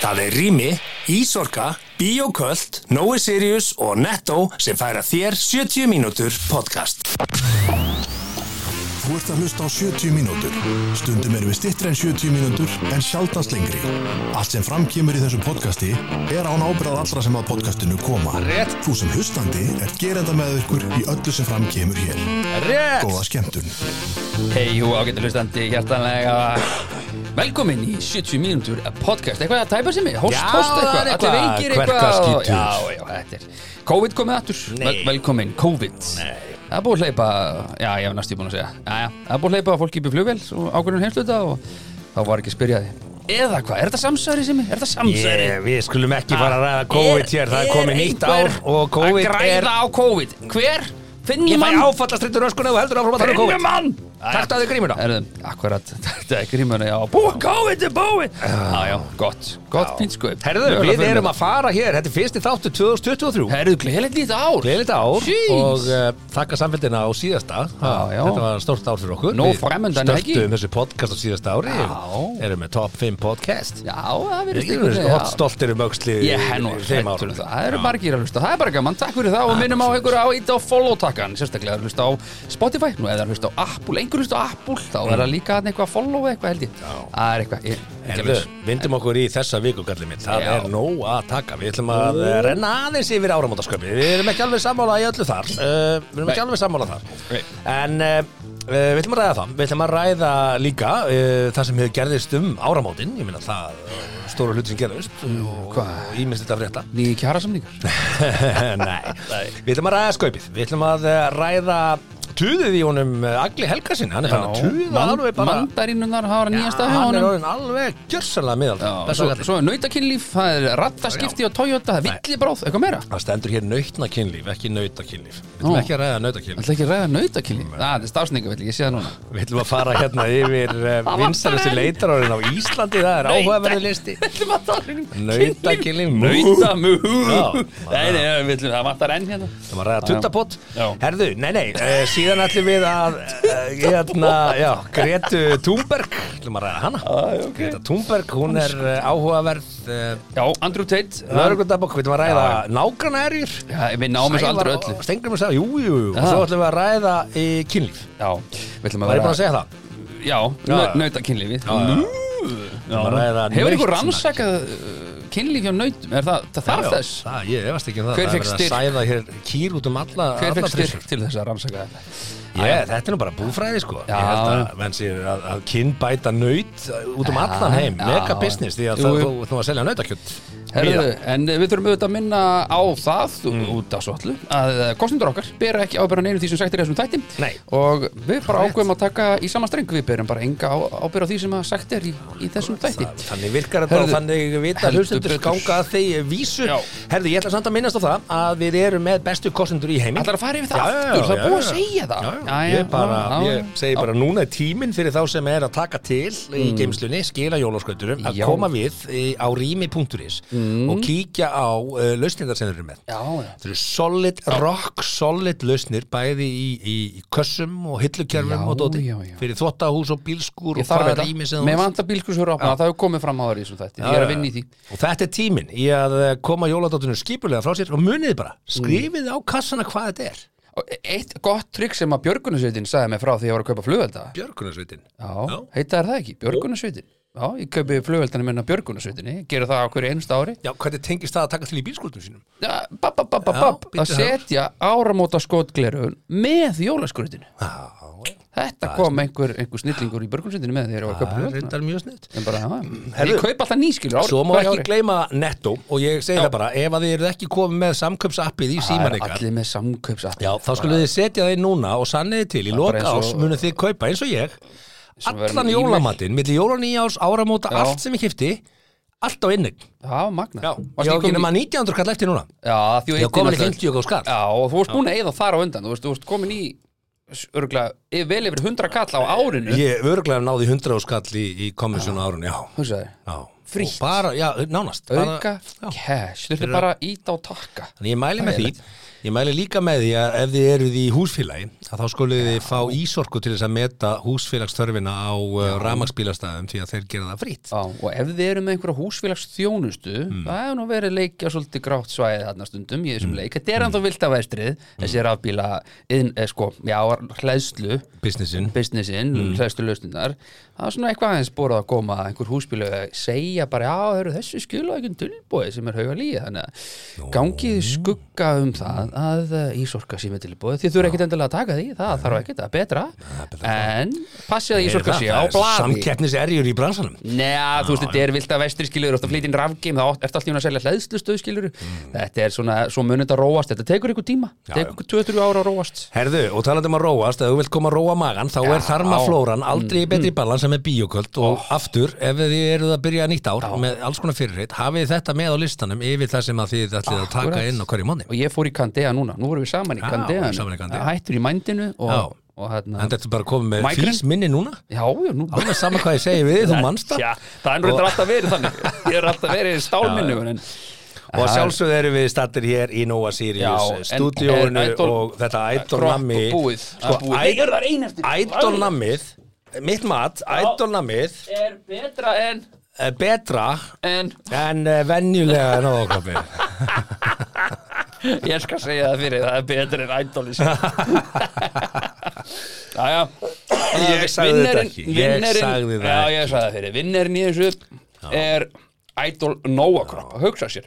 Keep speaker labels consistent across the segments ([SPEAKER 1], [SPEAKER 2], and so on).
[SPEAKER 1] Það er Rými, Ísorka, Bíoköld, Nói Sirius og Netto sem færa þér 70 mínútur podcast.
[SPEAKER 2] Þú ert að hlusta á 70 mínútur. Stundum erum við stittri en 70 mínútur en sjaldast lengri. Allt sem framkýmur í þessu podcasti er án ábyrðað allra sem að podcastinu koma.
[SPEAKER 3] Rétt.
[SPEAKER 2] Þú sem hlustandi er gerenda með ykkur í öllu sem framkýmur hér.
[SPEAKER 3] Rétt
[SPEAKER 2] Góða skemmtun.
[SPEAKER 4] Hei, hú ágættu hlustandi, hjartanlega Velkomin í 70 mínútur podcast. Eitthvað að tæpa sem ég, host,
[SPEAKER 3] Já,
[SPEAKER 4] host eitthvað? Allir veikir eitthvað Já, já, þetta er COVID komið aftur. Vel, Velkomin, COVID. Nei. Það er búið að hleypa, já, ég hef næstu búin að segja. Já, já, það er búið að hleypa fólki upp í flugvél og ákveðin heimsluta og þá var ekki spyrjaði Eða hvað, er þetta samsæri sem ég? Er þetta samsæri?
[SPEAKER 3] Ég, Við skulum ekki fara að ræða COVID hér. Það er komið nýtt ár og COVID
[SPEAKER 4] Að
[SPEAKER 3] er
[SPEAKER 4] græða á COVID? Hver?
[SPEAKER 3] Að um
[SPEAKER 4] Finnum mann
[SPEAKER 3] Takk að þið grímuna.
[SPEAKER 4] Akkurat, þetta er grímuna, já. Búið COVID er búið Já, já, gott, gott fínt sko.
[SPEAKER 3] Herðu, við erum að fara hér. Þetta er fyrsti þáttu 2023
[SPEAKER 4] Herðu, gleðilegt lítið ár.
[SPEAKER 3] Gleðilegt ár.
[SPEAKER 4] Jeez.
[SPEAKER 3] og uh, þakka samfélgina á síðasta.
[SPEAKER 4] Já, já.
[SPEAKER 3] Þetta var stórt ár fyrir okkur.
[SPEAKER 4] Nú
[SPEAKER 3] Við
[SPEAKER 4] framundan, ekki?
[SPEAKER 3] Stöttum þessu podcast á síðasta ári. Erum með top 5 podcast.
[SPEAKER 4] Já, það verður
[SPEAKER 3] Við erum hot stoltir um árum
[SPEAKER 4] um það. Það eru margir að hlusta, það er bara gaman, takk fyrir það og minnum á á ít á að að Apple þá er það líka þarna eitthvað að follow eitthvað held ég. Það er eitthvað, ég,
[SPEAKER 3] Herðu, vindum okkur í þessa viku kallið mitt. Það
[SPEAKER 4] Já.
[SPEAKER 3] er nóg að taka. Við ætlum að uh, renna aðeins yfir áramótasköpi Við erum ekki alveg sammála í öllu þar. Uh, Við erum ekki alveg sammála þar. En uh, við ætlum að ræða það. Við ætlum að ræða líka Það sem hefur gerðist um áramótin. Ég meina það stóru hluti sem gerðist Og
[SPEAKER 4] hvað?
[SPEAKER 3] ímest þetta frétta.
[SPEAKER 4] Nýji kjara samningar
[SPEAKER 3] Nei, við ætlum að ræða skaupið. Við ætlum að ræða tuðið í honum uh, Agli Helgasin Hann er fann að tuða alveg bara
[SPEAKER 4] Mandarínunar hafa nýja stað hjá
[SPEAKER 3] Hann er
[SPEAKER 4] honum.
[SPEAKER 3] alveg gjörsanlega miðald
[SPEAKER 4] Já, svo, svo er nautakinnlíf, það er rattaskipti á Toyota, það er villibráð, eitthvað meira?
[SPEAKER 3] Það stendur hér nautna kynlíf, ekki nauta kynlíf Við ætlum ekki að ræða nauta kynlíf
[SPEAKER 4] Það er ekki að ræða nautakinnlíf, það er stafsninga, ég sé það núna.
[SPEAKER 3] Við ætlum að fara hérna yfir uh, vinsalusti leitarárin á Íslandi Það er áhugaverði listi.
[SPEAKER 4] Þetta það
[SPEAKER 3] Nauta
[SPEAKER 4] Nauta við það
[SPEAKER 3] Það ræða síðan ætlum við að uh, hérna, já, Gretu Thunberg ætlum að ræða hana.
[SPEAKER 4] Okay.
[SPEAKER 3] Greta Thunberg, hún er uh, áhugaverð uh,
[SPEAKER 4] Já, Andrew Tate.
[SPEAKER 3] Lörgundabokk, við ætlum að ræða nágrana erjur
[SPEAKER 4] Já, við náum þessu aldrei öllu.
[SPEAKER 3] Stengrum að segja, jú, jú, jú. Og svo ætlum við að ræða í kynlíf.
[SPEAKER 4] Já, við ætlum að
[SPEAKER 3] Var ég bara að segja það?
[SPEAKER 4] Já,
[SPEAKER 3] að ræða
[SPEAKER 4] Hefur ykkur rannsakað kynlíf hjá nautum? Er það, það þarf þess?
[SPEAKER 3] Það, ég efast ekki um það
[SPEAKER 4] Hver
[SPEAKER 3] er verið
[SPEAKER 4] styrk?
[SPEAKER 3] hér kýr út um alla
[SPEAKER 4] Hver
[SPEAKER 3] alla
[SPEAKER 4] fekk styrk til þess að rannsaka þetta?
[SPEAKER 3] Ég, þetta er nú bara búfræði sko.
[SPEAKER 4] Já.
[SPEAKER 3] Ég held að menn sér að, að kyn bæta naut út um allan heim. Mega business því að það, þú, þú að selja
[SPEAKER 4] Herðu, en við þurfum auðvitað að minna á það
[SPEAKER 3] Mm.
[SPEAKER 4] út af svo allu að kostnindur okkar bera ekki ábyrðan einu því sem sagt er þessum þætti.
[SPEAKER 3] Nei.
[SPEAKER 4] og við bara ákveðum að taka í sama streng. Við berum bara enga ábyrð á því sem að sagt er í, í þessum þætti.
[SPEAKER 3] Það- Þannig virkar þetta og þannig vita ganga að þeir vísu.
[SPEAKER 4] Já.
[SPEAKER 3] Herðu, ég ætla samt að minnast á það að við erum með bestu kostendur í heimi.
[SPEAKER 4] Ætlar að fara yfir það
[SPEAKER 3] Já,
[SPEAKER 4] aftur,
[SPEAKER 3] já,
[SPEAKER 4] það er búið að segja það.
[SPEAKER 3] Ég, bara, ég segi bara núna er tíminn fyrir þá sem er að taka til í geimslunni, skila jólaskauturum að
[SPEAKER 4] Mm.
[SPEAKER 3] Koma við á rými.is og kíkja á uh, lausnindar sem þeir eru með. Það eru solid, rock solid lausnir bæði í, í, í kössum og hillukjörfum
[SPEAKER 4] Já,
[SPEAKER 3] og dóti fyrir þvottahús og bílskur og hvaða
[SPEAKER 4] þetta,
[SPEAKER 3] rými sem
[SPEAKER 4] með
[SPEAKER 3] þú
[SPEAKER 4] vanta bílkursur opna, það hefur komið fram á það ég er að vinna í því.
[SPEAKER 3] Og þetta er tíminn í að eh, koma jóladóttunum skipulega frá sér og muniði bara, skrifið á kassana hvað þetta er
[SPEAKER 4] eitt gott trygg sem að Björgunarsveitin sagði mig frá því ég var að kaupa flugvelda.
[SPEAKER 3] Björgunarsveitin?
[SPEAKER 4] Já,
[SPEAKER 3] Já.
[SPEAKER 4] heita er það ekki, Björgunarsveitin Já, ég kaupi flugveldana minna Björgunarsveitinni Gerðu það á hverju einsta ári.
[SPEAKER 3] Já, hvernig tengist það að taka til í bílskuldum sínum?
[SPEAKER 4] Já, bab, bab,
[SPEAKER 3] Já,
[SPEAKER 4] bab
[SPEAKER 3] bíddu
[SPEAKER 4] Að setja áramóta skotglerun með jólaskrutinu
[SPEAKER 3] Já,
[SPEAKER 4] Þetta kom einhver, einhver snillingur í Björgunarsveitinni með þegar ég var að kaupa
[SPEAKER 3] það er mjög snitt
[SPEAKER 4] En bara, já,
[SPEAKER 3] Herðu,
[SPEAKER 4] ég kaupa alltaf nýskilur ári
[SPEAKER 3] Svo má ekki gleyma netto og ég segi það bara, ef að þið eru ekki komið með samköpsappið í síman ykkar þá skulle þið setja það inn núna og sanniði til í ás ég allan jólamatinn, áramóta,
[SPEAKER 4] Já.
[SPEAKER 3] allt sem ég kipti allt á inni
[SPEAKER 4] Já, magna
[SPEAKER 3] Já, ég ekki
[SPEAKER 4] í-
[SPEAKER 3] nema 1900 kall eftir núna.
[SPEAKER 4] Já, því
[SPEAKER 3] Ég á komin í 50 og skall.
[SPEAKER 4] Já, og þú varst búin að eyða þar á undan. Þú veist, þú varst komin í örgulega, vel yfir 100 kall á árinu.
[SPEAKER 3] Ég örglega náði 100 og skall í, í komissjón árun, já.
[SPEAKER 4] Hugsaði,
[SPEAKER 3] Já,
[SPEAKER 4] Frítt.
[SPEAKER 3] Og bara, já, nánast
[SPEAKER 4] auka cash. Þurfti bara ít á takka.
[SPEAKER 3] Þannig ég mæli með því. Ég mæli líka með því að ef þið eruð í húsfélagi að þá skulið þið fá ísorku til þess að meta húsfélagsþörfina á uh, ramagsbílastæðum því að þeir gera það frýtt
[SPEAKER 4] Já, og ef þið eru með einhverja húsfélags þjónustu það hefur nú verið leikja svolítið grátt svæðið þarna stundum í þessum leik. Þetta er ennþá vilt af vestrið þessi rafbíla, inn, eh, sko, já, hlæðslu
[SPEAKER 3] Businessin.
[SPEAKER 4] Businessin, mm. hlæðslu lausnindar það er svona eitthvað aðeins borað að koma að einhver húsbílu að segja bara, já, þessu skilur ekki tilbúið sem er hauga líð þannig að gangið skugga um það að uh, Ísorka sé með tilbúið því þú eru ekkit endilega að taka því, það þarf ekkit að betra en passið að Ísorka sé á blaði.
[SPEAKER 3] Samkeppniserjur í bransanum.
[SPEAKER 4] Nei, þú veist, þetta er vilt að vestri skilur og flýtin rafgeim, þá ert alltaf að selja hlæðslustöð skilur, þetta er svona svo munið að róast, þetta tekur ykkur tíma. Tekur ykkur 2-3 ára að róast.
[SPEAKER 3] Herðu, og talandi um að róast, ef þú vilt koma að róa magan þá er þarmaflóran aldrei í betri balans sem er bíoköld og aftur ef þið eruð að byrja nýtt ár með alls konar fyrirheit, hafið þetta með á listanum yfir það sem að þið ætlið að taka inn á hverju mánu
[SPEAKER 4] og ég fór í Candea núna, nú vorum við saman í
[SPEAKER 3] saman Candea.
[SPEAKER 4] hættur í mændinu og, og hérna
[SPEAKER 3] En þetta er bara koma með
[SPEAKER 4] Migraine?
[SPEAKER 3] fís minni núna?
[SPEAKER 4] Já, já, nú
[SPEAKER 3] Alveg sama hvað ég segi við, þú manst það.
[SPEAKER 4] Það er reyndar alltaf verið þannig. Ég er alltaf verið í stálminnu en,
[SPEAKER 3] Og sjálfsögðu erum við stattir hér í
[SPEAKER 4] Já,
[SPEAKER 3] Sirius
[SPEAKER 4] en Idol-
[SPEAKER 3] og þetta
[SPEAKER 4] og búið.
[SPEAKER 3] Sko, nammið mitt mat, Idol nammið
[SPEAKER 4] er betra en,
[SPEAKER 3] er betra
[SPEAKER 4] en
[SPEAKER 3] en venjulega nógokoppi
[SPEAKER 4] ég skal segja það fyrir það er betra en ædóli Jæja
[SPEAKER 3] Ég sagði þetta ekki. Ég sagði
[SPEAKER 4] Já,
[SPEAKER 3] ekki.
[SPEAKER 4] Vinnerinn í þessu er Idol Nóa Kropp Hugsa sér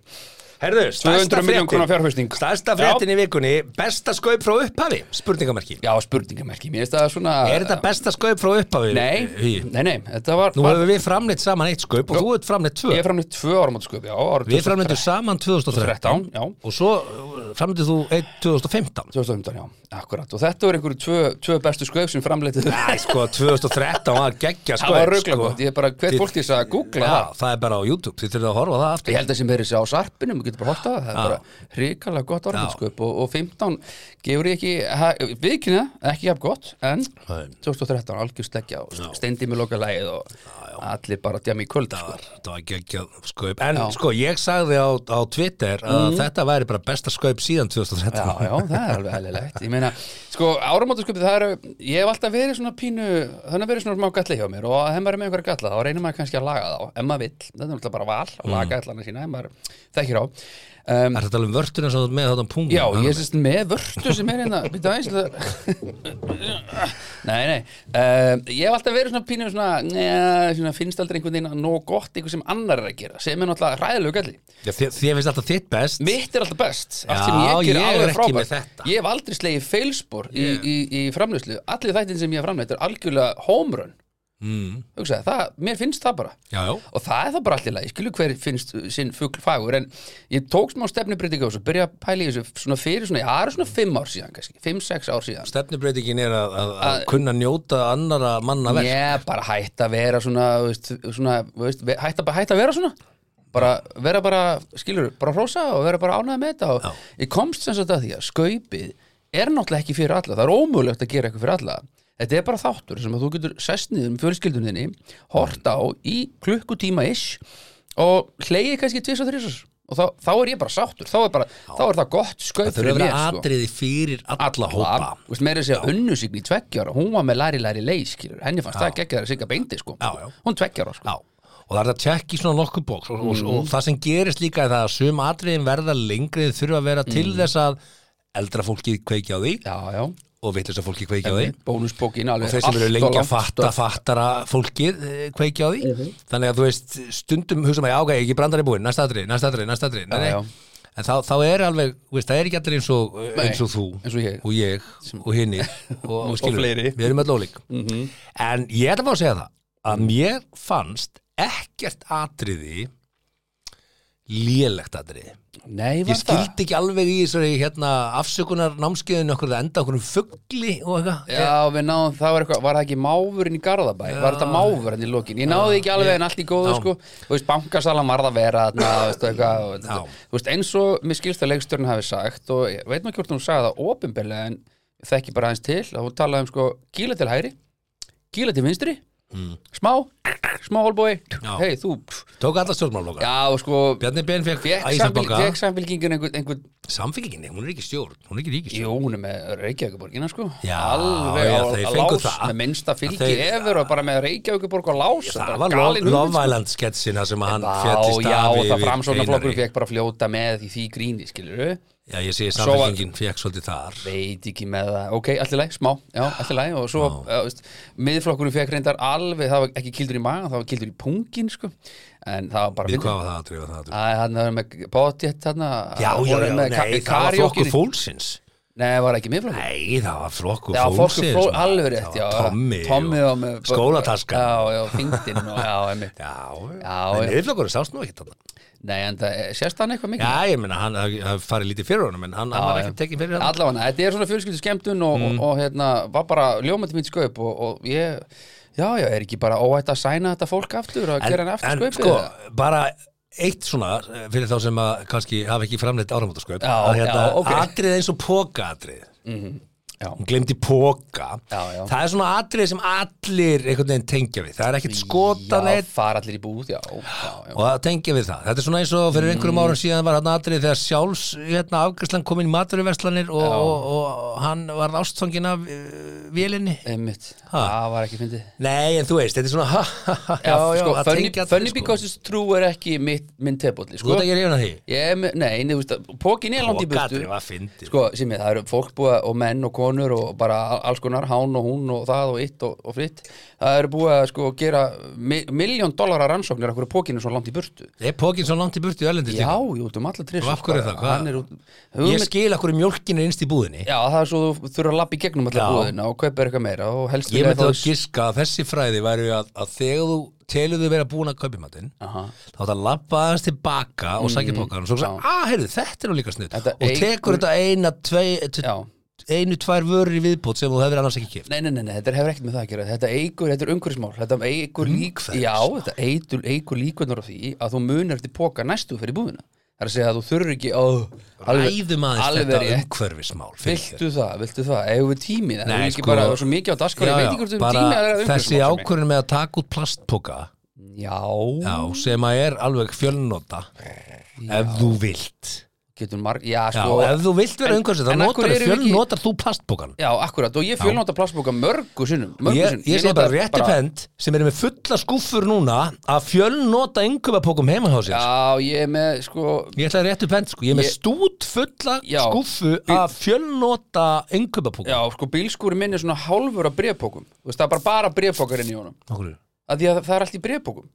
[SPEAKER 3] Herðu,
[SPEAKER 4] 200 milljón krónar fjárfesting.
[SPEAKER 3] Stærsta fréttin í vikunni Besta skaup frá upphafi, spurningamarki
[SPEAKER 4] Já, spurningamerki, mér finnst það svona
[SPEAKER 3] Er þetta besta skaup frá upphafi?
[SPEAKER 4] Nei, nei, nei, þetta var
[SPEAKER 3] Nú
[SPEAKER 4] var,
[SPEAKER 3] hefur við framleitt saman eitt skaup og þú ert framleitt tvö.
[SPEAKER 4] Ég er framleitt tvö áramót sköp, já
[SPEAKER 3] Við framleittum saman 2013
[SPEAKER 4] 2013, já.
[SPEAKER 3] Og svo framleittum þú eitt 2015
[SPEAKER 4] 2015, já, akkurat. Og þetta voru einhverju tvö, tvö bestu sköp sem framleitið
[SPEAKER 3] Æ, sko, 2013 var geggja skaup
[SPEAKER 4] var
[SPEAKER 3] sko.
[SPEAKER 4] það?
[SPEAKER 3] það
[SPEAKER 4] getur bara horta það, það er bara hrikalega gott orðinsköp og, og 15 gefur ég ekki, viðkynna, ekki jafn gott, en
[SPEAKER 3] Nei.
[SPEAKER 4] 2013 algjör sleggja og steindi með loka lægið og allir bara djami í kvöld,
[SPEAKER 3] Það
[SPEAKER 4] sko.
[SPEAKER 3] var, það var geggjað skaup. En
[SPEAKER 4] Já.
[SPEAKER 3] sko, ég sagði á, á Twitter að þetta væri bara besta skaup síðan 2013
[SPEAKER 4] Já, já, það er alveg eðlilegt. Ég meina, sko, áramótasköpið það eru Ég hef alltaf verið svona pínu Þannig verið svona smá galli hjá mér Og ef maður er með einhverja galla þá reynir maður kannski að laga þá. Ef maður vill, þetta er náttúrulega bara val Að laga gallana sína, ef maður þekkir á um,
[SPEAKER 3] Er þetta alveg vörtuna sem þú ert með þetta pungum?
[SPEAKER 4] Já, ég er með vörtu sem er hérna Nei, nei um, Ég hef alltaf verið svona pínu svona, neða, svona Finnst aldrei einhvern veginn að nóg gott Eitthvað sem annar er að gera Sem er náttúrulega ræðilegu
[SPEAKER 3] Já, þið, finnst alltaf þitt best.
[SPEAKER 4] Mitt er alltaf best Allt sem ég ger
[SPEAKER 3] er
[SPEAKER 4] alveg frábært. Ég hef aldrei slegið feilspor í, í, í framlýslu Allir þættin sem ég hef framleitt er algjörlega homerun
[SPEAKER 3] mm.
[SPEAKER 4] Hugsaði, það, Mér finnst það bara.
[SPEAKER 3] Já, já.
[SPEAKER 4] Og það er það bara allir leið, skilur hver finnst sinn fugl fagur En ég tók smá stefnubreitingu á þessu Byrja að pæla í þessu svona fyrir svona Já, það er svona fimm ár síðan kannski Fimm, sex ár síðan.
[SPEAKER 3] Stefnubreitingin er að, að, að kunna njóta annara manna verk.
[SPEAKER 4] Ég bara hætt að vera svona, veist, svona veist, ve- hætt, að, vera svona. Bara vera bara, skilur, bara hrósa og vera bara ánæða með þetta. Og ég komst sem sagt að því að skaupið er náttúrulega ekki fyrir alla, það er ómögulegt að gera eitthvað fyrir alla þetta er bara þáttur sem að þú getur sest niður með fjölskyldunni hort á í klukkutíma ish og hleyið kannski tvis og þrísars og þá, þá er ég bara sáttur. Þá er, bara, þá er það gott skaup
[SPEAKER 3] Það þurfa að vera
[SPEAKER 4] sko.
[SPEAKER 3] atriði fyrir alla hópa.
[SPEAKER 4] veist, meira að segja unnusigni í tveggjára hún var með læri læri leið, henni fannst það geggjaður að sigga beindi, sko.
[SPEAKER 3] Já, já.
[SPEAKER 4] hún tveggjára, sko.
[SPEAKER 3] Já, og það er að tjekka í svona nokkuð bóks. Og, og,
[SPEAKER 4] Mhm.
[SPEAKER 3] og það sem gerist líka er það að sum atriðin verða lengri þurfa að vera til þess að eldra fólki kveikja á því og vitlega fólki kveikja á því
[SPEAKER 4] bónusbókin
[SPEAKER 3] og
[SPEAKER 4] alveg
[SPEAKER 3] þeir sem eru lengi að fatta fattara fólkið eh, kveikja á því
[SPEAKER 4] Mhm.
[SPEAKER 3] þannig að þú veist, stundum hugsa maður, ok, ekki brandar í búin, næsta atrið, næsta atrið, næsta nei. en þá, þá er alveg, veist, það er ekki allir eins og, eins og þú
[SPEAKER 4] eins og ég.
[SPEAKER 3] og ég og hinni og, og,
[SPEAKER 4] fleiri. Mhm.
[SPEAKER 3] við erum öll ólík en ég ætla bara að segja það að mér fannst ekkert atriði lélegt atriði
[SPEAKER 4] Nei,
[SPEAKER 3] ég
[SPEAKER 4] var það?
[SPEAKER 3] skildi ekki alveg í þessari hérna, afsökunar námskeiðinu okkur það enda okkur um fugli og eitthvað
[SPEAKER 4] Já, við náðum, það var eitthvað, var það ekki máfurinn í Garðabæ? Var þetta máfurinn í lokin? Ég náði ekki alveg en allt í góðu,
[SPEAKER 3] Já.
[SPEAKER 4] sko Þú veist, bankasalan varð að vera þú veist, eitthvað og þetta-
[SPEAKER 3] Já.
[SPEAKER 4] Þú veist, eins og mér skilst að leikstjórn hafi sagt og ég veit maður hvort hún sagði það opinberlega en ég þekki bara aðeins til að hún talaði um, sko, kíla til hægri kíla til vinstri smá, smá holbói
[SPEAKER 3] Mm.
[SPEAKER 4] Hei, þú,
[SPEAKER 3] tók alla stjórnmálflokkar
[SPEAKER 4] já, og sko
[SPEAKER 3] Bjarni Ben fekk Æsabanka
[SPEAKER 4] fekk samfélkingin einhvern einhver
[SPEAKER 3] Samfélginni, hún er ekki stjórn, hún er ekki ríkistjórn
[SPEAKER 4] Jú, hún er með Reykjavíkuborgina sko.
[SPEAKER 3] Já,
[SPEAKER 4] Alveg
[SPEAKER 3] já,
[SPEAKER 4] á,
[SPEAKER 3] þeir
[SPEAKER 4] á
[SPEAKER 3] fengu
[SPEAKER 4] lás
[SPEAKER 3] það.
[SPEAKER 4] með minnsta fylgi
[SPEAKER 3] Þeir-
[SPEAKER 4] efur og bara með Reykjavíkuborg á lás.
[SPEAKER 3] Það var Love
[SPEAKER 4] sko.
[SPEAKER 3] Sem hann
[SPEAKER 4] Já,
[SPEAKER 3] fjallist
[SPEAKER 4] já,
[SPEAKER 3] af
[SPEAKER 4] og það framsóknarflokkur fekk bara að fljóta með í því gríni, skilur
[SPEAKER 3] Já, ég segi
[SPEAKER 4] Svo var-
[SPEAKER 3] samfélgingin fekk svolítið þar.
[SPEAKER 4] Veit ekki með það, ok, allir læg, smá. Já, allir læg og svo, já, veist miðflokkurinn fekk reyndar alveg, það var ekki kildur í magan það var kildur í pungin, sko en það var bara
[SPEAKER 3] Við hvað var það að drifa það að drifa?
[SPEAKER 4] Hann var með bóttjett þarna
[SPEAKER 3] Já, já, já, nei, það var flokkur fólksins.
[SPEAKER 4] Nei, var ekki miðflokkur?
[SPEAKER 3] Nei, það var flokkur fólksins
[SPEAKER 4] fló, alveg rétt,
[SPEAKER 3] Það
[SPEAKER 4] já
[SPEAKER 3] Tommy,
[SPEAKER 4] Tommy
[SPEAKER 3] og
[SPEAKER 4] og með
[SPEAKER 3] skólataskan.
[SPEAKER 4] Já, já, þingdinn og, já,
[SPEAKER 3] Já,
[SPEAKER 4] Já,
[SPEAKER 3] en yfirflokkur sást nú ekki þarna.
[SPEAKER 4] Nei, en það, sérst hann eitthvað mikið?
[SPEAKER 3] Já, ég meina, hann hafði farið lítið fyrir honum en hann, var ekki tekinn fyrir hann.
[SPEAKER 4] Allavega, þetta er svona fjölskyldu skemmtun og,
[SPEAKER 3] Mm.
[SPEAKER 4] og, hérna, var bara ljómandi mín og, og ég, já, já, er ekki bara óætt að sæna þetta fólk aftur og gera hann aftur
[SPEAKER 3] en
[SPEAKER 4] skaupið?
[SPEAKER 3] sko,
[SPEAKER 4] eða?
[SPEAKER 3] bara eitt svona eh, fyrir þá sem að kannski hafa ekki framleitt áramótasköp að hérna,
[SPEAKER 4] já, ok.
[SPEAKER 3] atrið eins og pókaatrið
[SPEAKER 4] Já,
[SPEAKER 3] hún glemdi póka
[SPEAKER 4] Já, já.
[SPEAKER 3] það er svona atrið sem allir einhvern veginn tengja við, það er ekkert skotan
[SPEAKER 4] já, fara allir í búð, já, já, já.
[SPEAKER 3] og það tengja við það, þetta er svona eins og fyrir einhverjum
[SPEAKER 4] Mm.
[SPEAKER 3] árum síðan var hann atrið þegar sjálfs hérna, afgjörslan kom inn í maturverslanir og, og, og hann var ástfangin af uh, vélinni.
[SPEAKER 4] Það var ekki fyndið.
[SPEAKER 3] Nei en þú veist, þetta er svona ha, ha, ha,
[SPEAKER 4] Já, sko, funny,
[SPEAKER 3] allir,
[SPEAKER 4] because it's true er ekki mitt, minn tebólli,
[SPEAKER 3] sko,
[SPEAKER 4] sko.
[SPEAKER 3] þú veit ekki reyna því?
[SPEAKER 4] Ég er með, nei, þú veist, pókin er langt í
[SPEAKER 3] fyndið.
[SPEAKER 4] Sko, sem ég, það eru fólk búið og menn og konur og bara alls konar, hán og hún og það og itt og, og fritt. Það eru búið að sko gera mi miljón dollara rannsóknir af hverju pókinu er svo langt í burtu.
[SPEAKER 3] Er pókin svo langt í burtu í erlendist
[SPEAKER 4] Já, jú, út um alla trissur
[SPEAKER 3] Og af hverju er það? Hvað?
[SPEAKER 4] Er út
[SPEAKER 3] ég skil akkur í mjólkin er innst í búðinni.
[SPEAKER 4] Já, það er svo þú þurfa að lappa í gegnum alla
[SPEAKER 3] Já.
[SPEAKER 4] búðina og kaupa eitthvað meira og helst
[SPEAKER 3] ég myndi að giska að þessi fræði væri að, að þegar þú telur þau vera búin að kaupa matinn þá að labba aðeins tilbaka og sækja pókan og svo sagði, að heyrðu, þetta er nú líka snudd
[SPEAKER 4] Þetta
[SPEAKER 3] og tekur þetta eina, tvei, einu, tvær vörur í viðbót sem þú hefur annars ekki kipt
[SPEAKER 4] Nei, nei, nei, nei, þetta hefur ekkert með það að gera. Þetta eigur, þetta er umhverfismál. Þetta eigur lík
[SPEAKER 3] Umhverfismál?
[SPEAKER 4] Já, þetta eigur, eigur líkunar á því að þú munir eftir póka næstu fyrir búðina. Það er að segja að þú þurfur ekki ó,
[SPEAKER 3] ræðum aðeins þetta umhverfismál.
[SPEAKER 4] Viltu það, viltu það, eigum við tími Það
[SPEAKER 3] Nei,
[SPEAKER 4] er ekki
[SPEAKER 3] sko-
[SPEAKER 4] bara svo mikið á daskar
[SPEAKER 3] Já,
[SPEAKER 4] Ég veit ekki hvort
[SPEAKER 3] bara
[SPEAKER 4] tími að ræða
[SPEAKER 3] þessi
[SPEAKER 4] umhverfismál sem
[SPEAKER 3] ákvörðin með að taka út plastpoka.
[SPEAKER 4] Er. Já,
[SPEAKER 3] já, sem að er alveg fjölnota ef þú vilt
[SPEAKER 4] marg Já,
[SPEAKER 3] já,
[SPEAKER 4] sko
[SPEAKER 3] ef þú vilt vera umhverfis þá notar,
[SPEAKER 4] ekki-
[SPEAKER 3] fjölnotar þú plastpokan
[SPEAKER 4] Já, akkurat, og ég fjölnóta plastbóka mörgu sinnum mörgu
[SPEAKER 3] ég, ég segi
[SPEAKER 4] nota
[SPEAKER 3] bara rétti pent sem eru með fulla skúffur núna að fjölnota yngöfapókum heima hjá sér.
[SPEAKER 4] Já, ég er með, sko
[SPEAKER 3] Ég ætla að réttu pent sko, ég er með
[SPEAKER 4] Ég-
[SPEAKER 3] stút fulla
[SPEAKER 4] Já.
[SPEAKER 3] skúffu af fjölnota yngöfapókum
[SPEAKER 4] Já, sko, bílskúri minn er svona hálfur af brefpókum Þú veist, það er bara bara brefpókar inn í honum. Að að það er allt í brefpókum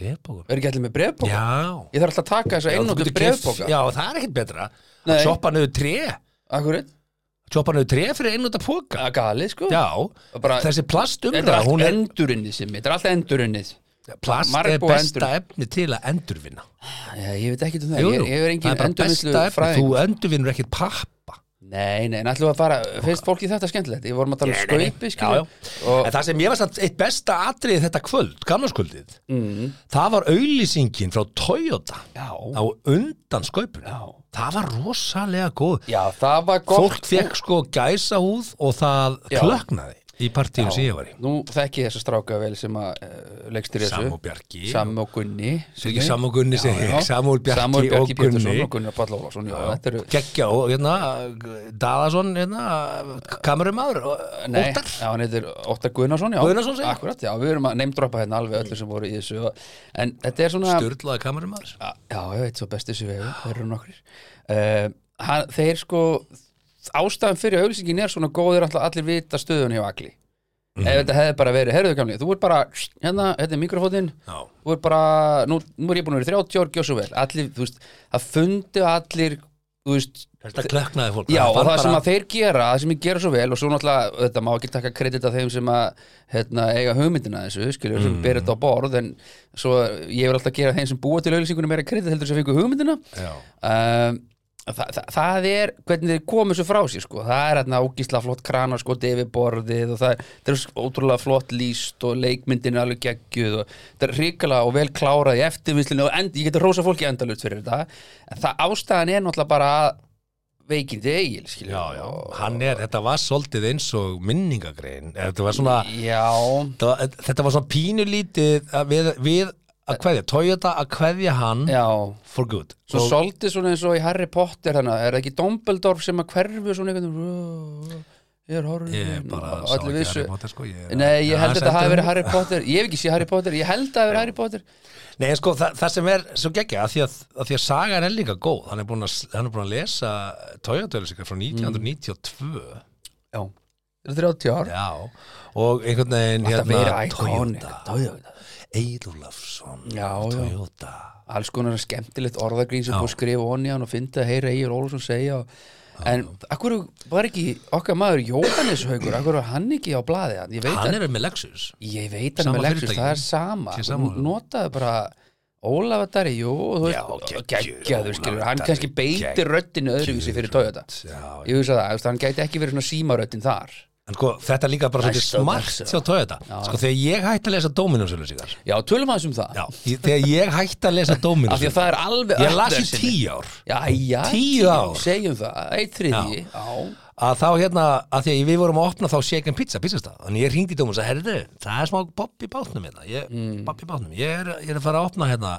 [SPEAKER 3] brefpókum
[SPEAKER 4] Er ekki allir með brefpóka?
[SPEAKER 3] Já.
[SPEAKER 4] Ég þarf alltaf að taka þessa
[SPEAKER 3] Já, þú
[SPEAKER 4] einnóttu brefpóka
[SPEAKER 3] Já, það er ekkert betra
[SPEAKER 4] Nei.
[SPEAKER 3] að Choppa niður tré.
[SPEAKER 4] Akkurat,
[SPEAKER 3] Choppa niður tré fyrir einnota póka
[SPEAKER 4] það er galið sko.
[SPEAKER 3] Já,
[SPEAKER 4] bara,
[SPEAKER 3] þessi plast
[SPEAKER 4] Þetta er
[SPEAKER 3] umræða
[SPEAKER 4] allt
[SPEAKER 3] hún er,
[SPEAKER 4] endurunnið sem Þetta er allt endurunnið.
[SPEAKER 3] Plast er
[SPEAKER 4] búið
[SPEAKER 3] besta
[SPEAKER 4] endur-
[SPEAKER 3] efni til að endurvinna.
[SPEAKER 4] Já, ég veit ekki um það.
[SPEAKER 3] Jú,
[SPEAKER 4] Ég,
[SPEAKER 3] jú,
[SPEAKER 4] ég er
[SPEAKER 3] það
[SPEAKER 4] engin
[SPEAKER 3] bara
[SPEAKER 4] endurvinnslu
[SPEAKER 3] besta efni.
[SPEAKER 4] Fræðing
[SPEAKER 3] Þú endurvinnur ekkert pappa
[SPEAKER 4] Nei, nei, en ætlum við að fara Finnst fólki þetta skemmtilegt? Ég vorum að tala um skaupi,
[SPEAKER 3] já. En það sem ég var samt eitt besta atriði þetta kvöld, gamlarskvöldið
[SPEAKER 4] mm.
[SPEAKER 3] Það var auðlýsingin frá Toyota
[SPEAKER 4] Já,
[SPEAKER 3] á undan skaupinu
[SPEAKER 4] já
[SPEAKER 3] Það var rosalega góð
[SPEAKER 4] Já, það var gott
[SPEAKER 3] Fólk fekk sko gæsa húð og það
[SPEAKER 4] Já.
[SPEAKER 3] klöknaði í partíum sem ég var í.
[SPEAKER 4] Nú þekki ég þessa stráka vel sem að uh, leikstir þessu.
[SPEAKER 3] Sam og Bjarki.
[SPEAKER 4] Sam og Gunni
[SPEAKER 3] Sam og Gunni. Bjarki
[SPEAKER 4] Samúel
[SPEAKER 3] og
[SPEAKER 4] Bjarki Pétursson
[SPEAKER 3] Gunni.
[SPEAKER 4] og Ólafsson já, þetta eru
[SPEAKER 3] Gekkja og hérna Daðason hérna kamerumæður
[SPEAKER 4] Nei,
[SPEAKER 3] Óttar.
[SPEAKER 4] já, hann heitir Óttar Gunnarsson já.
[SPEAKER 3] Gunnarsson, segir.
[SPEAKER 4] Akkurat, já, við erum að neymdroppa hérna alveg öllu sem voru í þessu og- En þetta er svona
[SPEAKER 3] Sturlaði kamerumæður
[SPEAKER 4] Já, ég veit svo besti þessu vegu, þeir eru uh, hann, Þeir sko ástæðan fyrir auglýsingin er svona góðir allir vita stöðun hjá Agli
[SPEAKER 3] Mhm.
[SPEAKER 4] ef þetta hefði bara verið, herruðu gamli þú ert bara, hérna, þetta er mikrofótinn
[SPEAKER 3] Já.
[SPEAKER 4] þú ert bara, nú, nú er ég búin að vera í 30 ár, gjör svo vel, allir, þú veist það fundu allir, þú veist
[SPEAKER 3] Þetta klöknaði fólk
[SPEAKER 4] Já,
[SPEAKER 3] fann
[SPEAKER 4] það sem að þeir gera, það sem ég gera svo vel og svo náttúrulega, þetta má ekki taka kredit af þeim sem að hérna, eiga hugmyndina þessu, skilur,
[SPEAKER 3] Mm.
[SPEAKER 4] sem ber þetta á borð en svo ég vil alltaf gera þeim sem búa til auðlýsingunum meira kredit heldur sem fengu hugmyndina um, það, það, það er hvernig þeir komu svo frá sér sko. það er hérna ógísla flott kranar sko, yfir borðið og það það er ótrúlega flott líst og leikmyndin er alveg geggjuð og það er hrikalega og vel klárað í eftirvinnslinu og end, ég geti rosa fólki endalut fyrir þetta. En það ástæðan er náttúrulega bara veikindi eigil skilur
[SPEAKER 3] Já, já, hann er, þetta var svolítið eins og minningagrein. Þetta var svona
[SPEAKER 4] já,
[SPEAKER 3] þetta var, þetta var svona pínulítið við, við að kveðja, Toyota að kveðja hann
[SPEAKER 4] Já,
[SPEAKER 3] for good.
[SPEAKER 4] Svo svolítið svona eins og í Harry Potter þannig, er það ekki Dumbledore sem að hverfu svona einhvern ég er horfinn
[SPEAKER 3] Ég bara sá ekki
[SPEAKER 4] vissu.
[SPEAKER 3] Harry Potter sko ég,
[SPEAKER 4] Nei, ég held að þetta hafi verið
[SPEAKER 3] Harry
[SPEAKER 4] Potter. Ég hef ekki séð Harry Potter, ég held að það hafi verið Harry Potter.
[SPEAKER 3] Nei, en sko, það, það sem er svo geggja að því að, að því að sagan er líka góð. Hann er búin að, hann er búin að lesa Toyota-auðlýsingar frá 1992
[SPEAKER 4] Já, það er 30 ár.
[SPEAKER 3] Já, og einhvern veginn hérna Toyota. Eidulafsson. Toyota.
[SPEAKER 4] Alls konar skemmtilegt orðagrín sem búið að skrifa onni hann og fyndi að heyra Egil Ólafsson segja. Og, En akkur var ekki okkar maður Jóhannes Haugur, akkur var hann ekki á blaði? Hann?
[SPEAKER 3] Hann
[SPEAKER 4] að,
[SPEAKER 3] er með Lexus.
[SPEAKER 4] Ég veit hann
[SPEAKER 3] Sama
[SPEAKER 4] með Lexus, það er sama. Hún notaði bara Ólafur Dari, jú, og þú veist, geggjaður skilur, hann kannski beitir
[SPEAKER 3] geggjuð
[SPEAKER 4] röddinu öðruvísi fyrir Toyota. Ég hugsa það, þú veist, hann gæti ekki verið svona símaröddin þar
[SPEAKER 3] En sko, þetta er líka bara svolítið smart
[SPEAKER 4] versa.
[SPEAKER 3] hjá Toyota. Sko, þegar ég hætti að lesa Dominus-auðlýsingar
[SPEAKER 4] Já, tölum aðeins um það.
[SPEAKER 3] Já, þegar ég hætti að lesa
[SPEAKER 4] Af því að
[SPEAKER 3] Dominus
[SPEAKER 4] það er alveg
[SPEAKER 3] Ég las í
[SPEAKER 4] öll
[SPEAKER 3] tíu ár.
[SPEAKER 4] Já, já,
[SPEAKER 3] Tíu ár.
[SPEAKER 4] Segjum það, eitt þriði Já,
[SPEAKER 3] að þá hérna, að því að við vorum að opna þá shaken pizza, pizzastað, þannig ég ringdi Dómus að herðu, það er smá bopp í bátnum hérna, ég,
[SPEAKER 4] Mm.
[SPEAKER 3] bopp í bátnum. Ég er, ég er að fara að opna hérna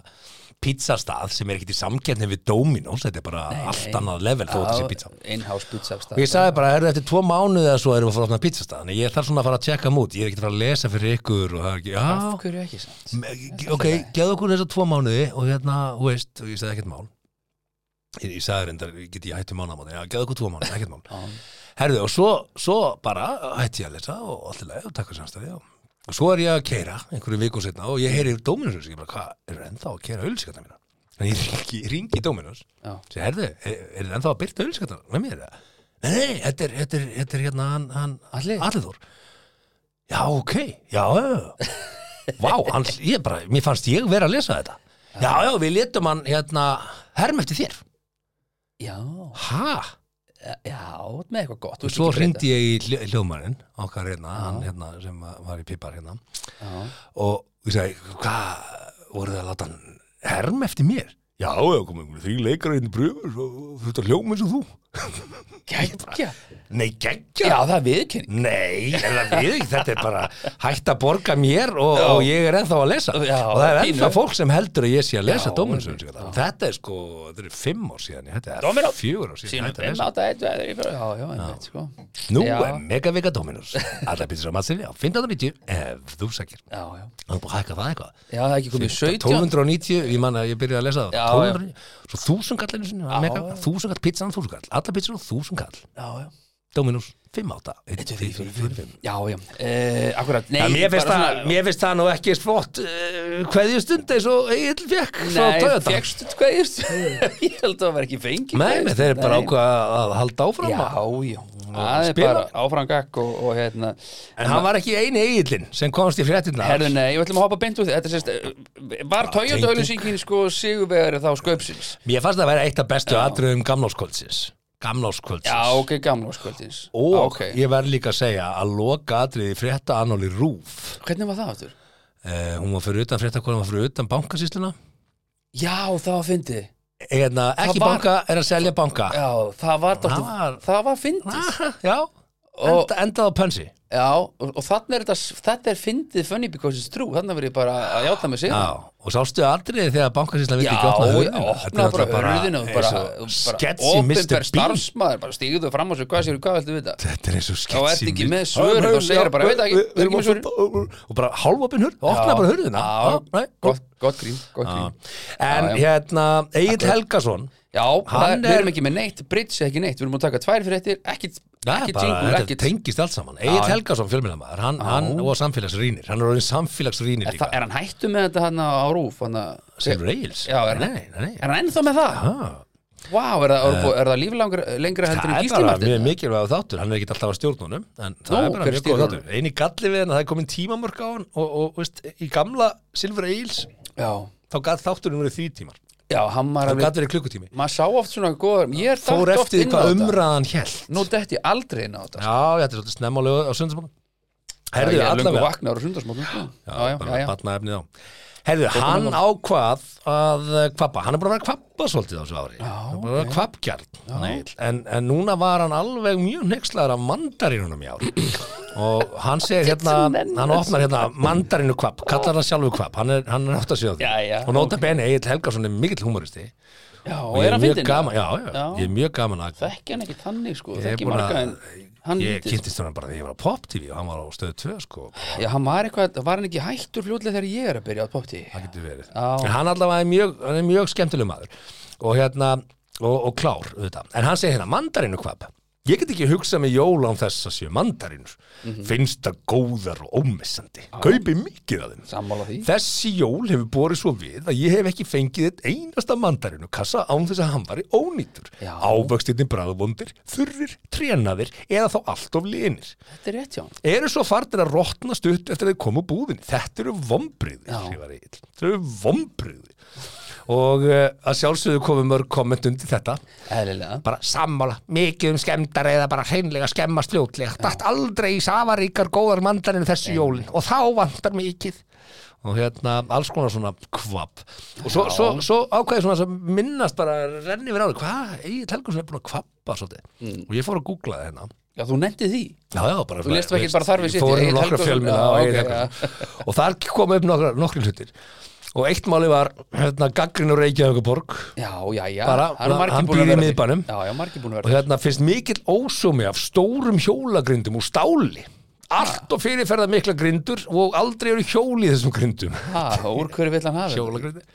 [SPEAKER 3] pizzastað sem er ekkert í samkeppni við Dominos, þetta er bara allt annað level þó þetta sé pizza.
[SPEAKER 4] in-house pizza
[SPEAKER 3] og ég sagði bara, herðu, eftir tvo mánuði eða svo erum við að fara að opna pizzastað, þannig ég þarf svona að fara að checka mút, ég er ekkert að fara að lesa fyrir ykkur og það er ekki,
[SPEAKER 4] Af
[SPEAKER 3] já,
[SPEAKER 4] hverju ekki samt?
[SPEAKER 3] Ok, geðu okkur þess að tvo mánuði og hérna, þú veist, og ég sagði ekkert mál. Ég, ég sagði reyndar, get ég hætti mánamáti já, geðu okkur tvo mánuði, ekkert mál. Herðu, og svo, svo bara og og og, og svo er ég að keira einhverju viku setna og ég heyri Dominus og ég bara, hvað, er ennþá að keira ölskata mína en ég ringi, Dominus
[SPEAKER 4] Já.
[SPEAKER 3] sem herðu, er, þið ennþá að byrta ölskata með mér, nei, nei, þetta er, þetta er, þetta er hérna hann, hann Þór já, ok, já. Vá, hann, ég bara, mér fannst ég vera að lesa þetta. Já, já, við letum hann hérna herm eftir þér.
[SPEAKER 4] Já,
[SPEAKER 3] Ha?
[SPEAKER 4] Já, með eitthvað gott
[SPEAKER 3] Og svo hringdi ég í hljó- hljóðmanninn okkar hérna, hann hérna sem var í pipar hérna
[SPEAKER 4] Já,
[SPEAKER 3] og ég sagði, hvað voruð þið að láta hann herm eftir mér? Já, já, komum einhverju þrý leikar inn í bröfur og þú ert að hljóma eins og þú
[SPEAKER 4] geggja.
[SPEAKER 3] Nei, geggja.
[SPEAKER 4] Já, það er viðkynning
[SPEAKER 3] Nei, það við þetta er bara hægt að borga mér og, og ég er ennþá að lesa.
[SPEAKER 4] Já,
[SPEAKER 3] og það er
[SPEAKER 4] pínu.
[SPEAKER 3] ennþá fólk sem heldur að ég sé að lesa
[SPEAKER 4] Já,
[SPEAKER 3] Dóminusöfn þetta er sko, þetta er fimm ár síðan þetta er
[SPEAKER 4] Dominó.
[SPEAKER 3] fjögur ár síðan
[SPEAKER 4] Sýnum fimm átta, eitt, eitt, eitt, já, já, einmitt, sko.
[SPEAKER 3] Nú
[SPEAKER 4] Já.
[SPEAKER 3] er megavika Dominus Alla býtur á matsinni á 1590 ef þú sækir.
[SPEAKER 4] Já, já,
[SPEAKER 3] Það er búið að hækka það eitthvað.
[SPEAKER 4] Já, það er ekki komið 17
[SPEAKER 3] 1290, ég man að ég byrjaði að lesa það.
[SPEAKER 4] Já,
[SPEAKER 3] 1290, svo þúsund kall einu sinni,
[SPEAKER 4] Já,
[SPEAKER 3] mega,
[SPEAKER 4] já.
[SPEAKER 3] þúsund kall, pizzan þúsund kall alla pizzan þúsund kall,
[SPEAKER 4] Já, já.
[SPEAKER 3] Dominus 5-8
[SPEAKER 4] Eitt, fyrir, fyrir, fyrir. Já, já, uh, akkurat. Nei,
[SPEAKER 3] mér, finnst
[SPEAKER 4] bara
[SPEAKER 3] það,
[SPEAKER 4] svona-
[SPEAKER 3] mér finnst það nú ekki svott uh, hverjustund eins og Egil fekk frá
[SPEAKER 4] Nei,
[SPEAKER 3] Toyota.
[SPEAKER 4] fegstu hvað ég Ég held að það var ekki fengið
[SPEAKER 3] Nei, nei, þeir eru bara ákvað að halda áfram
[SPEAKER 4] Já, já, það er
[SPEAKER 3] spila.
[SPEAKER 4] bara áframgakk og, og hérna.
[SPEAKER 3] En hann var ekki eini Egilin sem komst í fréttina
[SPEAKER 4] Herðu, nei, við ætlum að hoppa beint úr því Þetta sést, eh, var Toyota
[SPEAKER 3] tenging.
[SPEAKER 4] auðlýsingin sko sigurvegari þá sköpsins
[SPEAKER 3] Mér fannst það að vera eitt af bestu atriðum gamláskvöldsins Gamláskvöldsins.
[SPEAKER 4] Já, ok, gamla skvöldins
[SPEAKER 3] Og
[SPEAKER 4] Ok.
[SPEAKER 3] ég verð líka að segja að loka atriði frétta annóli rúf
[SPEAKER 4] Hvernig var það aftur?
[SPEAKER 3] uh, Hún var fyrir utan frétta hún var fyrir utan bankasýsluna.
[SPEAKER 4] Já, það var fyndið.
[SPEAKER 3] Eða, ekki
[SPEAKER 4] var-
[SPEAKER 3] banka, er að selja banka.
[SPEAKER 4] Já, það var
[SPEAKER 3] Það var-
[SPEAKER 4] Það var fyndið.
[SPEAKER 3] Ah, Já,
[SPEAKER 4] Og-
[SPEAKER 3] enda, endað á pönsi
[SPEAKER 4] Já, og, og þannig er þetta Þetta er fyndið funny because it's true. Þannig verið ég bara að játa mig sig
[SPEAKER 3] Já, og sástu atriði þegar bankasýslan vildi
[SPEAKER 4] Já,
[SPEAKER 3] ekki opna
[SPEAKER 4] já,
[SPEAKER 3] hurðina
[SPEAKER 4] opna bara hurðinu og bara,
[SPEAKER 3] Mr.
[SPEAKER 4] opinber
[SPEAKER 3] Bean.
[SPEAKER 4] starfsmæður bara stíguðu fram á sig, hvað séu, hvað viltu vita?
[SPEAKER 3] Þetta er eins og sketchy
[SPEAKER 4] Og ert ekki með svörin og segir bara, veit ekki, er ekki með
[SPEAKER 3] að- Og bara hálfopin hurð, opna bara hurðina.
[SPEAKER 4] Já,
[SPEAKER 3] Já,
[SPEAKER 4] gott, grín, gott
[SPEAKER 3] Já.
[SPEAKER 4] grín.
[SPEAKER 3] En
[SPEAKER 4] Já, já.
[SPEAKER 3] hérna, Egil Helgason
[SPEAKER 4] Já, það,
[SPEAKER 3] Hann
[SPEAKER 4] við
[SPEAKER 3] er-
[SPEAKER 4] erum ekki með neitt, bridge ekki neitt Við erum að taka tvær fyrir
[SPEAKER 3] Já, bara,
[SPEAKER 4] jingle, ekkit
[SPEAKER 3] tengist allt saman. Egil
[SPEAKER 4] Já.
[SPEAKER 3] Helgason, fjölmjölamæður, hann, hann og samfélagsrýnir. Hann er orðin samfélagsrýnir
[SPEAKER 4] er,
[SPEAKER 3] líka.
[SPEAKER 4] það, er hann hættu með þetta hann á rúf
[SPEAKER 3] Silfur Egils?
[SPEAKER 4] Já, er hann-
[SPEAKER 3] Nei, nei, nei
[SPEAKER 4] Er hann ennþá með það?
[SPEAKER 3] Ah.
[SPEAKER 4] Vá, er það, er, er það líflangur lengra heldur
[SPEAKER 3] Það
[SPEAKER 4] en
[SPEAKER 3] er
[SPEAKER 4] Gísli
[SPEAKER 3] bara mjög mikilvæg þáttur, hann er ekki alltaf að stjórnunum en það
[SPEAKER 4] Nú,
[SPEAKER 3] er bara
[SPEAKER 4] er
[SPEAKER 3] mjög góð þáttur. Einu galli við hann að það er komin tímamörk á hann og, og veist, í gamla Silfur Egils
[SPEAKER 4] Já,
[SPEAKER 3] þá gætt þátturinn verið því tímar
[SPEAKER 4] já, hann var
[SPEAKER 3] gætt verið klukkutími.
[SPEAKER 4] Maður sá oft svona góður Ég er
[SPEAKER 3] Fór
[SPEAKER 4] dætt oft
[SPEAKER 3] eftir
[SPEAKER 4] inn á
[SPEAKER 3] hvað
[SPEAKER 4] þetta.
[SPEAKER 3] umræðan hélt.
[SPEAKER 4] Nú dætt ég aldrei inn á þetta
[SPEAKER 3] Já, þetta er svolítið snemma á sundarsmónu Herðu,
[SPEAKER 4] Ég er löngu
[SPEAKER 3] allavega
[SPEAKER 4] vaknar á sundarsmótum sko. Já, já, já, já.
[SPEAKER 3] Batna efnið á Herðu, hann ákvað að eh, kvappa, hann er að vera að kvappa svolítið á þessu ári. Já, okay. kvabbkjarn en, en núna var hann alveg mjög nexlaður af mandarínunum í ári og hann segir hérna hann opnar hérna mandarínu kvabb kallar það sjálfu kvabb, hann er, hann er átt að sjóða og nota okay. beni Egil Helgarsson er mikill humoristi
[SPEAKER 4] Já, og, og er hann fyndin?
[SPEAKER 3] Já, já, já, ég er mjög gaman að
[SPEAKER 4] Þekki hann ekki þannig sko, þekki marga en
[SPEAKER 3] hann Ég kynntist hann bara þegar ég var á Pop-TV og hann var á stöðu 2 sko
[SPEAKER 4] Já, hann var eitthvað, var hann ekki hættur fljóðlega þegar ég er að byrja á Pop-TV?
[SPEAKER 3] Það getur verið. En hann allavega er mjög, mjög skemmtileg maður. Og hérna, og, og klár auðvitað. en hann segir hérna, mandarinu kvab Ég get ekki hugsað með jól án þess að séu mandarinur. Mm -hmm. Finnst það góðar og ómissandi. Ah. Kaupi mikið af þeim.
[SPEAKER 4] Sammála því.
[SPEAKER 3] Þessi jól hefur borið svo við að ég hef ekki fengið eitt einasta mandarinu kassa án þess að hann var í ónýtur. Ávöxtinni bræðvondir, þurrir, trénaðir eða þá allt of linir.
[SPEAKER 4] Þetta er rétt, já.
[SPEAKER 3] Eru svo fartir að rótna stutt eftir að þið komu búðin. Þetta eru vombriðir, skrifar ég. Þetta eru vombriðir og uh, að sjálfsögðu komum mörg komment undir þetta.
[SPEAKER 4] Eðlilega.
[SPEAKER 3] bara sammála, mikið um skemmtar eða bara hreinlega skemmast fljótlega. Dætt aldrei í safaríkar góðar mandarinn þessu jólin. Og þá vantar mikið. Og hérna alls konar svona kvapp. Og svo, svo, svo ákvæði svona sem minnast bara renni við ári hvað, ég telgur er búin að svolítið? Mm. og ég fór að googla það hérna.
[SPEAKER 4] Já, þú nefndið því?
[SPEAKER 3] Já, já, bara
[SPEAKER 4] Þú lest ekki bara þar við sitt
[SPEAKER 3] nokkra og þar kom upp nokkri hlutir og eitt máli var hérna, Gaggrin og Reykjavíkuborg
[SPEAKER 4] já, já, já,
[SPEAKER 3] bara, hann býði í miðbænum.
[SPEAKER 4] Og
[SPEAKER 3] hérna finnst mikill ósumi af stórum hjólagrindum úr stáli allt og fyrirferða mikla grindur og aldrei eru hjóli í þessum grindum.
[SPEAKER 4] Úr hverju vill hann hafa
[SPEAKER 3] hjólagrindur?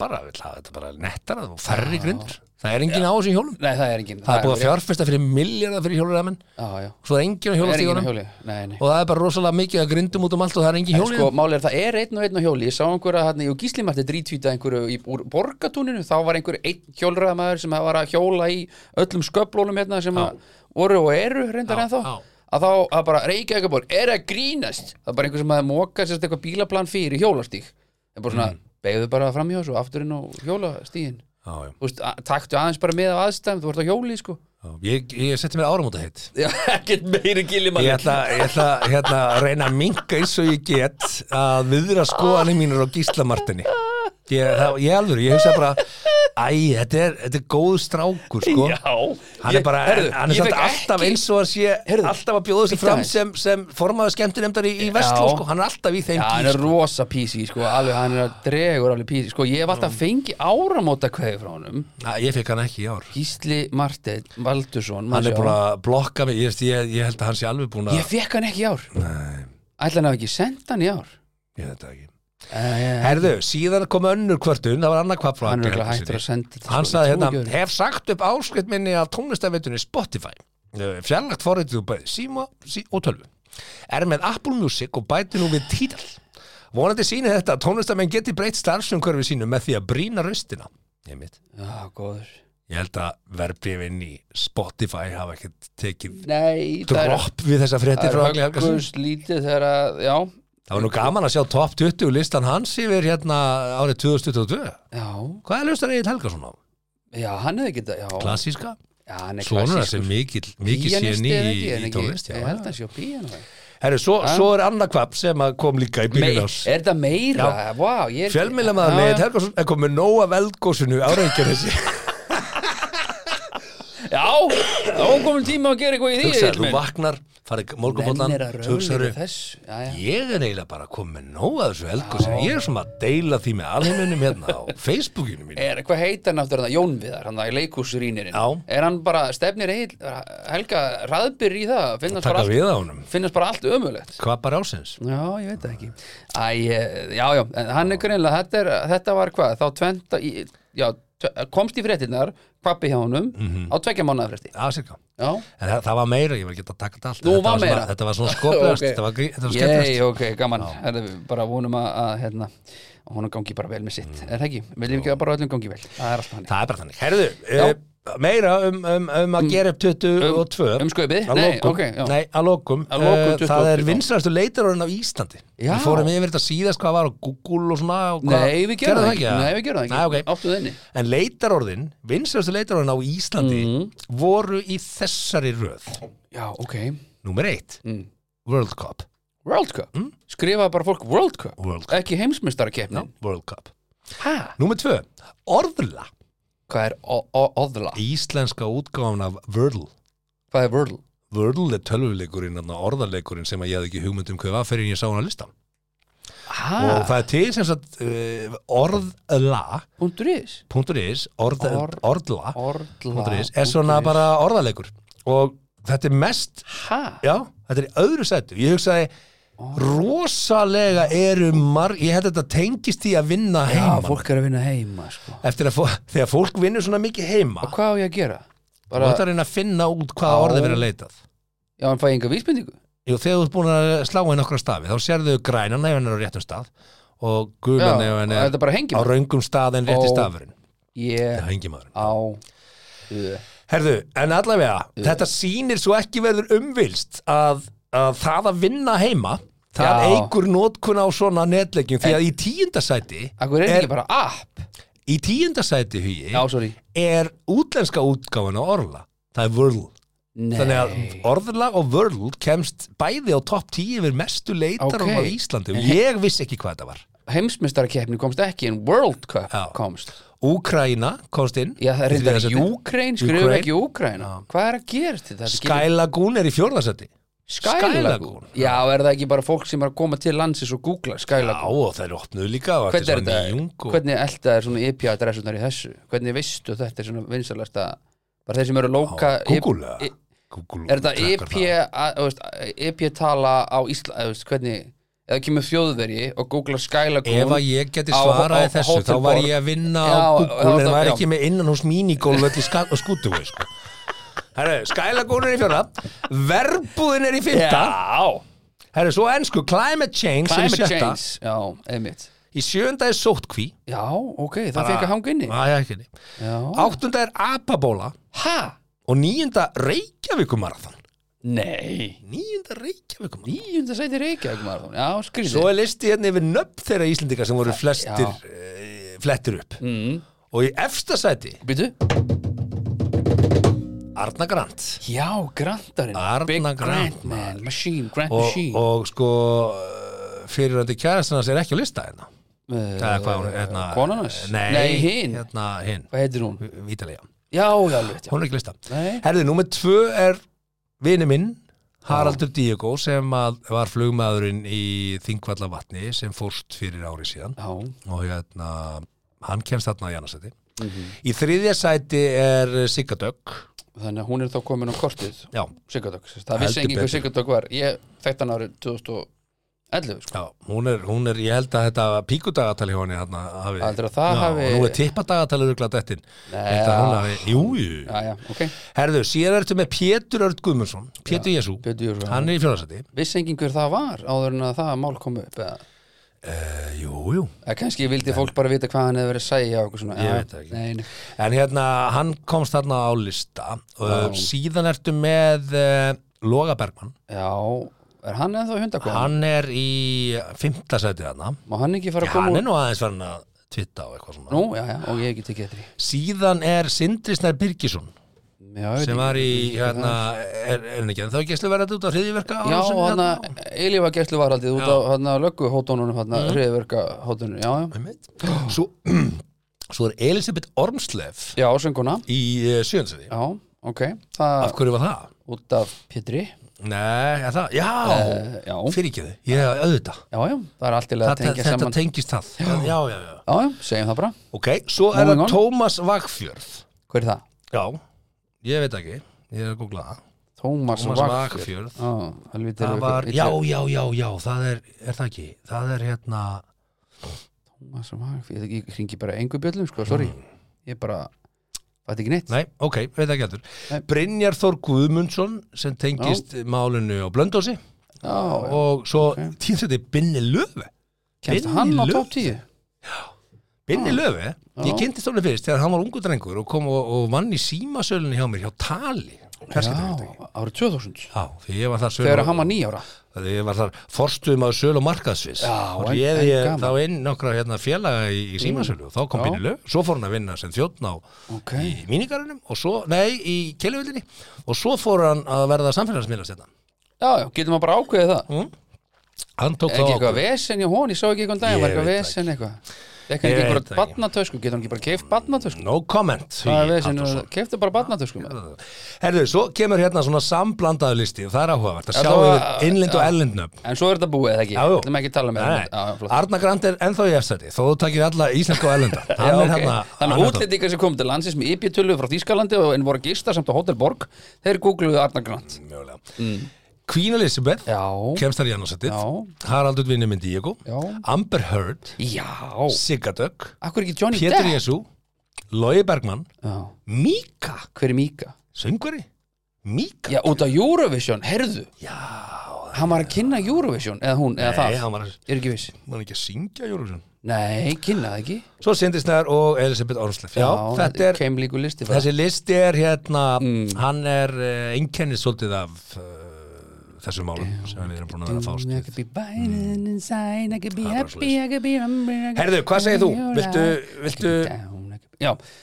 [SPEAKER 3] Bara vill hafa þetta bara nettar og færri grindur. Það er engin á þessum hjólum.
[SPEAKER 4] Nei, það er engin
[SPEAKER 3] Það er búið að fjárfesta fyrir miljardar fyrir hjóluræðamenn Svo það er engin á hjólastíðunum Og það er bara rosalega mikið að grindum út um allt og það er engin hjóli
[SPEAKER 4] sko, Málið er það er einn og einn á hjóli. Ég sá einhverja hérna í Gíslimarti drítvíta einhverju í, úr borgatúninu Þá var einhver einn hjólræðamæður sem var að hjóla í öllum sköplónum hérna sem voru og eru reyndar ennþá að þá að bara reykja eitthvað bor er að grínast. Það er bara einhver sem að móka sérst eitthvað bílaplan fyrir hjólastík er bara svona, mm. begðu bara fram hjá þessu afturinn á veist, taktu aðeins bara með á aðstæðum þú ert á hjóli sko.
[SPEAKER 3] Já, ég, ég seti mér áramóta hitt
[SPEAKER 4] ekkert meiri gillimann
[SPEAKER 3] ég ætla, ég ætla hérna, að reyna að minka eins og ég get að viðra skoðanir mínur á gíslamartinni ég, það, ég alveg, ég hugsa bara Æ, þetta er, þetta er góð strákur sko.
[SPEAKER 4] Já.
[SPEAKER 3] Hann er bara, herðu, hann er samt alltaf eins og að sé herðu, alltaf að bjóða sig fram sem, sem formaður skemmtinemdar í, í vestló sko. Hann er alltaf í þeim
[SPEAKER 4] Já, hann er sko. rosa písi sko, alveg, hann er dregur alveg písi Sko, ég hef alltaf fengið áramóta kveði frá hann
[SPEAKER 3] Já, ég fekk hann ekki í ár.
[SPEAKER 4] Gísli Martein Valdursson
[SPEAKER 3] Hann er búin að blokka mig, ég, ég, ég held að hann sé alveg búin að
[SPEAKER 4] Ég fekk hann ekki í ár. Ætla hann að ekki senda hann í ár?
[SPEAKER 3] Ég veit það ekki Herðu, síðan kom önnur kvörtun það var annar kvart frá
[SPEAKER 4] hann hann
[SPEAKER 3] sagði hérna, hef sagt upp áskrift minni af tónlistafeitunni Spotify. Fjarlagt forriðið bæði síma sí, og tölvu. Er með Apple Music og bæti nú við títal vonandi síni þetta að tónlistamenn geti breytt starfsumkörfi sínu með því að brína röstina ég mitt
[SPEAKER 4] góður.
[SPEAKER 3] Ég held að verbreyfinn í Spotify hafa ekkert tekið dropp við þessa frétti frá
[SPEAKER 4] Agli Helgarsson. Það er högst lítið þegar að, já,
[SPEAKER 3] Það var nú gaman að sjá top 20 listan hans yfir hérna árið 2022
[SPEAKER 4] Já.
[SPEAKER 3] Hvað er lustar Egil Helgason á?
[SPEAKER 4] Já, hann hefði getað, já.
[SPEAKER 3] Klassíska?
[SPEAKER 4] Já, hann er
[SPEAKER 3] klassískur. Svona sem mikil, mikil séni í, í tónlist
[SPEAKER 4] Ég held að það sé á píjana
[SPEAKER 3] Herru, svo, svo er Anna Kvapp sem kom líka í byrjun ás
[SPEAKER 4] Er það meira? Wow,
[SPEAKER 3] Fjölmjölamæðan Egil Helgason er komið nóga veldgósinu áreikjar þessi
[SPEAKER 4] Já, þá komum tíma að gera eitthvað í því
[SPEAKER 3] Þú vaknar farið morgunbólan ég er eiginlega bara komið nóg að þessu elgósi ég er svona að deila því með alheimunum hérna á Facebookinu mín
[SPEAKER 4] er, hvað heitir hann aftur Jón Viðar, hann er leikúsrýnirinn er hann bara stefnir heil helga raðbyr í það? Finnast bara, allt, allt ömulegt
[SPEAKER 3] hvað bara ásins?
[SPEAKER 4] já, ég veit ekki. Æ, já, já, hann er greinlega þetta, þetta var hvað, þá tventa já, komst í fréttinnar pappi hjá honum mm -hmm. á tvekja mánuða fresti.
[SPEAKER 3] Já, cirka en það, það var meira, ég var ekki að taka þetta allt þetta
[SPEAKER 4] var
[SPEAKER 3] svona, Þetta var svona skopast, okay. þetta var, var skemmtast
[SPEAKER 4] Jæj, ok, gaman, Herðu, bara vonum að, að hérna, hún gangi bara vel með sitt mm. Er það ekki? Viljum ekki að bara öllum gangi vel? Það er alltaf hann
[SPEAKER 3] Það er bara þannig. Herðu, uh, meira um, um, um að gera upp 22
[SPEAKER 4] um, um sköpið,
[SPEAKER 3] nei, okay, nei, að lokum, að lokum uh, það er vinstrastu leitarorinn á Íslandi. Já. við fórum yfir þetta síðast hvað var á Google og svona og
[SPEAKER 4] nei, við gerum það ekki, nei, við gerum það ekki.
[SPEAKER 3] Nei, okay. en leitarorðin vinstrastu leitarorinn á Íslandi mm. voru í þessari röð.
[SPEAKER 4] Já, ok.
[SPEAKER 3] Nummer eitt, mm. World Cup.
[SPEAKER 4] World Cup, mm? skrifa bara fólk World Cup, World Cup. ekki heimsmyndstara keppnin
[SPEAKER 3] no, World Cup. Nummer tvö, Orðla
[SPEAKER 4] Hvað er oðla?
[SPEAKER 3] Íslenska útgáfan af Wordle.
[SPEAKER 4] Hvað er Wordle?
[SPEAKER 3] Wordle er tölvuleikurinn, þarna orðaleikurinn sem að ég hafði ekki hugmynd um hvað var fyrir en ég sá hann að listan
[SPEAKER 4] Ha,
[SPEAKER 3] og það er til sem sagt uh, orðla.
[SPEAKER 4] Is
[SPEAKER 3] .is, orð,
[SPEAKER 4] Orð-
[SPEAKER 3] orðla.
[SPEAKER 4] Orðla
[SPEAKER 3] .is er svona bara orðaleikur. Og þetta er mest
[SPEAKER 4] Ha?
[SPEAKER 3] já, þetta er í öðru sættu ég hugsaði rosalega eru marg ég held að þetta tengist í að vinna
[SPEAKER 4] Já,
[SPEAKER 3] heima.
[SPEAKER 4] fólk er að vinna heima sko.
[SPEAKER 3] eftir að þegar fólk vinnur svona mikið heima.
[SPEAKER 4] Og hvað á ég að gera?
[SPEAKER 3] þú ætti að reyna að finna út hvaða
[SPEAKER 4] Já.
[SPEAKER 3] orði verið að leitað.
[SPEAKER 4] Já, en fæ ég enga vísbendingu.
[SPEAKER 3] Jú, þegar þú ert búin að slá inn okkur stafi þá sérðu grænan ef hann er á réttum stað og gulan ef hann
[SPEAKER 4] og
[SPEAKER 3] er á raungum stað en rétti stafurinn.
[SPEAKER 4] Ég
[SPEAKER 3] það hengi maður
[SPEAKER 4] á
[SPEAKER 3] Herðu, en allavega, þetta sýnir svo ekki verður umvilst að, að það að vinna heima það
[SPEAKER 4] Já.
[SPEAKER 3] eigur nótkun á svona netlegjum því að í tíundasæti
[SPEAKER 4] Akkur er
[SPEAKER 3] Er-
[SPEAKER 4] ekki bara app
[SPEAKER 3] í tíundasæti hugi
[SPEAKER 4] Já, sorry
[SPEAKER 3] er útlenska útgáfan á Orla það er Wordle
[SPEAKER 4] Nei
[SPEAKER 3] þannig að Orla og Wordle kemst bæði á topp 10 yfir mestu leitar
[SPEAKER 4] Ok.
[SPEAKER 3] á Íslandi og ég vissi ekki hvað þetta var
[SPEAKER 4] Heimsmyndstarakeppni komst ekki en World Cup
[SPEAKER 3] Já.
[SPEAKER 4] komst
[SPEAKER 3] Úkraína komst inn
[SPEAKER 4] Já, það er
[SPEAKER 3] í
[SPEAKER 4] reyndar
[SPEAKER 3] þriðja sæti.
[SPEAKER 4] Ukraine, skrifum
[SPEAKER 3] Ukraine.
[SPEAKER 4] ekki Ukraina Hvað er að gerast þetta?
[SPEAKER 3] Sky Lagoon er í fjórðasæti
[SPEAKER 4] Sky
[SPEAKER 3] Sky
[SPEAKER 4] Lagoon
[SPEAKER 3] Lagoon.
[SPEAKER 4] Já, er það ekki bara fólk sem er að koma til landsins og googla Sky
[SPEAKER 3] Já, og þeir opnuðu líka og
[SPEAKER 4] Hvernig er þetta?
[SPEAKER 3] og...
[SPEAKER 4] Hvernig elda er svona IP-adressunar í þessu? Hvernig veistu þetta er svona vinsalasta bara þeir sem eru lóka
[SPEAKER 3] Google,
[SPEAKER 4] I-
[SPEAKER 3] eða? Google
[SPEAKER 4] Er þetta
[SPEAKER 3] trackar
[SPEAKER 4] IP að- þú veist, IP-tala á Ísla veist, hvernig, eða kemur þjóðveri og googla Sky Lagoon
[SPEAKER 3] Ef að ég geti
[SPEAKER 4] á-
[SPEAKER 3] svaraði
[SPEAKER 4] á
[SPEAKER 3] þessu þá var ég að vinna
[SPEAKER 4] Já,
[SPEAKER 3] á Google en var
[SPEAKER 4] já.
[SPEAKER 3] ekki með innan hús mínigólf öll í skútu sko. Herru, Sky Lagoon er í fjóra Verbúðin er í fyrta Herru, svo ennsku Climate Change er í
[SPEAKER 4] climate
[SPEAKER 3] sjötta.
[SPEAKER 4] change Já, einmitt.
[SPEAKER 3] Í sjönda er sótkví
[SPEAKER 4] Já, ok, það fekk að hanga inni.
[SPEAKER 3] Já, já, ekki.
[SPEAKER 4] Já.
[SPEAKER 3] Áttunda er apabóla
[SPEAKER 4] Ha?
[SPEAKER 3] og níunda Reykjavíkumarathon
[SPEAKER 4] Nei.
[SPEAKER 3] Níunda Reykjavíkumarathon
[SPEAKER 4] Níunda sæti Reykjavík marathon Já, skrýði
[SPEAKER 3] Svo er listi hérna yfir nöfn þeirra Íslendinga sem voru flestir
[SPEAKER 4] Já.
[SPEAKER 3] uh, flettir upp.
[SPEAKER 4] Mm.
[SPEAKER 3] og í efsta sæti
[SPEAKER 4] Býtu
[SPEAKER 3] Arna Grant.
[SPEAKER 4] Já, Grantarinn.
[SPEAKER 3] Arna
[SPEAKER 4] Big
[SPEAKER 3] Grant,
[SPEAKER 4] Grant. Machine, Grant
[SPEAKER 3] og,
[SPEAKER 4] Machine.
[SPEAKER 3] og sko fyriröndi kærastannars er ekki á lista hérna. Eða hvað hún hérna,
[SPEAKER 4] Konan hans?
[SPEAKER 3] nei,
[SPEAKER 4] Nei, hin.
[SPEAKER 3] hérna, hin,
[SPEAKER 4] Hvað heitir hún?
[SPEAKER 3] Vítalega
[SPEAKER 4] Já, já, alveg já.
[SPEAKER 3] hún er ekki lista.
[SPEAKER 4] Nei.
[SPEAKER 3] Herði, númer tvö er vini minn Haraldur Diego sem var flugmaðurinn í Þingvallavatni sem fórst fyrir ári síðan.
[SPEAKER 4] Já,
[SPEAKER 3] og hérna hann kemst þarna í annarsæti
[SPEAKER 4] Mhm.
[SPEAKER 3] í þriðja sæti er Sigga Dögg
[SPEAKER 4] þannig að hún er þá komin á kortið
[SPEAKER 3] já,
[SPEAKER 4] Sigurdök, það vissi engin hver
[SPEAKER 3] betur.
[SPEAKER 4] Sigurdök var. Ég þekkt hann árið 2011 sko.
[SPEAKER 3] já, hún er, hún er ég held að þetta píkudagatali hjá henni hérna hafi, já,
[SPEAKER 4] hafi-
[SPEAKER 3] og nú er tippadagatali örglað dettin.
[SPEAKER 4] Nei,
[SPEAKER 3] Ég held að hún
[SPEAKER 4] já.
[SPEAKER 3] hafi, jú, jú
[SPEAKER 4] Já, já, ok.
[SPEAKER 3] Herðu, síðan ertu með Pétur Örd Guðmundsson Pétur Jésú, hann er í fjórðarsæti
[SPEAKER 4] Vissi engin hver það var áður en að það mál kom upp eða,
[SPEAKER 3] uh, jú, jú
[SPEAKER 4] eða kannski vildi fólk bara vita hvað hann hefði verið að segja eitthvað svona
[SPEAKER 3] Ég
[SPEAKER 4] Já,
[SPEAKER 3] veit ekki.
[SPEAKER 4] Nei, nei.
[SPEAKER 3] En hérna, hann komst þarna á lista og
[SPEAKER 4] Já.
[SPEAKER 3] síðan ertu með uh, Loga Bergmann
[SPEAKER 4] Já, er hann eða þá hundakon?
[SPEAKER 3] Hann er í fymta sæti þarna
[SPEAKER 4] Má hann ekki fara
[SPEAKER 3] Já,
[SPEAKER 4] að koma
[SPEAKER 3] hann
[SPEAKER 4] úr
[SPEAKER 3] er nú aðeins farin að twitta á eitthvað svona
[SPEAKER 4] Nú, já, já, og ég hef ekki tekið þetta í
[SPEAKER 3] Síðan er Sindri Snær Birgisson
[SPEAKER 4] Já,
[SPEAKER 3] sem var í, hérna, er, er hann ekki en þá gæslu verið út á hriðiverka
[SPEAKER 4] Já, hann að eilífa gæslu varaldið út á hann að löggu hótonunum hann að hriðverka hótonunum Já, já,
[SPEAKER 3] Svo, svo er Elisabeth Ormslef
[SPEAKER 4] já, sönguna
[SPEAKER 3] í uh, sjönsöði
[SPEAKER 4] Já, ok, það
[SPEAKER 3] Af hverju var það?
[SPEAKER 4] út af Pétri.
[SPEAKER 3] Nei, er það, já,
[SPEAKER 4] uh, Já,
[SPEAKER 3] fyrir ekki þau, ég auðvitað.
[SPEAKER 4] Já, já, er að
[SPEAKER 3] Þetta, þetta tengist það. Já, já, já, já.
[SPEAKER 4] Já, já, segjum það bara.
[SPEAKER 3] Ok, svo er
[SPEAKER 4] Moving
[SPEAKER 3] það. Tómas Vagfjörð.
[SPEAKER 4] Hver er það?
[SPEAKER 3] Já, ég veit ekki Ég er að googla það.
[SPEAKER 4] Tómas Já, helvítið
[SPEAKER 3] Það var, já, já, já, já, það er, er það ekki? Það er hérna
[SPEAKER 4] Tómas Vagfjörð, ég, hringi bara engu bjöllum, sko, sorry. Ég bara, það ekki neitt.
[SPEAKER 3] Mm. Nei, ok, veit ekki
[SPEAKER 4] Nei.
[SPEAKER 3] Brynjar Þór Guðmundsson sem tengist málinu á Blöndósi
[SPEAKER 4] Já, og
[SPEAKER 3] svo
[SPEAKER 4] ok.
[SPEAKER 3] okay. tíðsætti Binni Löfe
[SPEAKER 4] kemst hann á
[SPEAKER 3] Löf.
[SPEAKER 4] top 10
[SPEAKER 3] Binni
[SPEAKER 4] Já.
[SPEAKER 3] Löfe, ég
[SPEAKER 4] Já.
[SPEAKER 3] kynntist honum fyrst þegar hann var ungu drengur og kom og, og vann í símasölunni hjá mér hjá Tali.
[SPEAKER 4] Já, árið 2000
[SPEAKER 3] Já, því ég var þar
[SPEAKER 4] Þegar hann var nýjára
[SPEAKER 3] Þegar ég var þar forstuðum á sölu og markaðsvis
[SPEAKER 4] Já,
[SPEAKER 3] og ég
[SPEAKER 4] gaman.
[SPEAKER 3] þá inn nokkra hérna, félaga í, í símasölu og þá kom
[SPEAKER 4] Já.
[SPEAKER 3] Binni Löf, svo fór hann að vinna sem þjóttn á
[SPEAKER 4] Ok,
[SPEAKER 3] í mínigarunum og svo, nei, í keljuveldinni og svo fór hann að verða samfélagsmiðlast hérna.
[SPEAKER 4] já, já, getur maður bara ákveðið það
[SPEAKER 3] Hann tók þá
[SPEAKER 4] ekki eitthvað vesen í hón, ég sá ekki eitthvað daginn,
[SPEAKER 3] Ég veit
[SPEAKER 4] ekki bara
[SPEAKER 3] það ekki.
[SPEAKER 4] badnatösku, getur hann ekki bara keift badnatösku?
[SPEAKER 3] No comment
[SPEAKER 4] Það er
[SPEAKER 3] Halldórsson.
[SPEAKER 4] keiftu bara badnatösku með.
[SPEAKER 3] Herðu, svo kemur hérna svona samblandaðu listi og það er áhugavert að
[SPEAKER 4] Já,
[SPEAKER 3] sjá
[SPEAKER 4] það var-
[SPEAKER 3] yfir innlind og ellindnöfn
[SPEAKER 4] En svo er þetta búið, eða ekki?
[SPEAKER 3] Já, jú.
[SPEAKER 4] Það með ekki tala með
[SPEAKER 3] Nei,
[SPEAKER 4] þetta.
[SPEAKER 3] Arna Grant er ennþá í efstæti þó þú takir alla íslensku og ellenda
[SPEAKER 4] Já,
[SPEAKER 3] Hann er hérna
[SPEAKER 4] Þannig að
[SPEAKER 3] er
[SPEAKER 4] útlendingar sem kom til landsins með IP-tölu frá Þýskalandi og en voru að gista samt á Hotel Borg þeir googluðu Arnar Grant
[SPEAKER 3] Mögulega. Queen Elizabeth.
[SPEAKER 4] Já,
[SPEAKER 3] kemst þar í annarsættið
[SPEAKER 4] Já.
[SPEAKER 3] Haraldur vinni með Diego.
[SPEAKER 4] Já.
[SPEAKER 3] Amber Heard.
[SPEAKER 4] Já. Ekki Johnny
[SPEAKER 3] Pétur Jesu Lói Bergmann.
[SPEAKER 4] Já.
[SPEAKER 3] Mika.
[SPEAKER 4] Hver er Míka?
[SPEAKER 3] Söngvari. Mika.
[SPEAKER 4] Já, út af Eurovision, herðu
[SPEAKER 3] Já
[SPEAKER 4] Hann var að kynna Eurovision, eða hún, eða
[SPEAKER 3] Nei,
[SPEAKER 4] það?
[SPEAKER 3] hann var,
[SPEAKER 4] Er ekki viss?
[SPEAKER 3] Var ekki að syngja Eurovision?
[SPEAKER 4] Nei, kynna það ekki.
[SPEAKER 3] Svo Sindisnær og Elisabeth Ormsleff Já, þetta er
[SPEAKER 4] Keim líku listi.
[SPEAKER 3] Þessi listi er hérna
[SPEAKER 4] Mm.
[SPEAKER 3] Hann er uh, einkennið svolítið af uh, þessum málum sem við erum búin að vera að fást
[SPEAKER 4] could
[SPEAKER 3] Herðu, hvað segir þú? Viltu, viltu,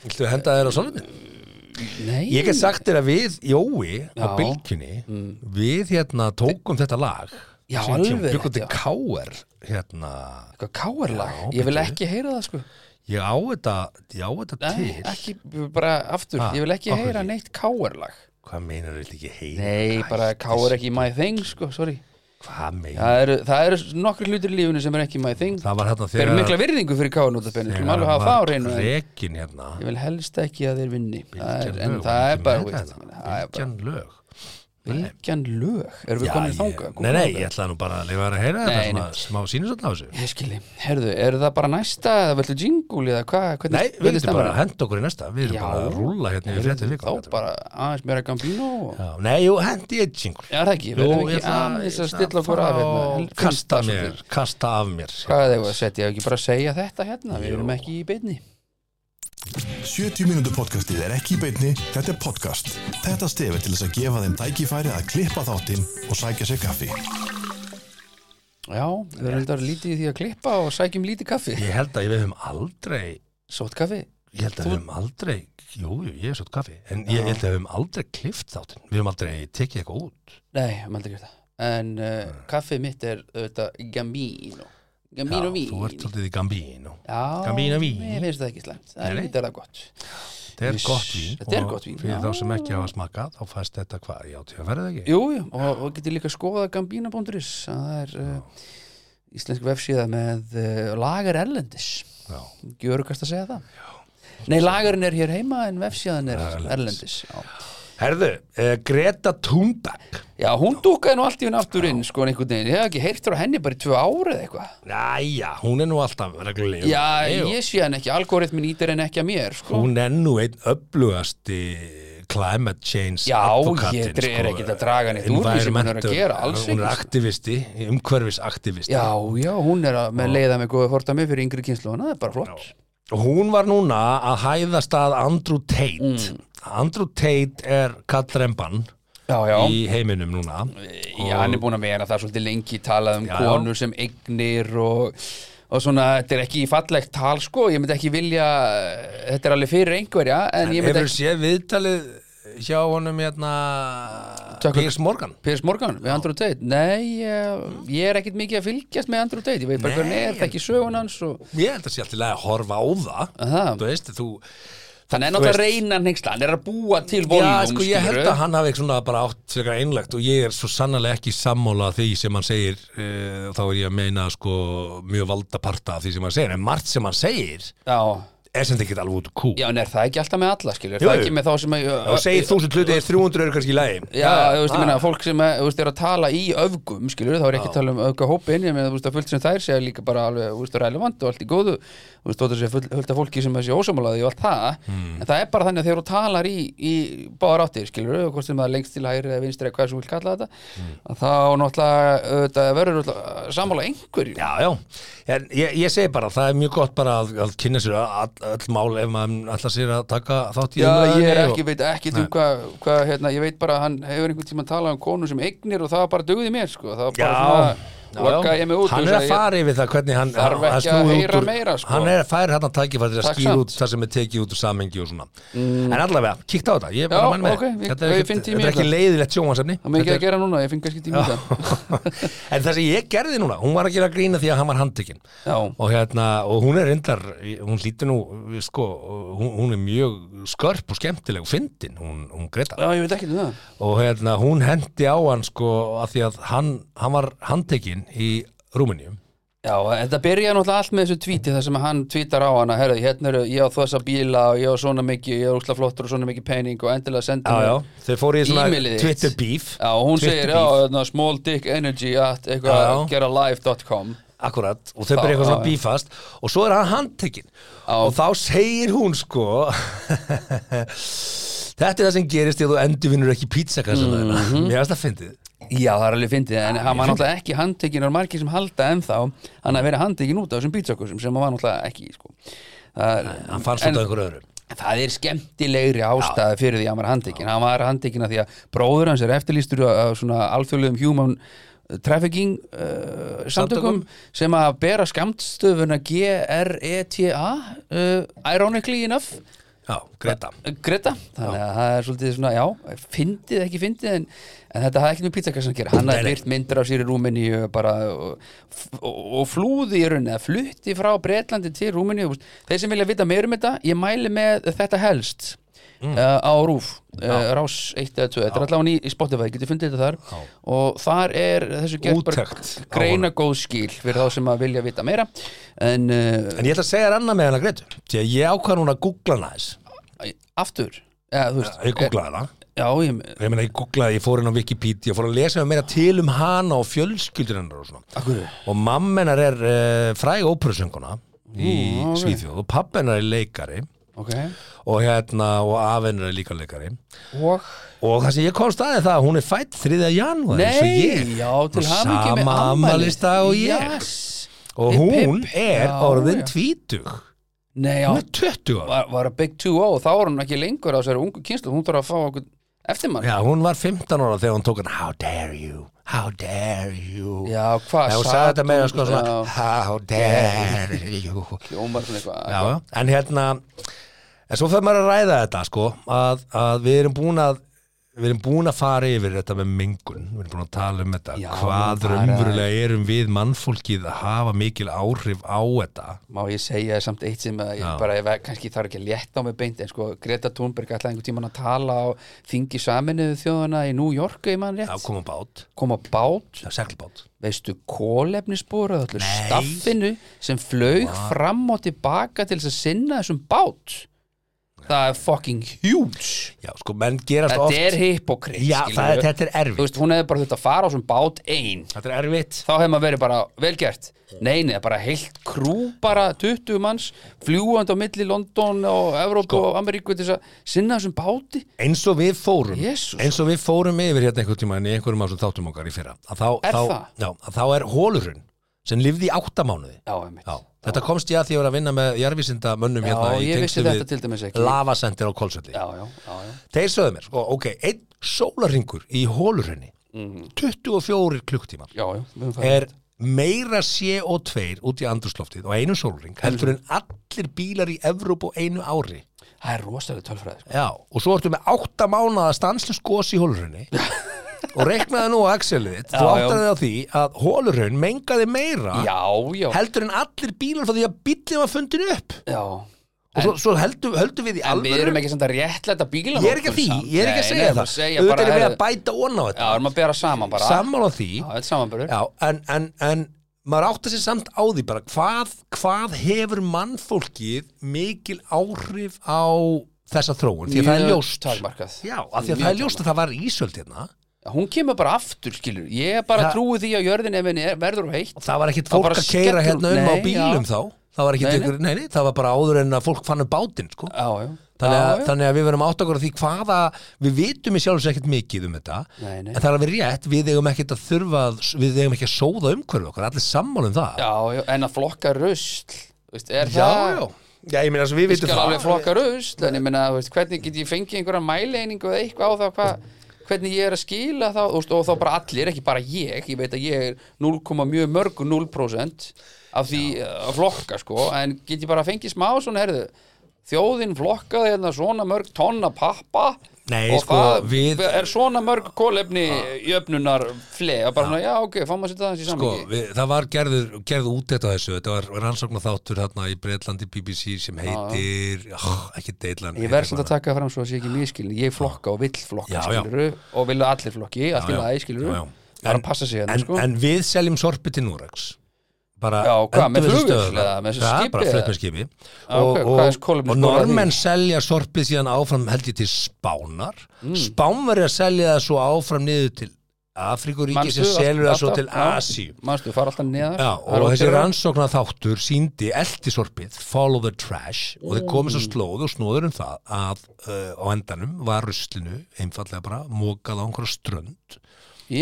[SPEAKER 3] viltu henda þér á solinu?
[SPEAKER 4] nei
[SPEAKER 3] Ég get sagt þér að við, Jói, á
[SPEAKER 4] Já. Mm.
[SPEAKER 3] við hérna tókum þetta lag
[SPEAKER 4] Já, alveg
[SPEAKER 3] Byggum
[SPEAKER 4] já.
[SPEAKER 3] K.R. hérna Já,
[SPEAKER 4] ég vil ekki heyra það sko
[SPEAKER 3] Ég á þetta, ég á þetta
[SPEAKER 4] Nei,
[SPEAKER 3] til
[SPEAKER 4] ekki, bara aftur,
[SPEAKER 3] Ha,
[SPEAKER 4] ég vil ekki heyra neitt káarlag
[SPEAKER 3] Hvað meinar þetta ekki heyra?
[SPEAKER 4] Nei, bara
[SPEAKER 3] Hættu
[SPEAKER 4] káar
[SPEAKER 3] þessu.
[SPEAKER 4] ekki my thing sko, sorry
[SPEAKER 3] Hvað meinar?
[SPEAKER 4] Það eru, það eru nokkri hlutir í lífinu sem er ekki my thing
[SPEAKER 3] Það var hérna
[SPEAKER 4] Þeir eru mikla virðingu fyrir káar notabenni, hafa það á reynu en
[SPEAKER 3] Rekin hérna
[SPEAKER 4] Ég vil helst ekki að þeir vinni Það er, En
[SPEAKER 3] lög,
[SPEAKER 4] það er bara, bara
[SPEAKER 3] Bylgjan lög
[SPEAKER 4] Bylgjan lög, erum við komin
[SPEAKER 3] ég-
[SPEAKER 4] þanga?
[SPEAKER 3] Nei, nei, ég ætlaði nú bara að lifa að heyra þetta smá sínusotn á þessu.
[SPEAKER 4] Ég skilji, herðu, eru það bara næsta eða viltu jingle eða hvað,
[SPEAKER 3] Nei, við erum bara að henda okkur í næsta. Við erum bara að rúlla hérna í fréttið vikum
[SPEAKER 4] Þá bara aðeins meira.
[SPEAKER 3] Já, Nei, jú, hendi eitt jingle.
[SPEAKER 4] Já, er það ekki, verðum
[SPEAKER 3] ég
[SPEAKER 4] ekki
[SPEAKER 3] ætla
[SPEAKER 4] aðeins að
[SPEAKER 3] ég ætla
[SPEAKER 4] stilla okkur af hérna?
[SPEAKER 3] Kasta mér, kasta af mér
[SPEAKER 4] Hvað er það að setja, ekki bara að segja þetta hérna, við erum ekki í beinni
[SPEAKER 2] 70 mínútur podcastið er ekki í beinni, þetta er podcast. Þetta stefið til þess að gefa þeim tækifæri að klippa þáttinn og sækja sér kaffi.
[SPEAKER 4] Já, við erum þetta lítið í því að klippa og sækjum lítið kaffi.
[SPEAKER 3] Ég held að við höfum aldrei
[SPEAKER 4] Sótt kaffi?
[SPEAKER 3] Ég held að við höfum aldrei Jú, jú, ég er svo kaffi En ég held að við höfum aldrei klift þáttinn. Við höfum aldrei tekið eitthvað út.
[SPEAKER 4] Nei, ég maður aldrei gert það. En uh, kaffið mitt er auðvitað Gambino Gambino vín
[SPEAKER 3] Þú ert svolítið í Gambino.
[SPEAKER 4] Já,
[SPEAKER 3] Gambino vín.
[SPEAKER 4] Mér finnst það ekki slæmt. Það er það gott.
[SPEAKER 3] Þetta er gott vín
[SPEAKER 4] þetta er gott vín,
[SPEAKER 3] Fyrir
[SPEAKER 4] já.
[SPEAKER 3] þá sem ekki hafa smakað Þá fæst þetta hvað, já, að verða ekki?
[SPEAKER 4] Jú, jú, og, og getur líka skoðað Gambino.is Það er uh, íslensk vefsíða með uh, lagar erlendis.
[SPEAKER 3] Já,
[SPEAKER 4] Gjörugast að segja það. Nei, lagarinn er hér heima en vefsíðan er
[SPEAKER 3] erlendis
[SPEAKER 4] Já,
[SPEAKER 3] Herðu, uh, Greta Thunberg.
[SPEAKER 4] Já hún dúkaði nú allt í hún aftur inn sko en einhvern veginn, ég hef ekki heyrt frá henni bara í tvö ári eða eitthvað.
[SPEAKER 3] Næja, hún er nú alltaf reglulega
[SPEAKER 4] Já,
[SPEAKER 3] Jú.
[SPEAKER 4] ég sé hann ekki, algoritmin ítir en ekki að mér sko.
[SPEAKER 3] Hún er nú einn öflugasti climate change
[SPEAKER 4] Já, ég dre- er ekkert að draga neitt úr því sem hún er að gera, alls
[SPEAKER 3] Hún er
[SPEAKER 4] ekki, sko.
[SPEAKER 3] aktivisti, umhverfisaktivisti.
[SPEAKER 4] Já, já, hún er að, með leiða með góða fordæmi fyrir yngri kynslu það er bara flott.
[SPEAKER 3] Og hún var núna að hæðast að Andrew Tate.
[SPEAKER 4] Mm.
[SPEAKER 3] Andrew Tate er kallremban
[SPEAKER 4] Já, já,
[SPEAKER 3] í heiminum núna.
[SPEAKER 4] Já, hann er búin að vera það svolítið lengi talað um
[SPEAKER 3] Já, já.
[SPEAKER 4] konur sem eignir og, og svona, þetta er ekki fallegt tal sko, ég myndi ekki vilja þetta er alveg fyrir einhverja en ég myndi
[SPEAKER 3] Hefur
[SPEAKER 4] ekki
[SPEAKER 3] séð viðtalið hjá honum hérna
[SPEAKER 4] Tucker-
[SPEAKER 3] Piers Morgan?
[SPEAKER 4] Piers Morgan við Andrew Tate. Nei, ég, ég er ekkit mikið að fylgjast með Andrew Tate. Ég veit bara
[SPEAKER 3] Nei,
[SPEAKER 4] hvernig er, það ekki sögun hans og,
[SPEAKER 3] Ég held að sé alltaf að horfa á það.
[SPEAKER 4] Aha.
[SPEAKER 3] Þú veist, þú
[SPEAKER 4] Þannig
[SPEAKER 3] Þú
[SPEAKER 4] náttúrulega reyna nengsla Hann er að búa til
[SPEAKER 3] Já,
[SPEAKER 4] voljum
[SPEAKER 3] sko, ég held að hann hafi svona bara átt frekar einlegt og ég er svo sannlega ekki sammála því sem hann segir uh, þá er ég að meina sko mjög valdaparta af því sem hann segir, en margt sem hann segir
[SPEAKER 4] Já,
[SPEAKER 3] er sem þetta ekki alveg út kú
[SPEAKER 4] já, en er það ekki alltaf með alla, skilur Er
[SPEAKER 3] Jú,
[SPEAKER 4] það
[SPEAKER 3] jú.
[SPEAKER 4] ekki með þá sem að
[SPEAKER 3] og segir þúsund hluti er 300 eru kannski í lagi
[SPEAKER 4] Já, þú veist, ég meina, fólk sem er, þú veist, er að tala í öfgum, skilur, þá er ekki að tala um öfga hópin, ég meina, þú veist, að fullt sem þær segja líka bara alveg, þú veist, relevant og allt í góðu, þú veist, sé full- fullt af fólki sem sér ósamálaði og allt það,
[SPEAKER 3] Hmm.
[SPEAKER 4] en það er bara þannig að þegar þú talar í, í báðar áttir, skilur, og hvort sem það er lengst til hægri eða vinstri eða hvað sem þú vil kalla þetta,
[SPEAKER 3] Hmm.
[SPEAKER 4] að þá náttúrulega, auðvitað, verður náttúrulega sammála einhverju.
[SPEAKER 3] Já, já, en ég, ég segi bara það er mjög gott bara að, að kynna sér all, öll mál ef maður ætla sér að taka þátt í
[SPEAKER 4] Já, ég er ekki,
[SPEAKER 3] og-
[SPEAKER 4] veit ekki um hvað, hva, hérna, ég veit bara að hann hefur einhvern tíma talað um konu sem eignir og það var bara dugði mér, sko, það var bara
[SPEAKER 3] Já,
[SPEAKER 4] svona,
[SPEAKER 3] hann er að fara yfir það hvernig hann
[SPEAKER 4] ekki að
[SPEAKER 3] út
[SPEAKER 4] sko.
[SPEAKER 3] hann er fær hann að tækifæri til að skýra út það sem er tekið út úr samengi og svona. En allavega, kíkta á þetta ég er bara
[SPEAKER 4] Já,
[SPEAKER 3] að manna með
[SPEAKER 4] ok, ég-
[SPEAKER 3] þetta er, ekki
[SPEAKER 4] þetta.
[SPEAKER 3] leiðilegt sjónvansefni
[SPEAKER 4] það með ekki að gera núna, ég finn kannski tíma í það.
[SPEAKER 3] En það sem ég gerði núna, hún var að gera grína því að hann var handtekinn. Og hérna, og hún er reyndar hún lítur nú, sko hún, hún er mjög skörp og skemmtileg og fyndin, hún, hún Greta.
[SPEAKER 4] Já, ekki um það.
[SPEAKER 3] Og hérna, hún hendi á hann sko, að því að hann, hann var handtekinn í Rúmeníum
[SPEAKER 4] Já, þetta byrjaði náttúrulega allt með þessu tvíti þar sem hann tvítar á hana, herðu, hérna eru ég á þessa bíla og ég á svona mikið, ég er úrslega flottur og svona mikið pening og endilega senda
[SPEAKER 3] Já, já, þeir fóru í svona
[SPEAKER 4] E-mailið þitt.
[SPEAKER 3] Twitter beef
[SPEAKER 4] Já, og hún
[SPEAKER 3] Twitter
[SPEAKER 4] segir,
[SPEAKER 3] beef.
[SPEAKER 4] já, hérna, small dick energy at
[SPEAKER 3] Já,
[SPEAKER 4] eitthvað,
[SPEAKER 3] já.
[SPEAKER 4] gera live.com
[SPEAKER 3] Akkurat, og þau byrja eitthvað svona bífast og svo er hann handtekinn og þá segir hún sko Þetta er það sem gerist þegar þú endurvinnur ekki pítsakassa mm. -hmm. Mér finnst það fyndið
[SPEAKER 4] Já, það er alveg fyndið, en hann var náttúrulega ekki handtekinn og margir sem halda ennþá hann að vera handtekinn út af þessum pítsakursum sem hann var náttúrulega ekki, sko. Það er-
[SPEAKER 3] Hann fannst
[SPEAKER 4] en-
[SPEAKER 3] af einhverju öðru.
[SPEAKER 4] Það er skemmtilegri ástæði fyrir því að hann var handtekinn. Hann var handtekinn að því að bróður hans er eftirlýstur af svona alþjóðlegum human trafficking uh, samtökum
[SPEAKER 3] Samtökum.
[SPEAKER 4] sem að bera skamtstöfuna G-R-E-T-A uh, ironically enough
[SPEAKER 3] Já, Greta.
[SPEAKER 4] Greta, þannig að það er svolítið svona, já, fyndið ekki fyndið en, en þetta hafði ekki með pizzakassan að gera. Hann hafði byrt myndir af sér í Rúmeníu bara, og, og, og flúði í rauninni, flutti frá Bretlandi til Rúmeníu þeir sem vilja vita meir um þetta, ég mæli með þetta helst
[SPEAKER 3] Mm.
[SPEAKER 4] uh, á Rúf uh, Rás 1 eða 2, þetta er allavega í, í Spotify getið fundið þetta þar.
[SPEAKER 3] Já.
[SPEAKER 4] og þar er þessu
[SPEAKER 3] á
[SPEAKER 4] greina góð skil fyrir þá sem að vilja vita meira. En uh,
[SPEAKER 3] En ég ætla að segja þér annað með hana Gretu Því að ég ákvað núna að googla hana þess
[SPEAKER 4] aftur, ja, veist
[SPEAKER 3] Ég googlaði hana.
[SPEAKER 4] Já, ég,
[SPEAKER 3] Ég meina, ég googlaði, ég fór inn á Wikipedia og fór að lesa meira til um hana og fjölskyldur hennar og svona. Og mamma hennar er fræg óperusönguna í. Svíþjóð og pappa hennar er leikari
[SPEAKER 4] Ok.
[SPEAKER 3] Og hérna og af hennar er líka leikari.
[SPEAKER 4] Og?
[SPEAKER 3] Og það sem ég komst að er það að hún er fætt 3. janúar
[SPEAKER 4] Nei, já, til
[SPEAKER 3] Og
[SPEAKER 4] hamingju með
[SPEAKER 3] afmælisdag og ég.
[SPEAKER 4] Yes.
[SPEAKER 3] og hún
[SPEAKER 4] hipp.
[SPEAKER 3] er
[SPEAKER 4] Já,
[SPEAKER 3] orðin
[SPEAKER 4] já.
[SPEAKER 3] tvítug.
[SPEAKER 4] Nei, já,
[SPEAKER 3] hún er 20 ára.
[SPEAKER 4] Var, var að Big 2-0 og þá var hún ekki lengur á þessari ungu kynslu Hún þarf að fá okkur eftirmann
[SPEAKER 3] já, hún var 15 ára þegar hún tók hann How dare you, how dare you?
[SPEAKER 4] Já, hvað
[SPEAKER 3] hún sagði þetta meira sko svona How dare you?
[SPEAKER 4] Hljómar svona eitthvað.
[SPEAKER 3] En hérna en svo fyrir maður að ræða þetta sko að, að við erum búin að við erum búin að fara yfir þetta með mengun. Við erum búin að tala um þetta
[SPEAKER 4] Já,
[SPEAKER 3] hvað raunverulega erum við mannfólkið að hafa mikil áhrif á þetta.
[SPEAKER 4] Má ég segja samt eitt sem ég
[SPEAKER 3] Já.
[SPEAKER 4] bara, ég, kannski þarf ekki að létta á mig beint en sko, Greta Thunberg ætlaði einhvern tímann að tala á þingi saminuðu þjóðana í New York, ég mann rétt.
[SPEAKER 3] Koma á bát,
[SPEAKER 4] koma bát.
[SPEAKER 3] Að seglbát.
[SPEAKER 4] Veistu kólefnisbúr og öllu
[SPEAKER 3] Nei.
[SPEAKER 4] staffinu sem flög fram og tilbaka til þess að sinna þessum bát það er fucking huge
[SPEAKER 3] Já, sko, menn gerast
[SPEAKER 4] þetta
[SPEAKER 3] oft
[SPEAKER 4] er hypokrit
[SPEAKER 3] Já, það er, þetta er erfitt
[SPEAKER 4] veist, hún hefði bara þetta að fara á þessum bát ein
[SPEAKER 3] Þetta er erfitt
[SPEAKER 4] þá hefði maður verið bara vel gert nei, nei, bara heilt krú bara 20 manns, fljúandi á milli London og Evrópu
[SPEAKER 3] Sko.
[SPEAKER 4] og Ameríku til þess að sinna þessum báti
[SPEAKER 3] eins og við fórum
[SPEAKER 4] Jesús.
[SPEAKER 3] eins og við fórum yfir hérna einhvern tíma í einhverjum ásum þáttum okkar í fyrra að þá,
[SPEAKER 4] Er
[SPEAKER 3] þá,
[SPEAKER 4] það?
[SPEAKER 3] Já, að þá er hólurinn sem lifði í áttamánuði þetta komst ég að því að vera að vinna með jarðvísinda mönnum
[SPEAKER 4] Já,
[SPEAKER 3] hérna í
[SPEAKER 4] dæmis ekki.
[SPEAKER 3] lavasendir á
[SPEAKER 4] já.
[SPEAKER 3] Þeir sögðu mér, sko, ok, einn sólarringur í hólurhenni
[SPEAKER 4] Mhm.
[SPEAKER 3] 24 klukktímar
[SPEAKER 4] við það.
[SPEAKER 3] er meira CO2 út í andrusloftið og einu sólarring heldur en allir bílar í Evróp og einu ári
[SPEAKER 4] það er rosalega tölfræði sko.
[SPEAKER 3] Já, og svo ertu með átta mánaða stanslust gos í hólurhenni og reiknaði nú á Excelið þitt, þú
[SPEAKER 4] Já,
[SPEAKER 3] áttaði á því að hólurhenn mengaði meira
[SPEAKER 4] já, já,
[SPEAKER 3] heldur en allir bílar frá því að bílinn var fundin upp.
[SPEAKER 4] Já.
[SPEAKER 3] Og svo, svo heldur, heldur við í
[SPEAKER 4] En við
[SPEAKER 3] alvöru
[SPEAKER 4] erum ekki samt að réttlæta bíla
[SPEAKER 3] ég er ekki að því, ég er ekki að segja það. auðvitað
[SPEAKER 4] bara,
[SPEAKER 3] er við að bæta onna á
[SPEAKER 4] Já,
[SPEAKER 3] þetta
[SPEAKER 4] erum að bera saman bara.
[SPEAKER 3] Sammála því.
[SPEAKER 4] Já, þetta er samanbörður
[SPEAKER 3] já, en, en, en maður átti sér samt á því bara hvað, hvað hefur mannfólkið mikil áhrif á þessa þróun? Því að það er ljóst.
[SPEAKER 4] Takmarkað.
[SPEAKER 3] Já, af því að það er ljóst að það var ísöld hérna
[SPEAKER 4] Hún kemur bara aftur, skilur Ég bara
[SPEAKER 3] Það-
[SPEAKER 4] trúi því að jörðin ef henni er- verður of heitt.
[SPEAKER 3] Og það var ekkit fólk
[SPEAKER 4] bara
[SPEAKER 3] að keira
[SPEAKER 4] skellur-
[SPEAKER 3] hérna um á bílum
[SPEAKER 4] já.
[SPEAKER 3] þá. Það var
[SPEAKER 4] Nei,
[SPEAKER 3] ykkur, nei, nei, það var bara áður en að fólk fann upp bátinn sko.
[SPEAKER 4] Já, já.
[SPEAKER 3] Þannig, að, þannig að við verum átt okkur á því hvaða við vitum í sjálfs ekkert mikið um þetta. En það er alveg rétt, við eigum ekkert að þurfa að- við eigum ekki að sóða umhverfi okkar allir sammála um það.
[SPEAKER 4] Já, já, en að flokka veist, Er
[SPEAKER 3] já,
[SPEAKER 4] það
[SPEAKER 3] já. ég meina þess að við vitum
[SPEAKER 4] skal
[SPEAKER 3] það.
[SPEAKER 4] alveg flokka rusl En ég meina, hvernig get ég fengið einhverja mæleiningu eða eitthvað á það hvað hvernig ég er að skila þá og þá bara allir, ekki bara ég ég veit að ég er 0, mjög mörgu 0% af því að flokka sko, en get ég bara að fengi smá svona, herðu, þjóðin flokkaði hérna svona mörg tonna pappa
[SPEAKER 3] Nei,
[SPEAKER 4] og
[SPEAKER 3] sko, við-
[SPEAKER 4] er svona mörg kólefni jöfnunar flega, bara svona, já ok, fá maður að setja það í
[SPEAKER 3] Sko,
[SPEAKER 4] samingi
[SPEAKER 3] við, það var gerður, gerð út þetta þessu, þetta var rannsókn þáttur þarna í Breitlandi BBC sem heitir, oh, ekki Deitland
[SPEAKER 4] Ég verð samt að taka fram svo að sé ekki miskilin Ég flokka og vill flokka
[SPEAKER 3] Já, já.
[SPEAKER 4] skiluru og vil að allir flokki, í
[SPEAKER 3] Já, já.
[SPEAKER 4] lagi skiluru
[SPEAKER 3] Já, já.
[SPEAKER 4] Það er að passa sig hérna
[SPEAKER 3] en,
[SPEAKER 4] sko.
[SPEAKER 3] en við seljum sorpi til Núraks bara
[SPEAKER 4] Já, hvað, með skipi
[SPEAKER 3] bara flett með skipi og,
[SPEAKER 4] ok,
[SPEAKER 3] og, normenn selja sorpið síðan áfram held ég til Spánar.
[SPEAKER 4] Mm.
[SPEAKER 3] Spánveri að selja það svo áfram niður til Afrikuríki sem selur það svo til
[SPEAKER 4] er
[SPEAKER 3] og þessi rannsóknar þáttur síndi eldisorpið, follow the trash og þeir komið svo
[SPEAKER 4] Mm.
[SPEAKER 3] slóð og snóður um það að uh, á endanum var ruslinu einfallega bara mókað á einhverja strönd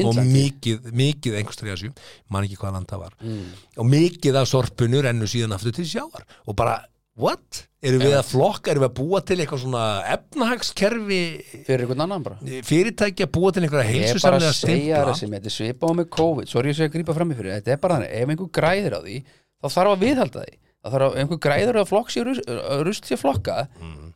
[SPEAKER 3] og mikið, mikið einhverstri að sjú, man ekki hvað land það var.
[SPEAKER 4] Mm.
[SPEAKER 3] og mikið af sorpunu rennu síðan aftur til sjávar. Og bara, what? Erum við að flokka, erum við að búa til eitthvað svona efnahagskerfi?
[SPEAKER 4] Fyrir einhvern annan bara.
[SPEAKER 3] Fyrirtæki að búa til einhverja
[SPEAKER 4] Ég er bara
[SPEAKER 3] heilsusamlega
[SPEAKER 4] að segja
[SPEAKER 3] stimpla
[SPEAKER 4] þessi þetta svipa á með COVID. Sorry ég sé að grípa fram í fyrir Þetta er bara þannig, ef einhver græðir á því þá þarf að viðhalda því. Það þarf að einhver græður að flokk sér rust sér flokka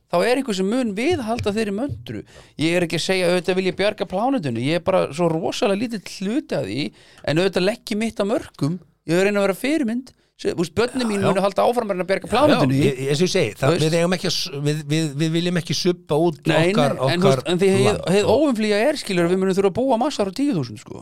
[SPEAKER 4] þá er einhver sem mun viðhalda þeirri möndru ég er ekki að segja auðvitað vil ég bjarga plánutunni ég er bara svo rosalega lítið hluti af því en auðvitað leggja mitt að mörgum ég er reyna að vera fyrirmynd Svo, börnum mín
[SPEAKER 3] Já, já.
[SPEAKER 4] munu halda áfram að að
[SPEAKER 3] Já, það,
[SPEAKER 4] veist?
[SPEAKER 3] við, að, við, við, við viljum ekki suppa út
[SPEAKER 4] Nei,
[SPEAKER 3] okkar,
[SPEAKER 4] en,
[SPEAKER 3] okkar
[SPEAKER 4] veist, en því heið óumflýja er skilur að við munum þurfa að búa massar á tíu þúsund sko.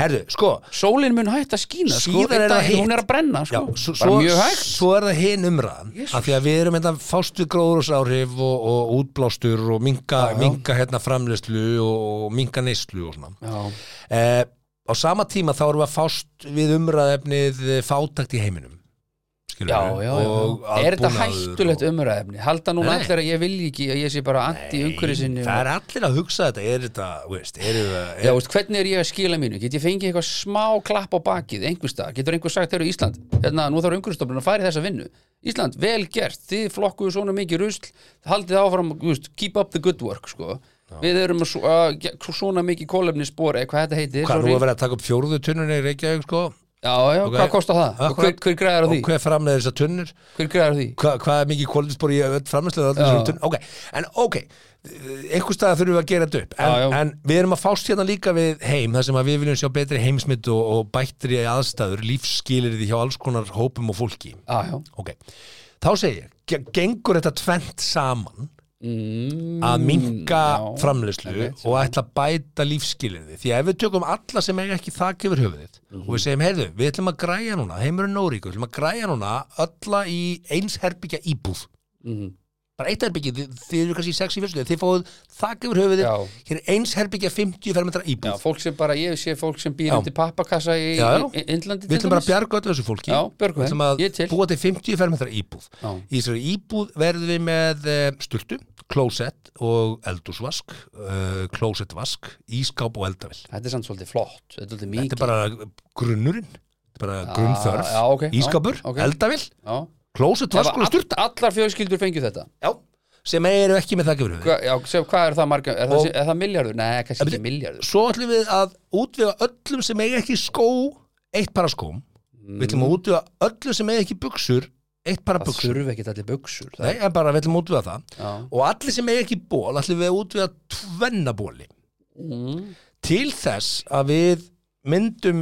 [SPEAKER 3] Herðu, sko
[SPEAKER 4] sólin mun hægt að skína sko,
[SPEAKER 3] er hitt.
[SPEAKER 4] hún er að brenna
[SPEAKER 3] Já,
[SPEAKER 4] sko.
[SPEAKER 3] svo,
[SPEAKER 4] bara
[SPEAKER 3] svo,
[SPEAKER 4] hægt
[SPEAKER 3] svo er það hin umræðan af því að við erum þetta fást við gróðursáhrif og, og útblástur og minka,
[SPEAKER 4] Já, já.
[SPEAKER 3] minka hérna framleyslu og, minka neyslu og svona
[SPEAKER 4] Já.
[SPEAKER 3] Eh, á sama tíma þá erum við að fást við umræðefnið fátakt í heiminum skilur
[SPEAKER 4] Já, já, já. Er þetta hættulegt
[SPEAKER 3] og-
[SPEAKER 4] umræðefni? Halda núna allir að ég vilji ekki að ég sé bara anti umhverju sinni
[SPEAKER 3] það er allir að hugsa þetta er þetta, veist, er þetta
[SPEAKER 4] Já, veist, hvernig er ég að skila mínu? Get ég fengið eitthvað smá klapp á bakið, einhver stað? Getur einhver sagt, þegar Ísland, hérna, nú þarf umhverjastofnun að fara í þessa vinnu. Ísland, vel gert, þið flokkuðu svona mikið rusl, haldið áfram, veist, keep up the good work, sko. Við erum að svona mikið kólefni spori, hvað þetta heitir,
[SPEAKER 3] hvað nú
[SPEAKER 4] sorry.
[SPEAKER 3] að vera að taka upp fjórðu tunnunni í Reykjavík sko
[SPEAKER 4] Já, já,
[SPEAKER 3] Ok.
[SPEAKER 4] hvað kostar það? Og hver, hver græðar því?
[SPEAKER 3] og hver framleiðir þessar tunnur
[SPEAKER 4] Hver græðar því?
[SPEAKER 3] Hva, hvað er mikið kólinspor í
[SPEAKER 4] Já.
[SPEAKER 3] ok, en ok einhver stað þurfum við að gera þetta upp en,
[SPEAKER 4] Já, já.
[SPEAKER 3] en við erum að fást hérna líka við heim þar sem við viljum sjá betri heimsmynd og, og bættri aðstæður, lífsskilir hjá alls konar hópum og fólki
[SPEAKER 4] Já, já.
[SPEAKER 3] ok, þá segi ég ge- gengur þetta tvent saman
[SPEAKER 4] Mm,
[SPEAKER 3] að minka
[SPEAKER 4] einmitt,
[SPEAKER 3] og ætla að bæta lífskilirði því að ef við tökum alla sem eiga ekki þak yfir höfuðið og
[SPEAKER 4] Mhm.
[SPEAKER 3] við segjum, heyrðu, við ætlum að græja núna heimurinn nóríku, við ætlum að græja núna ölla í eins herbyggja íbúð
[SPEAKER 4] Mhm.
[SPEAKER 3] Bara eitt herbyggja, þið, þið eru kannski í sex í fjörslu þið fáið þak yfir höfuðið
[SPEAKER 4] Já.
[SPEAKER 3] hér er eins herbyggja 50 fermetra
[SPEAKER 4] Já,
[SPEAKER 3] íbúð
[SPEAKER 4] fólk sem bara, ég sé fólk sem býr
[SPEAKER 3] Já.
[SPEAKER 4] undir pappakassa í,
[SPEAKER 3] Já, já.
[SPEAKER 4] í, í Indlandi
[SPEAKER 3] við ætlum bara að bjarga öllu þessu fólki
[SPEAKER 4] Já,
[SPEAKER 3] við ætlum að búa til 50 fermetra íbúð
[SPEAKER 4] Já.
[SPEAKER 3] í þessari íbúð verðum við með uh, sturtu, klósett og eldúsvask uh, klósettvask, ískáp og eldavill
[SPEAKER 4] Þetta er samt svolítið flott, þetta er
[SPEAKER 3] Þetta er bara grunnurinn Þetta er bara grunnþörf
[SPEAKER 4] já, ok, já,
[SPEAKER 3] Ískapur,
[SPEAKER 4] ok.
[SPEAKER 3] eldavill,
[SPEAKER 4] Já.
[SPEAKER 3] Klósett, vaskur og
[SPEAKER 4] all,
[SPEAKER 3] sturta
[SPEAKER 4] allar fjölskyldur fengju þetta?
[SPEAKER 3] Já, sem eru ekki með þakka fyrir.
[SPEAKER 4] Já, sem, Hvað er það marga, er,
[SPEAKER 3] Og-
[SPEAKER 4] það, er það miljardur? Nei, kannski ekki miljardur
[SPEAKER 3] Svo ætlum við að útvega öllum sem eiga ekki skó eitt para skóm. Við ætlum að útvega öllum sem eiga ekki buksur eitt para
[SPEAKER 4] Það
[SPEAKER 3] buksur
[SPEAKER 4] þurfi ekki allir buksur það,
[SPEAKER 3] Nei, en bara við ætlum að útvega það.
[SPEAKER 4] Já.
[SPEAKER 3] Og allir sem eiga ekki ból ætlum við að útvega tvennabóli
[SPEAKER 4] Mm.
[SPEAKER 3] Til þess að við myndum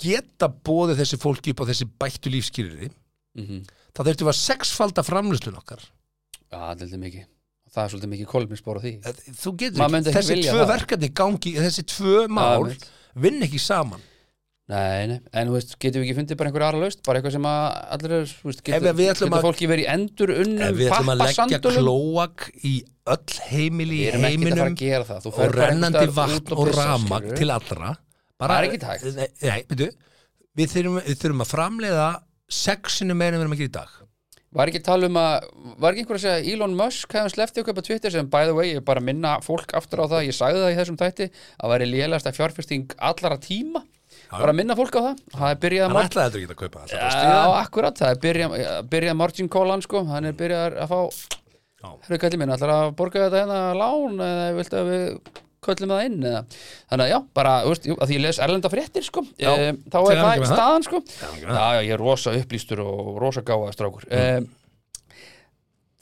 [SPEAKER 3] geta bóðið þessi fólki upp á þessi bættu lífskýriri
[SPEAKER 4] Mhm.
[SPEAKER 3] Þá þurftum við að sexfalda framlýslun okkar.
[SPEAKER 4] Já, það svolítið mikið. Það er svolítið mikið kolminsbor á því.
[SPEAKER 3] Þú getur
[SPEAKER 4] Maður myndi
[SPEAKER 3] ekki,
[SPEAKER 4] ekki
[SPEAKER 3] þessi
[SPEAKER 4] vilja
[SPEAKER 3] tvö
[SPEAKER 4] það.
[SPEAKER 3] verkefni gangi, þessi tvö mál
[SPEAKER 4] einmitt.
[SPEAKER 3] vinn ekki saman.
[SPEAKER 4] Nei, nei, en þú veist, getum við ekki fundið bara einhver aðra laust bara eitthvað sem að allir er, þú veist,
[SPEAKER 3] Ef
[SPEAKER 4] getur,
[SPEAKER 3] við ætlum
[SPEAKER 4] getur
[SPEAKER 3] að-
[SPEAKER 4] fólki verið endur
[SPEAKER 3] ef
[SPEAKER 4] unnum
[SPEAKER 3] við ætlum að leggja
[SPEAKER 4] pappasandulum
[SPEAKER 3] klóak í öll heimili
[SPEAKER 4] Við
[SPEAKER 3] í
[SPEAKER 4] erum ekki að fara
[SPEAKER 3] heiminum
[SPEAKER 4] að gera það. Þú
[SPEAKER 3] og
[SPEAKER 4] ferð bara
[SPEAKER 3] rennandi
[SPEAKER 4] einhvers staðar
[SPEAKER 3] vatn
[SPEAKER 4] út
[SPEAKER 3] og
[SPEAKER 4] pissa,
[SPEAKER 3] ramag
[SPEAKER 4] skilurðu.
[SPEAKER 3] til allra.
[SPEAKER 4] Það er ekki hægt.
[SPEAKER 3] Nei, nei byrju, við, þurfum, við þurfum að framleiða sexinu meira en við erum að gera í dag?
[SPEAKER 4] Var ekki að tala um að, var ekki einhver að segja Elon Musk hefði sleftið okkur på Twitter sem by the way, ég bara minna fólk aftur á það ég sagði það í þessum þætti, að væri lélegasta fjárfesting allara tíma. Bara minna fólk á það, það er byrjað
[SPEAKER 3] hann
[SPEAKER 4] að
[SPEAKER 3] ætlaði þetta ekki að kaupa það
[SPEAKER 4] Já, akkurat, það er byrjað, byrjað margin callan sko, hann er byrjað að fá
[SPEAKER 3] Já.
[SPEAKER 4] Hörru kallið minn, ætlar að borga þetta hérna lán eða viltu að við köllum það inn eða. þannig að já, bara, þú veist, að ég les erlenda fréttir sko,
[SPEAKER 3] Já.
[SPEAKER 4] e, þá er það staðan sko já, já, ég er rosa upplýstur og rosa gáða strákur mm.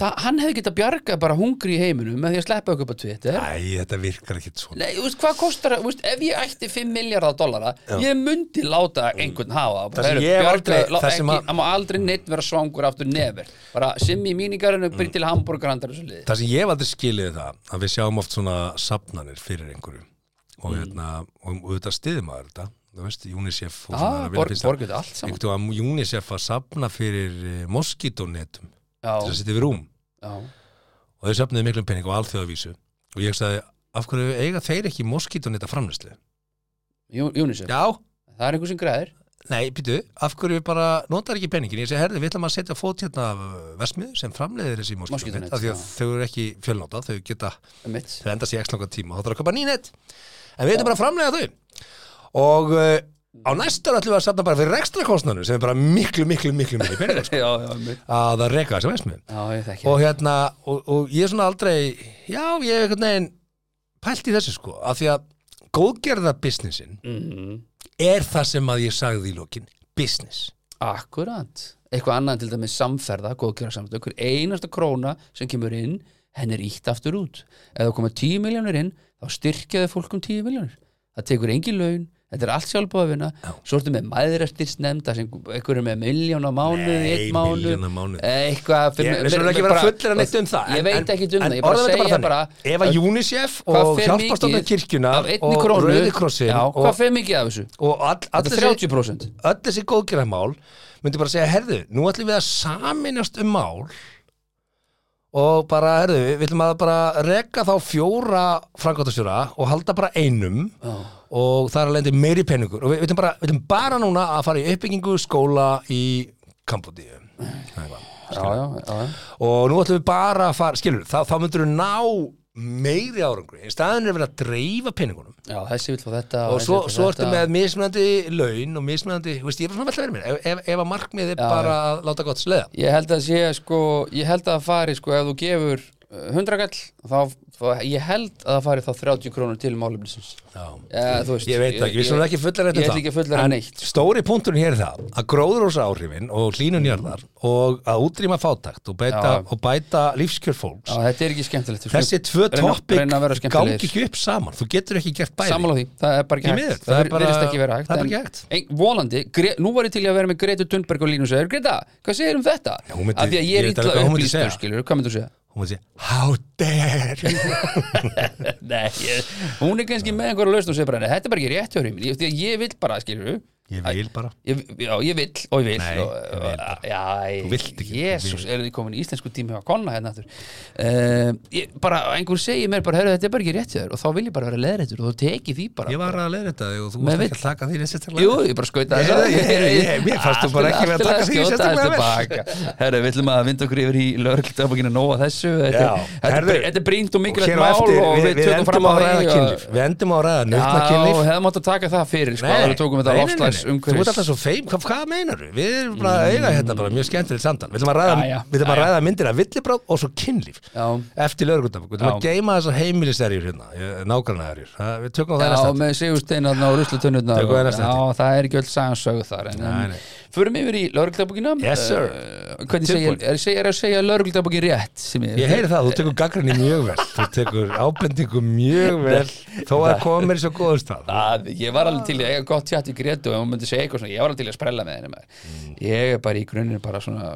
[SPEAKER 4] Það, hann hefði getað bjargað bara hungri í heiminum með því að sleppa okkur upp á Twitter.
[SPEAKER 3] Æ, þetta virkar ekki svona.
[SPEAKER 4] Nei, veist, hvað kostar, veist, ef ég ætti 5 miljardar dollara, ég myndi láta einhvern hafa,
[SPEAKER 3] Það. Sem ég aldrei- það sem að-
[SPEAKER 4] má aldrei neitt vera svangur aftur nefir, bara simmi í míningarinu byrja til hamburgerhandar og svo liði
[SPEAKER 3] Það sem ég aldrei skilið er það að við sjáum oft svona sapnanir fyrir einhverju. Og
[SPEAKER 4] Mm.
[SPEAKER 3] hérna, og auðvitað stiðum að þetta þú veist, UNICEF
[SPEAKER 4] Ah, borgið allt saman.
[SPEAKER 3] Að UNICEF að sapna fyrir eh, moskítónetum til að setja við rúm.
[SPEAKER 4] Já,
[SPEAKER 3] og þau sapnaði miklum pening og alþjóðavísu. Og ég sagði, af hverju eiga þeir ekki moskítóneta framlýslu?
[SPEAKER 4] UNICEF,
[SPEAKER 3] Já,
[SPEAKER 4] það er einhver sem græðir.
[SPEAKER 3] Nei, býtu, af hverju bara notar ekki peningin? Ég segi, herði, við ætlum að setja fót hérna vesmið sem framleiðir þessi
[SPEAKER 4] moskítónet
[SPEAKER 3] af því að þau eru ekki fjölnóta, þau geta þau enda sér ekki langa tíma. Og þá þarf að köpa nýnett en við ætlum bara að framlega þau. Og uh, á næstu ára ætlum við að safna bara fyrir ekstra kostnanu sem er bara miklu, miklu, miklu miklu peningar sko, að það
[SPEAKER 4] Já, ég þekki
[SPEAKER 3] og hérna, og, og ég er svona aldrei já, ég hef einhvern veginn pælt í þessu sko, af því að góðgerða businessin
[SPEAKER 4] mm
[SPEAKER 3] er það sem að ég sagði í lokin business.
[SPEAKER 4] Akkurat, eitthvað annað til dæmis samferða, góðgjöra samferða, hver einasta króna sem kemur inn, henn er ítt aftur út. Ef það koma 10 miljónur inn, þá styrkjaði fólk um 10 miljónur. Það tekur engin laun, þetta er allt sjálfbúðafinna, svo ertu með mæðrættis nefnda sem einhver er með miljón á
[SPEAKER 3] milljón á mánuði.
[SPEAKER 4] eitthvað.
[SPEAKER 3] Ég vera fullir að neitt um það
[SPEAKER 4] Ég
[SPEAKER 3] en-
[SPEAKER 4] veit ekki um það, ég bara segja bara,
[SPEAKER 3] ef að UNICEF og
[SPEAKER 4] mikið
[SPEAKER 3] kirkjuna og Rauðikrossin og,
[SPEAKER 4] hvað fer mikið af þessu?
[SPEAKER 3] og
[SPEAKER 4] Þetta er
[SPEAKER 3] þessi
[SPEAKER 4] 30%.
[SPEAKER 3] öll þessi góðgerðamál myndi bara segja, herðu, nú ætlum við að saminast um mál og bara, herðu, við ætlum að bara reka þá fjóra frangátastjóra og halda bara einum
[SPEAKER 4] Já.
[SPEAKER 3] Og það er alveg meiri peningur. Og við, við, ætlum bara, við bara núna að fara í uppbyggingu skóla í Kambodíu. Og nú ætlum við bara að fara, skilur, þá, þá myndur við ná meiri árangri, í staðin er verið að dreifa peningunum.
[SPEAKER 4] Já, þessi vil fá þetta
[SPEAKER 3] og svo, svo ertu með mismunandi laun og mismunandi, veist, ég er svona vel að vera mér. Ef, ef, ef að markmið er bara að láta gott sleða
[SPEAKER 4] Ég held að sé sko, ég held að fari sko ef þú gefur 100 kall þá, þá, ég held að það fari þá 30 krónur til veist,
[SPEAKER 3] ég veit ekki, við svona ekki fullar
[SPEAKER 4] Ég ætla ekki að fullar
[SPEAKER 3] en
[SPEAKER 4] neitt sko.
[SPEAKER 3] stóri punkturinn hér er það að gróðurósa áhrifin og hlínun jarðar og að útrýma fátækt og bæta, bæta lífskjör fólks.
[SPEAKER 4] Já, þetta er ekki skemmtilegt
[SPEAKER 3] þessi tvö
[SPEAKER 4] að vera
[SPEAKER 3] gangi ekki upp saman. Þú getur ekki gert
[SPEAKER 4] Sammála því, það er bara ekki hægt. Það,
[SPEAKER 3] það er
[SPEAKER 4] er virðist ekki vera hægt en-
[SPEAKER 3] hægt.
[SPEAKER 4] en, Volandi, nú var ég til að vera með Gretu Thunberg og Línu og Greta, hvað segir um þetta?
[SPEAKER 3] Já, myndi-
[SPEAKER 4] Af því að ég er illa upplýstur, hvað myndur segja?
[SPEAKER 3] Hún sér, how dare
[SPEAKER 4] Nei, ég, hún er kannski með einhverja lausn og segir bara, "Nei, þetta er bara ekki rétt hjá hreim ég, vil bara, skilur
[SPEAKER 3] ég vil bara.
[SPEAKER 4] Ég, já, ég vill og ég vill
[SPEAKER 3] Nei,
[SPEAKER 4] og,
[SPEAKER 3] ég vil bara.
[SPEAKER 4] Já,
[SPEAKER 3] Þú vilt ekki, þú
[SPEAKER 4] Jésús,
[SPEAKER 3] vil.
[SPEAKER 4] er þið komin í íslensku tími á konna hérna aftur? Uh, ég, Bara, einhver segir mér bara, þetta er bara ekki rétt þér. Og þá vil ég bara vera leðrættur og þá teki því bara.
[SPEAKER 3] Ég var að leiða þetta og þú varst ekki að taka því sérstaklega.
[SPEAKER 4] Jú, ég bara skauta
[SPEAKER 3] ég- mér fannst þú bara ekki að taka því sérstaklega.
[SPEAKER 4] Herru, við ætlum að vinda okkur yfir í lögregltabokinu nóga þessu. Þetta er- brínt og mikilvægt mál og
[SPEAKER 3] við
[SPEAKER 4] tökum og-
[SPEAKER 3] við
[SPEAKER 4] við loftslags
[SPEAKER 3] Þú ert alltaf svo feim, hvað, hvað meinar við? Við erum bara að eiga hérna bara mjög skemmtilegt samtal Við ætlum að ræða,
[SPEAKER 4] Já, já,
[SPEAKER 3] við ætlum að
[SPEAKER 4] já, já.
[SPEAKER 3] ræða myndir af villibráð og svo kynlíf
[SPEAKER 4] Já.
[SPEAKER 3] Eftir lögreglutabok, við ætlum að
[SPEAKER 4] Já.
[SPEAKER 3] geima þessar heimiliserjur hérna Nágrannaðarjur, við tökum á það
[SPEAKER 4] Já,
[SPEAKER 3] næsta
[SPEAKER 4] með sigursteinarna og ruslutunnurna
[SPEAKER 3] Tökum það næsta
[SPEAKER 4] Já, það er ekki öll sagan sögu þar en,
[SPEAKER 3] Nei, nei.
[SPEAKER 4] Förum yfir í lögregltabókina
[SPEAKER 3] Yes, sir.
[SPEAKER 4] Hvernig segja, er, segja, er að segja lögregltabókin rétt ég,
[SPEAKER 3] Ég heyri það, þú tekur gaggrinni mjög vel. Þú tekur ábendingu mjög vel Þó að koma mér í svo góðum stað.
[SPEAKER 4] Að, Ég var alveg til að eiga gott tjátt í Gretu og hún myndi segja eitthvað svona, ég var alveg til að sprella með henni maður.
[SPEAKER 3] Mm.
[SPEAKER 4] Ég er bara í grunninn bara svona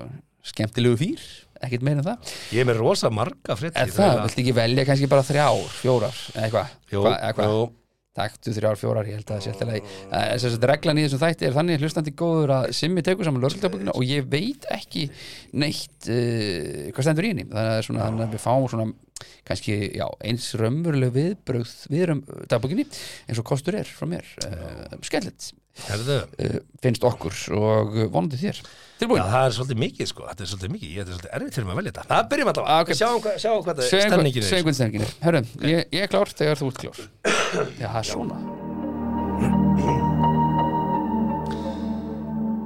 [SPEAKER 4] skemmtilegu fýr ekkert meira en það.
[SPEAKER 3] Ég er með rosa marga frétti
[SPEAKER 4] En það, viltu ekki velja kannski bara þrjár, fjórar eða eitthvað, Hvað? Taktu þrjár, fjórar, ég held að það sé alltaf leið Þess að reglan í þessum þætti er þannig hlustandi góður að Simmi tekur saman lögregltabókina og ég veit ekki neitt uh, hvað stendur í henni þannig að, svona, að við fáum svona kannski, já, eins raunveruleg viðbrögð við dagbókinni eins og kostur er frá mér uh,
[SPEAKER 3] Herðu,
[SPEAKER 4] uh, finnst okkur og vonandi þér
[SPEAKER 3] Já,
[SPEAKER 4] Tilbúin?
[SPEAKER 3] það er svolítið mikið sko, þetta er svolítið mikið, ég er svolítið fyrir mig að velja þetta. Það byrjum alltaf,
[SPEAKER 4] Ah, ok.
[SPEAKER 3] sjáum, hvað, sjáum hvað það er stemningin er.
[SPEAKER 4] hvernig stemmingin er Hörru, ég, ég er klár þegar þú ert klár Já, það er svona.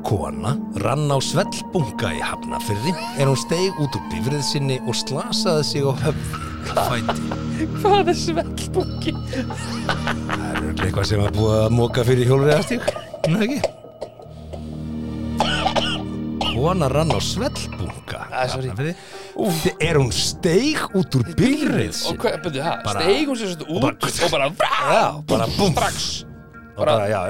[SPEAKER 3] Kona rann á svellbunga í Hafnafyrði en hún steig út úr bifrið sinni og slasaði sig á höfði fæti.
[SPEAKER 4] Hvað er svellbungi?
[SPEAKER 3] Það er eitthvað sem var búið að móka fyrir hjólriðastík Nei ekki Kona rann á svellbunga
[SPEAKER 4] Ah,
[SPEAKER 3] er hún steig út úr
[SPEAKER 4] það,
[SPEAKER 3] Bara-
[SPEAKER 4] steigum sér svona út og bara,
[SPEAKER 3] Já, bara Og bara, já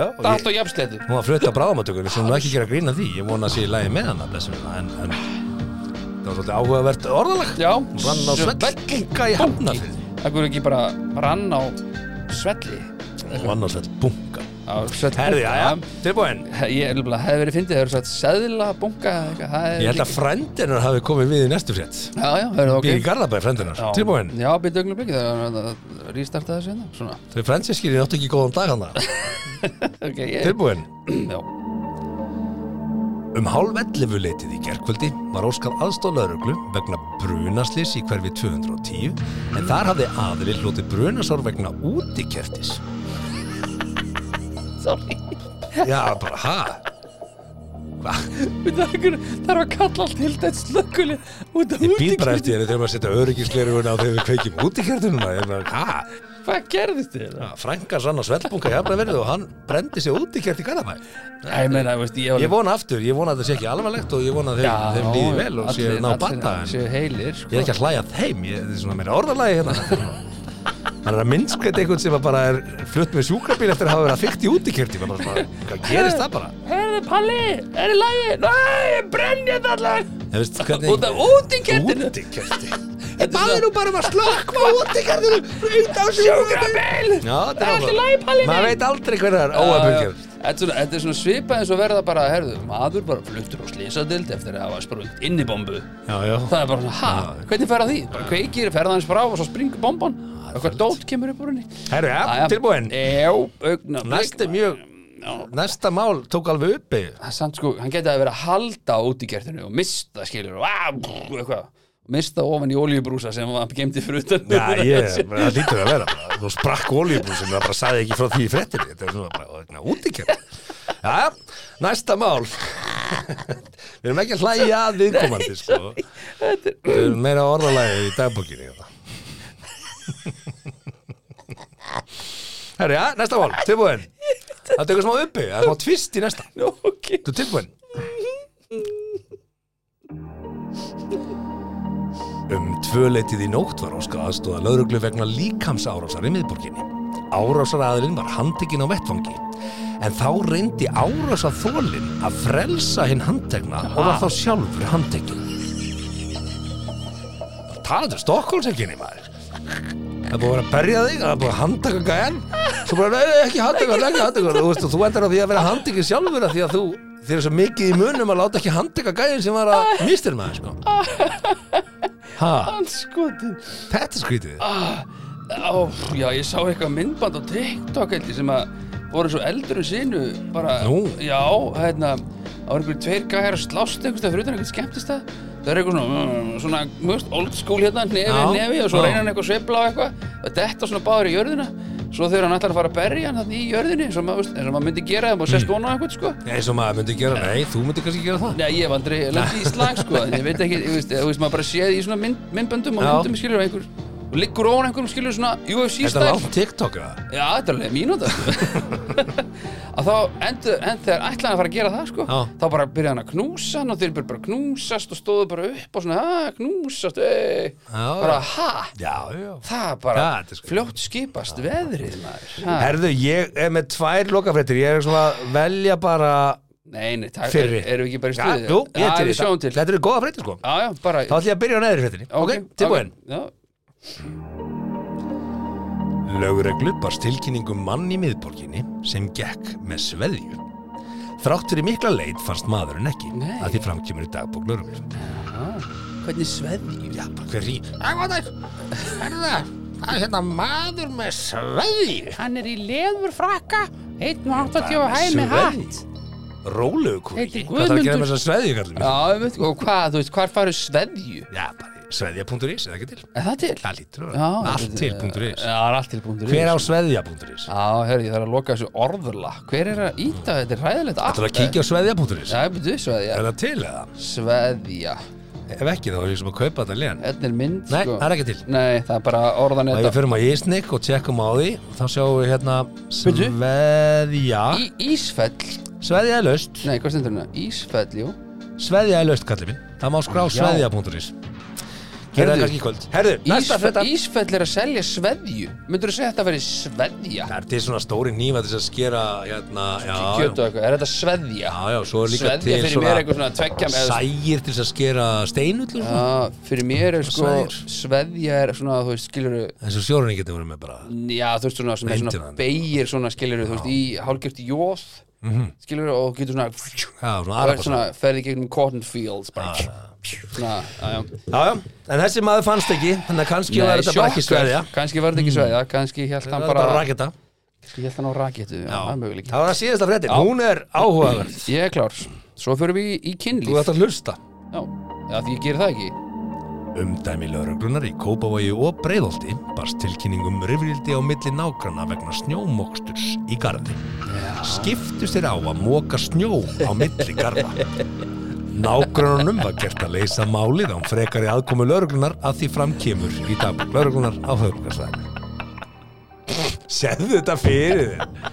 [SPEAKER 3] og
[SPEAKER 4] jafnsletu
[SPEAKER 3] Hún var flutt á bráðamatökur, við sem nú ekki gera grína því. Ég vona að sé í lagi með hana blessunina, en, en það var svolítið áhugavert orðalag.
[SPEAKER 4] Já,
[SPEAKER 3] Hún rann á svellbunga í hafnafið
[SPEAKER 4] Það er ekki bara rann á svelli.
[SPEAKER 3] Rann Á svellbunga Herði, já, tilbúin.
[SPEAKER 4] Ég hefði verið fyndið, það eru sagt seðla bunga
[SPEAKER 3] Ég held að frændinar hafi komið við í næstu frétt.
[SPEAKER 4] Já, já, það er ok?
[SPEAKER 3] Býr í Garðabæ, frændinar,
[SPEAKER 4] Já.
[SPEAKER 3] tilbúin.
[SPEAKER 4] Já, byrja augnum blikið, það er að rístarta þessu hérna
[SPEAKER 3] Þau fransískir áttu ekki góðan dag hana
[SPEAKER 4] ok, ég
[SPEAKER 3] Tilbúin.
[SPEAKER 4] Já,
[SPEAKER 3] Um hálf 11 leitið í gerkvöldi var óskað aðstóð lauruglu vegna brunaslis í hverfi 210 en þar hafði aðili hlotið brunasár vegna útikertis.
[SPEAKER 4] Sorry
[SPEAKER 3] Já, bara, ha? Hva?
[SPEAKER 4] Það er að kalla allt hild eitt slökkuli út af
[SPEAKER 3] Ég býð bara eftir þér þegar maður setja öryggisleiruguna á þegar við kveikjum bara, ha?
[SPEAKER 4] Hvað gerðist þér?
[SPEAKER 3] Já, Frænka sann á svellbunga í afbræðverðu og hann brendi sig útikert í Garðabæ.
[SPEAKER 4] Ég meina, veist, ég
[SPEAKER 3] Ég vona aftur, ég vona að það sé ekki alvarlegt og ég vona að þeim, þeim líði vel og séu ná bata.
[SPEAKER 4] sko
[SPEAKER 3] Ég er ekki að hlæja að þeim, ég, er svona meira orðalagi hérna Hann er að minnskvæta einhvern sem bara er flutt með sjúkrabíl eftir að hafa verið að fykta í útikjörti bara, svona, Hvað gerist það bara?
[SPEAKER 4] Herði, Palli, er í lagi? Nei, brenn ég það allar.
[SPEAKER 3] Ég veist, hvernig
[SPEAKER 4] Út af útikertinu
[SPEAKER 3] Útikjörti
[SPEAKER 4] Ég baði nú bara um að slökka á útikertinu Út á sjúkrabíl. Það er allt í lagi, Palli
[SPEAKER 3] Maður veit aldrei hvernig það er óöfbjörgjör
[SPEAKER 4] Þetta er svona- þetta svipað eins og verða bara, herðu, maður bara fluttur á slísadild eftir að hafa sprungt inn í bombu.
[SPEAKER 3] Já, já.
[SPEAKER 4] Það er bara svona, Eitthvað dót kemur upp úr henni.
[SPEAKER 3] Herru, ja, tilbúin. Næsti mjög, næsta mál tók alveg uppi
[SPEAKER 4] samt sko, hann geti að vera að halda út í kertinu og mista skilur og mista ofan í olíubrúsa sem hann gemdi fyrir utan
[SPEAKER 3] Já, ég, það lítur að vera. Bara. Þú sprakk olíubrúsin og það bara saði ekki frá því í fréttinni. Þetta er svona bara útikjörti Já, næsta mál. Við erum ekki að hlæja að viðkomandi sko. Við erum meira orðalagi í dagbókinni hérna. Herri, já, næsta mál, tilbúin Það tekur smá uppi, það er smá tvist í næsta
[SPEAKER 4] Nú, ok
[SPEAKER 3] Þú er tilbúin Um tvöleitið í nótt var óskað aðstóða lauruglu vegna líkamsárásar í miðborginni. Árásaraðilinn var handtekinn á vettfangi. En þá reyndi árásar þólinn að frelsa hinn handtekna og var þá sjálfur handtekinn. Talaðu Stokkólsekinni maður. Það er búið að að berja þig, það er búið að handtaka gæjan. Svo bara, nei, ekki handtaka, ekki handtaka. Þú veist, og þú endar á því að vera handtekinn sjálfur Því að þú, þér er svo mikið í munum að láta ekki handtaka gæjan sem var að mistir maður, sko. Ha,
[SPEAKER 4] Anskotin
[SPEAKER 3] þetta skrítið.
[SPEAKER 4] Ó, já, ég sá eitthvað myndband á TikTok sem að voru svo eldur en sinu bara,
[SPEAKER 3] Nú?
[SPEAKER 4] já, hérna það var einhverjum tveir gæjar að slást það fyrir utan eitthvað skemmtist það það er eitthvað svona, mm, svona mjögst old school hérna, nefi, nefi og svo
[SPEAKER 3] já.
[SPEAKER 4] reyna hann eitthvað að sveifla á eitthvað. Og detta svona báður í jörðina. Svo þegar hann ætlar að fara að berja hann þannig í jörðinni eins og maður, maður myndi gera það og sest vona á eitthvað sko.
[SPEAKER 3] Eins og maður myndi gera, nei, þú myndi kannski gera það.
[SPEAKER 4] Nei, ég hef aldrei lendið í slag sko ég veit ekki, ég veist, maður bara séð í svona mynd, myndböndum og myndum skilur einhver og liggur ofan einhverjum skilur svona UFC
[SPEAKER 3] Þetta er
[SPEAKER 4] stæl.
[SPEAKER 3] langt TikTok eða?
[SPEAKER 4] Já, þetta er alveg mínúta. Að þá endur, endur þegar ætlaði að fara að gera það sko,
[SPEAKER 3] Já.
[SPEAKER 4] þá bara byrjaði hann að knúsa hann og þeir bara knúsast og stóðu bara upp og svona, að knúsast ei.
[SPEAKER 3] Já,
[SPEAKER 4] bara,
[SPEAKER 3] já.
[SPEAKER 4] ha,
[SPEAKER 3] Já, já.
[SPEAKER 4] Það bara
[SPEAKER 3] Já, þetta er sko-
[SPEAKER 4] fljótt skipast veðrið maður. Ha.
[SPEAKER 3] Herðu, ég er með tvær lokafréttir. Ég er svona að velja bara
[SPEAKER 4] Nei, nei, takk, er,
[SPEAKER 3] fyrri
[SPEAKER 4] erum við ekki bara í
[SPEAKER 3] Já,
[SPEAKER 4] stuði?
[SPEAKER 3] jú, ég er til í
[SPEAKER 4] við sjáum til.
[SPEAKER 3] Þetta Þetta eru góða fréttir, sko.
[SPEAKER 4] Já, já, bara
[SPEAKER 3] Þá ætlum ég að byrja á neðri fréttinni. Ok, tilbúin.
[SPEAKER 4] ok, Já,
[SPEAKER 3] Lögreglu barst tilkynningum mann í miðborginni sem gekk með sveðju. Þrátt fyrir mikla leit fannst maðurinn ekki
[SPEAKER 4] Nei.
[SPEAKER 3] að því framkjömur í dagbók lögreglu.
[SPEAKER 4] hvernig sveðju?
[SPEAKER 3] Já, bara hver í... Æ, hvað er það? Það er hérna maður með sveðju.
[SPEAKER 5] Hann er í leður frakka, 1.80
[SPEAKER 3] Hvað
[SPEAKER 5] og hæ með
[SPEAKER 3] sveðju?
[SPEAKER 5] hatt.
[SPEAKER 3] Kúi.
[SPEAKER 5] Heitir
[SPEAKER 3] Hvað það að gera með þessa sveðju, kallum mér?
[SPEAKER 4] Já, ég veit, og hvað, þú veist, hvar farið sveðju?
[SPEAKER 3] Já, bara sveðja.is, eða ekki til?
[SPEAKER 4] Er það til?
[SPEAKER 3] Það lítur að vera. Allt
[SPEAKER 4] þetta-
[SPEAKER 3] til.is.
[SPEAKER 4] Já, það er allt til.is
[SPEAKER 3] Hver á sveðja.is?
[SPEAKER 4] Já, herri, ég þarf að loka þessu orðurla Hver er að íta þetta? er hræðilegt
[SPEAKER 3] Það er að kíkja á sveðja.is.
[SPEAKER 4] Já, ég byrju sveðja
[SPEAKER 3] Er það til eða?
[SPEAKER 4] Sveðja
[SPEAKER 3] Ef ekki þá er ég sem að kaupa þetta lén
[SPEAKER 4] Þetta er mynd
[SPEAKER 3] Nei,
[SPEAKER 4] sko.
[SPEAKER 3] það er ekki til
[SPEAKER 4] Nei, það er bara orðan
[SPEAKER 3] Og við
[SPEAKER 4] þetta
[SPEAKER 3] förum á Ísnik og tjekkum á því Þá sjáum við hérna. Sveðja Sveðja er laust
[SPEAKER 4] Nei, hvað stendur hérna? Ísfell, jú
[SPEAKER 3] Sveðja er laust, kallið minn Það má skrá sveðja.is Gera það kannski í kvöld. Herðu, næsta
[SPEAKER 4] Ísfell,
[SPEAKER 3] frétta.
[SPEAKER 4] Ísfell er að selja sveðju. Myndur þú segja að þetta veri sveðja?
[SPEAKER 3] Það er til svona stóri nýfa til þess að skera hérna, já,
[SPEAKER 4] Kjötu og eitthvað, er þetta sveðja?
[SPEAKER 3] já, já, svo er líka
[SPEAKER 4] Sveðja
[SPEAKER 3] til
[SPEAKER 4] fyrir mér eitthvað svona tveggja eða-
[SPEAKER 3] sægir til þess að skera steinullur svona.
[SPEAKER 4] Já, fyrir mér er sko
[SPEAKER 3] Sveðjur.
[SPEAKER 4] sveðja er svona, þú veist, skilur
[SPEAKER 3] eins og sjórunni getur verið með bara
[SPEAKER 4] Já, þú veist svona, svona, svona
[SPEAKER 3] Meintir
[SPEAKER 4] beigir svona, skilur þú veist, í hálfgjört jóð skilur og getur svona
[SPEAKER 3] já, svona
[SPEAKER 4] er
[SPEAKER 3] arabasa
[SPEAKER 4] svona, ferði gegnum cotton fields bara svona, já, já.
[SPEAKER 3] Já, já, en þessi maður fannst ekki þannig að kannski var þetta bara ekki sveðja.
[SPEAKER 4] Kannski var þetta ekki sveðja, kannski held hann bara
[SPEAKER 3] raketa.
[SPEAKER 4] Kannski held hann á raketu, já, það er möguleik
[SPEAKER 3] það var það síðasta fréttin, hún er áhugaverð.
[SPEAKER 4] Ég er klár, svo fyrir við í, í
[SPEAKER 3] þú
[SPEAKER 4] kynlíf
[SPEAKER 3] ætti að hlusta.
[SPEAKER 4] Já, já, því ég gerir það ekki.
[SPEAKER 3] Umdæmi lauruglunar í Kópavogi og Breiðolti barst tilkynningum rifrildi á milli nágrana vegna snjómoksturs í garði. Skiptust þeir á að móka snjó á milli garða. Nágrununum var gert að leysa málið án frekari aðkomu lauruglunar að því fram kemur í dagbúk lauruglunar á höfbrukarsvæðinu. Segðu þetta fyrir þér.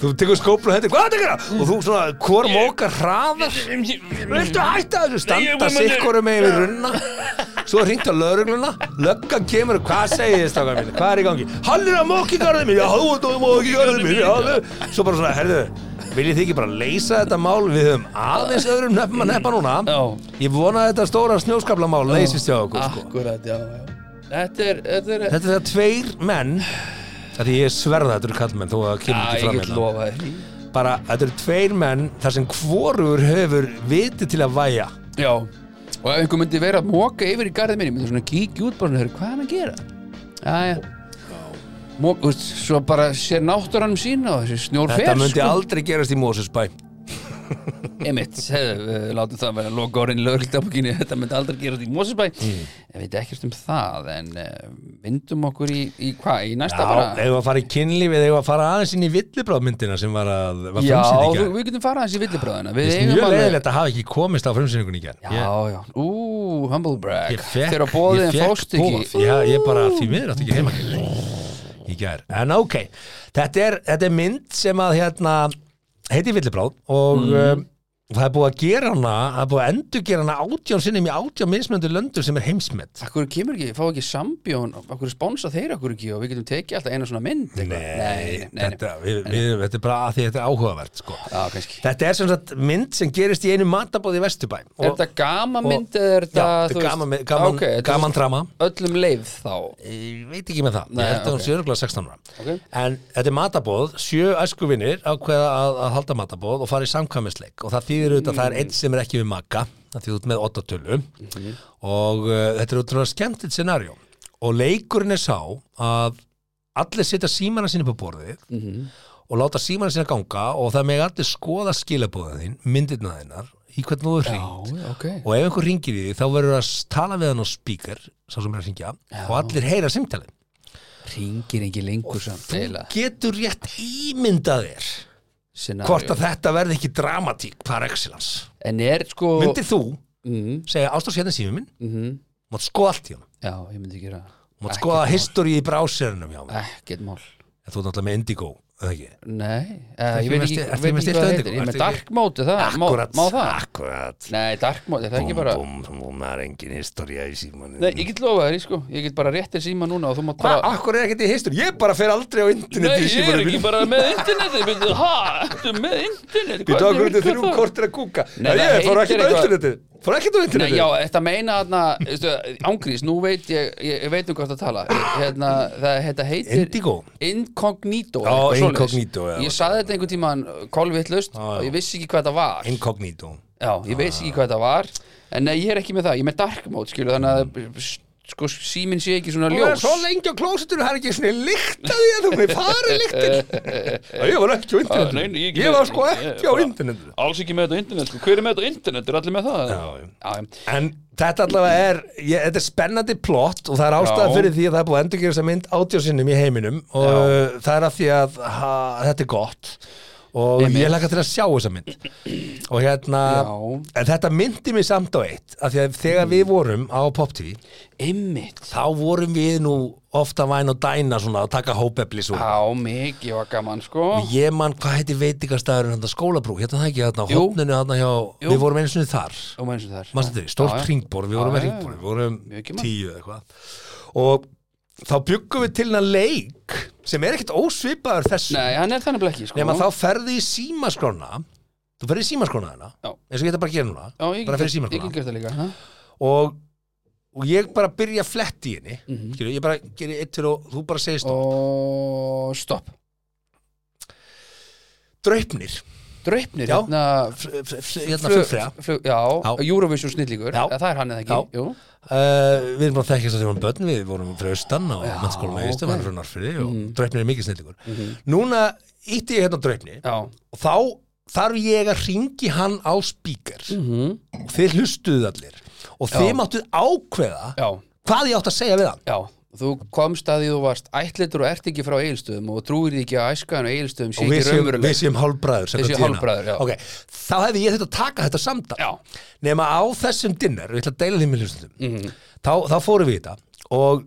[SPEAKER 3] Þú tekur skóplu og hendur, hvað er þetta? Og þú svona, hvor mókar hraðar? Viltu hætta þessu? Standa sikkorum með yfir runna Svo hringt á laurugluna Löggan kemur og hvað segir þið strákar mínu? Hvað er í gangi? Hann er að móki garðið mín Já, þú móki garðið mín Já, Svo bara svona, herðu Viljið þið ekki bara leysa þetta mál? Við höfum aðeins öðrum nefnum að neppa núna.
[SPEAKER 4] Já.
[SPEAKER 3] Ég vona að þetta stóra snjóskaplamál leysist hjá okkur sko.
[SPEAKER 4] Akkurat, já, já. Þetta er, þetta er
[SPEAKER 3] Þetta er tveir menn Því ég sverða þetta eru kallmenn Þó að kemur ekki
[SPEAKER 4] ég
[SPEAKER 3] fram
[SPEAKER 4] get
[SPEAKER 3] hérna.
[SPEAKER 4] lofa þér
[SPEAKER 3] Bara, þetta eru tveir menn Þar sem hvorugur hefur viti til að væja.
[SPEAKER 4] Já, og ef einhver myndi vera að móka yfir í garðið minni myndi svona kíkja út bara svona, "Heyrðu, hvað er hann að gera? Já, já Mók, veist, svo bara sér náttúranum sína og þessi snjór fer
[SPEAKER 3] Þetta myndi
[SPEAKER 4] sko.
[SPEAKER 3] aldrei gerast í Mósusbæ
[SPEAKER 4] við látum það vera í lögregldabukinni, þetta myndi aldrei gerast í Mósesbæ
[SPEAKER 3] Mm.
[SPEAKER 4] Ég veit ekkert um það en uh, vindum okkur í, í hvað, í
[SPEAKER 3] Já,
[SPEAKER 4] næsta bara?
[SPEAKER 3] eigum við að fara í kynlífið eigum við að fara aðeins inn í villibráðmyndina sem var að var
[SPEAKER 4] Já,
[SPEAKER 3] gær.
[SPEAKER 4] við getum farað hans í Við
[SPEAKER 3] Mér finnst
[SPEAKER 4] eigum
[SPEAKER 3] mjög
[SPEAKER 4] alveg-
[SPEAKER 3] leiðilegt að hafa ekki komist á frumsýningun í gær.
[SPEAKER 4] Já, já, ú, humble brag.
[SPEAKER 3] Ég fekk,
[SPEAKER 4] Þegar bóðið
[SPEAKER 3] ég
[SPEAKER 4] en fóst ekki.
[SPEAKER 3] Já, ég bara því miður átti ekki heima í gær En ok, þetta er, þetta er mynd sem að hérna heiti Villibráð og
[SPEAKER 4] Mm.
[SPEAKER 3] Um, það er búið að gera hana það er búið að endur gera hana átján sinnum í átján mismöndu löndur sem er heimsmet.
[SPEAKER 4] Akkur kemur ekki, fá ekki sambjón Akkur sponsa þeir akkur ekki og við getum tekið alltaf eina svona mynd nei, nei, nei,
[SPEAKER 3] Þetta, við, við, þetta er bara að því þetta er áhugavert sko.
[SPEAKER 4] Já, kannski.
[SPEAKER 3] Þetta er sem sagt mynd sem gerist í einu matabóð í Vesturbæ.
[SPEAKER 4] Er þetta gama mynd eða er
[SPEAKER 3] Já,
[SPEAKER 4] þetta
[SPEAKER 3] þetta
[SPEAKER 4] þú
[SPEAKER 3] er
[SPEAKER 4] veist- Ok, þetta er
[SPEAKER 3] gaman drama.
[SPEAKER 4] Öllum leið þá.
[SPEAKER 3] Ég veit ekki með það,
[SPEAKER 4] Nei,
[SPEAKER 3] ég held að hún
[SPEAKER 4] ok.
[SPEAKER 3] sé örgulega 16 ára.
[SPEAKER 4] Ok.
[SPEAKER 3] En þetta er matabóð, sjö æskuvinir ákveða að, að halda matabóð og fara í samkvæmisleik. Og það þýðir auðvitað að það er einn sem er ekki við makka, það þýðir út með 8 tölu og uh, þetta er útrúlega skemmtitt scenarió og leikurinn er sá að allir setja símana sinni på borðið og láta símana sinna ganga og það með allir skoða skilabóðin þín, myndirna þinnar í hvernig þú er hringt.
[SPEAKER 4] Já, ok.
[SPEAKER 3] Og ef einhver ringir í því þá verður að tala við hann á speaker sá sem er að ringja og allir heyra simtalið
[SPEAKER 4] Ringir ekki lengur samt
[SPEAKER 3] þú
[SPEAKER 4] eiginlega.
[SPEAKER 3] getur rétt ímyndað þér
[SPEAKER 4] Scenario.
[SPEAKER 3] hvort að þetta verði ekki dramatík par excellence.
[SPEAKER 4] En er sko
[SPEAKER 3] myndir þú
[SPEAKER 4] mm,
[SPEAKER 3] segja ástás hérna sími minn.
[SPEAKER 4] Mm
[SPEAKER 3] mátt skoða allt í hann
[SPEAKER 4] Já, ég myndi gera
[SPEAKER 3] mátt skoða
[SPEAKER 4] mál.
[SPEAKER 3] history í bráserinum
[SPEAKER 4] Ekkert mál.
[SPEAKER 3] En þú er náttúrulega með Indigo, eða ekki?
[SPEAKER 4] Nei,
[SPEAKER 3] ekki
[SPEAKER 4] ég veit ekki, veit ekki hvað það
[SPEAKER 3] undir-
[SPEAKER 4] heitir Ég er með dark mode, það, má,
[SPEAKER 3] Akkurat,
[SPEAKER 4] má það?
[SPEAKER 3] akkurat
[SPEAKER 4] Nei, dark mode, er það ekki bara
[SPEAKER 3] Búm, búm, búm, það er engin historia í símanum
[SPEAKER 4] Nei, ég get lofa þér, sko Ég get bara réttir síma núna og þú mátt
[SPEAKER 3] Hvað,
[SPEAKER 4] bara
[SPEAKER 3] akkur er ekkert í history? Ég bara fer aldrei á internet
[SPEAKER 4] Nei,
[SPEAKER 3] í
[SPEAKER 4] ég er
[SPEAKER 3] símanum
[SPEAKER 4] ekki
[SPEAKER 3] mínum.
[SPEAKER 4] bara með internetið Byrju, ha, ertu með internet
[SPEAKER 3] Býtu
[SPEAKER 4] Hvernig
[SPEAKER 3] okkur
[SPEAKER 4] virkar
[SPEAKER 3] til þrjú
[SPEAKER 4] það?
[SPEAKER 3] kortir að kúka
[SPEAKER 4] Nei,
[SPEAKER 3] Nei,
[SPEAKER 4] það
[SPEAKER 3] ég fór
[SPEAKER 4] heitir
[SPEAKER 3] ekkert á
[SPEAKER 4] eitthvað-
[SPEAKER 3] internetið Fór ekkert á
[SPEAKER 4] Nei,
[SPEAKER 3] internetið?
[SPEAKER 4] já, þetta meina þarna Ángrís, nú veit ég Ég, ég veit um hvað það tala. Hérna, Það þetta heitir
[SPEAKER 3] Indigo.
[SPEAKER 4] Incognito
[SPEAKER 3] Já, incognito, já.
[SPEAKER 4] Ég saði þetta einhvern
[SPEAKER 3] Já, já.
[SPEAKER 4] og ég vissi ekki hvað það var.
[SPEAKER 3] Incognito.
[SPEAKER 4] Já, ég veist ekki hvað það var En nei, ég er ekki með það, ég er með dark mode skilu, Þannig að sko, síminn sé ekki svona
[SPEAKER 3] Og það er
[SPEAKER 4] ljós.
[SPEAKER 3] svo lengi á klósitinu, það er ekki svona lykt að því að þú er farið lyktin. Ég var ekki á
[SPEAKER 4] Ah, nei, ég
[SPEAKER 3] Ég
[SPEAKER 4] með-
[SPEAKER 3] var sko ekki á internetinu.
[SPEAKER 4] Alls ekki með þetta á internet, sko. hver er með þetta á internet? Er allir með það?
[SPEAKER 3] Já, já. En þetta allavega er, ég, þetta er spennandi plott og það er ástæða fyrir því að það er búið að endurgera þessa mynd átjóðsinnum í heiminum og það er að því að ha, þetta er gott og
[SPEAKER 4] Einmitt.
[SPEAKER 3] ég laka til að sjá þessa mynd. Og hérna
[SPEAKER 4] Já.
[SPEAKER 3] en þetta myndi mig samt á eitt af því að þegar við vorum á Pop TV
[SPEAKER 4] Einmitt.
[SPEAKER 3] þá vorum við nú ofta væn og dæna svona að taka hópefli svo
[SPEAKER 4] Já, mikið var gaman sko.
[SPEAKER 3] Ég man hvað heiti veitingastæðurinn þetta skólabrú, hérna það ekki hérna á
[SPEAKER 4] Jú.
[SPEAKER 3] hopninu hérna hjá,
[SPEAKER 4] Jú.
[SPEAKER 3] við vorum þar.
[SPEAKER 4] Eins og þar.
[SPEAKER 3] Þetta, stórt ringbor, við vorum með
[SPEAKER 4] já.
[SPEAKER 3] við vorum tíu eða eitthvað. Og þá byggum við til hérna leik sem er ekkert ósvipaður þessu
[SPEAKER 4] Nei, hann er þannig blekki sko
[SPEAKER 3] nema þá ferði í símaskrána þú ferði í símaskrána hérna
[SPEAKER 4] Já.
[SPEAKER 3] eins og ég þetta bara að gera núna
[SPEAKER 4] Já,
[SPEAKER 3] bara
[SPEAKER 4] get-
[SPEAKER 3] fyrir
[SPEAKER 4] Ég get
[SPEAKER 3] símaskrána
[SPEAKER 4] gert það líka ha?
[SPEAKER 3] og, og ég bara byrja að fletti í henni
[SPEAKER 4] Mhm.
[SPEAKER 3] Skilur, ég bara gerir eitt fyrir og þú bara segir stopp
[SPEAKER 4] Og stopp
[SPEAKER 3] draupnir,
[SPEAKER 4] Draupnir hérna
[SPEAKER 3] hérna.
[SPEAKER 4] Eurovision snillíkur. Það er hann eða ekki.
[SPEAKER 3] Uh, við erum bara þess að við vorum börn við vorum frá austan og með austan,
[SPEAKER 4] ok.
[SPEAKER 3] hann er frá Norfriði og
[SPEAKER 4] Mhm.
[SPEAKER 3] draupnir er mikið snillíkur núna ítti ég hérna á draupni
[SPEAKER 4] Já
[SPEAKER 3] og þá þarf ég að ringi hann á spíker
[SPEAKER 4] Mhm.
[SPEAKER 3] og þið hlustuðu allir og þið
[SPEAKER 4] Já.
[SPEAKER 3] máttuð ákveða
[SPEAKER 4] Já,
[SPEAKER 3] hvað ég átt að segja við hann
[SPEAKER 4] já Þú komst að því þú varst ættlitur og ert ekki frá eigilstöðum og trúir því ekki að æskaðan og eigilstöðum sé
[SPEAKER 3] og
[SPEAKER 4] ekki raunveruleg.
[SPEAKER 3] við séum hálfbræður
[SPEAKER 4] Við séum hálfbræður, já.
[SPEAKER 3] ok, þá hefði ég þetta að taka þetta samtal. Nema á þessum dinner, við ætla að deila því með hlustundum
[SPEAKER 4] Mhm.
[SPEAKER 3] þá, þá fórum við í þetta og,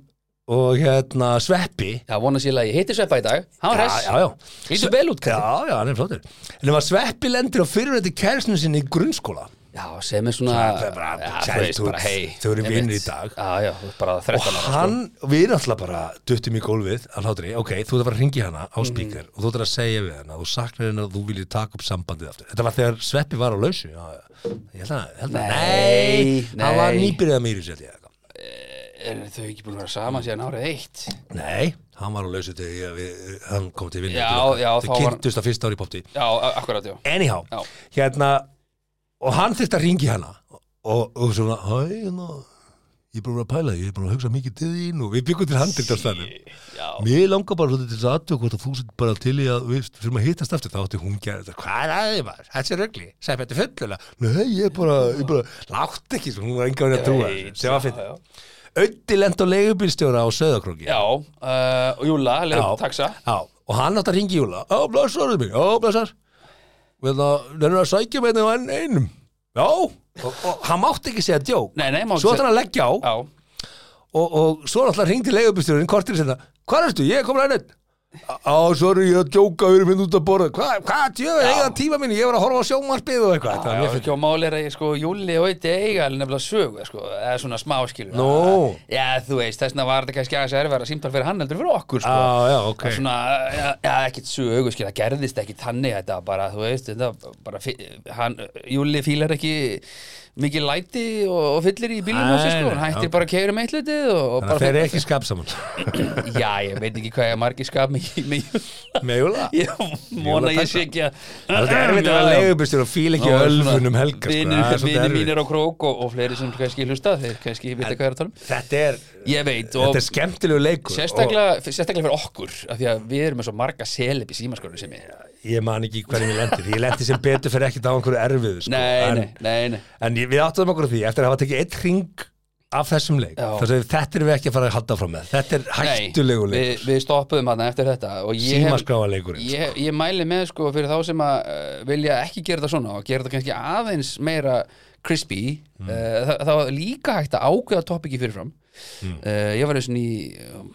[SPEAKER 3] og hérna Sveppi
[SPEAKER 4] Já, vona sér að ég heiti Sveppa í dag. Hann var
[SPEAKER 3] já.
[SPEAKER 4] Lítur vel út,
[SPEAKER 3] já, já, hann er flottur. Að Sveppi lendir á fyrirvætti kæristinu sinni í grunnskóla
[SPEAKER 4] Já, sem er svona
[SPEAKER 3] Það er bara
[SPEAKER 4] já, þú veist, hey,
[SPEAKER 3] þau eru vinir í dag.
[SPEAKER 4] Já, já,
[SPEAKER 3] og
[SPEAKER 4] 13 ára sko.
[SPEAKER 3] hann, við erum alltaf bara duttum í gólfið að hlátri, ok, þú ert að fara að ringi hana á
[SPEAKER 4] Mhm.
[SPEAKER 3] spíker og þú ert að segja við hana þú saknar hennar og þú viljið taka upp sambandið aftur þetta var þegar Sveppi var á lausu já, ég held að, held að
[SPEAKER 4] Nei,
[SPEAKER 3] nei, hann var
[SPEAKER 4] nei.
[SPEAKER 3] nýbyrðið að mýri sér
[SPEAKER 4] Er þau ekki búin að vera saman síðan árið eitt?
[SPEAKER 3] nei, hann var á lausu þegar hann kom til
[SPEAKER 4] já,
[SPEAKER 3] þau kynntust á fyrsta ári í popti anyhow,
[SPEAKER 4] Já.
[SPEAKER 3] hérna og hann þurfti að ringi hana. Og, og svona, hæ, hérna ég er búin að pæla, ég er búin að hugsa mikið til þín og við byggum til
[SPEAKER 4] Já,
[SPEAKER 3] Mér langar bara til þess aðtöku hvort að þú sett bara til í að við fyrir að hittast aftur. Þá átti hún gerði þetta hvað er aðeins maður, þetta er röggli segði þetta fullulega, nei ég er bara, ég bara látt ekki, hún var enga verið að trúa sem var fyrir
[SPEAKER 4] já.
[SPEAKER 3] Öddi lent á Söðakróki
[SPEAKER 4] Já, uh, og Júla, leið
[SPEAKER 3] Já.
[SPEAKER 4] taxa
[SPEAKER 3] Já, og hann átti að ringi Júla Já, blessaður Vil það, það er að sækja með þeim enn einum? Já, og, og hann mátti ekki segja djók.
[SPEAKER 4] Nei, nei,
[SPEAKER 3] Svo ætti hann að leggja á.
[SPEAKER 4] Já,
[SPEAKER 3] og, og svo náttúrulega ringdi leigubílstjórinn kortir sinna, hvað ertu, ég er komin að neitt á, sorry, ég er að djóka við erum minn út að borða, hvað, hvað, djöður, eiga tíma minni ég var að horfa á sjómarspið og eitthvað.
[SPEAKER 4] Já,
[SPEAKER 3] mjög
[SPEAKER 4] ekki
[SPEAKER 3] fyrir
[SPEAKER 4] á máli er að ég sko Júli og Eiti eiga alveg nefnilega sögu sko, eða svona smáskilur
[SPEAKER 3] Nú.
[SPEAKER 4] Já, þú veist, þess vegna var þetta kannski aðeins erfæra símtal fyrir hann heldur fyrir okkur sko.
[SPEAKER 3] Já, já, ok.
[SPEAKER 4] Er svona, já, já, ekkit sögu, skil, það gerðist ekki þannig þetta bara, þú veist, þetta bara, hann, Júli fílar ekki mikið læti og, og fyllir í á sig,
[SPEAKER 3] Nei,
[SPEAKER 4] sko, hann hættir bara að keira með eitthlutið og, og
[SPEAKER 3] Þannig að þeir eru ekki skap saman.
[SPEAKER 4] Já, ég veit ekki hvað ég margir skap með,
[SPEAKER 3] Júla
[SPEAKER 4] Ég vona ég sé ekki að
[SPEAKER 3] Það er erfitt að vera leigubílstjóri og fíla ekki ölfunum helga sko, það er
[SPEAKER 4] Vinir mínir á krók og, og fleiri sem kannski hlusta þeir kannski vita hvað er að tala um.
[SPEAKER 3] Þetta er,
[SPEAKER 4] Ég veit og
[SPEAKER 3] þetta er skemmtilegu leikur og
[SPEAKER 4] sérstaklega, sérstaklega fyrir okkur af því að við erum með svo marga seleb í símaskónu sem ég
[SPEAKER 3] Ég man ekki hvernig ég lendi Ég lendi sem betur fyrir ekkert á einhverju erfiðu sko.
[SPEAKER 4] Nei, nei, nei, nei
[SPEAKER 3] En ég- við áttum okkur því Eftir að hafa tekið eitt ring af þessum leik. Þess að þetta erum við ekki að fara að halda frá með Þetta er hættulegu leik
[SPEAKER 4] við, við stoppuðum hann eftir þetta ég,
[SPEAKER 3] Símaskráa leikurinn
[SPEAKER 4] ég, ég mæli með sko fyrir þá sem að uh, vilja ekki gera þetta svona og gera þetta kannski aðeins meira crispy
[SPEAKER 3] Mm.
[SPEAKER 4] uh, það, það var líka hægt að ákveða topiki fyrirfram
[SPEAKER 3] Mm.
[SPEAKER 4] uh, ég var eins og um,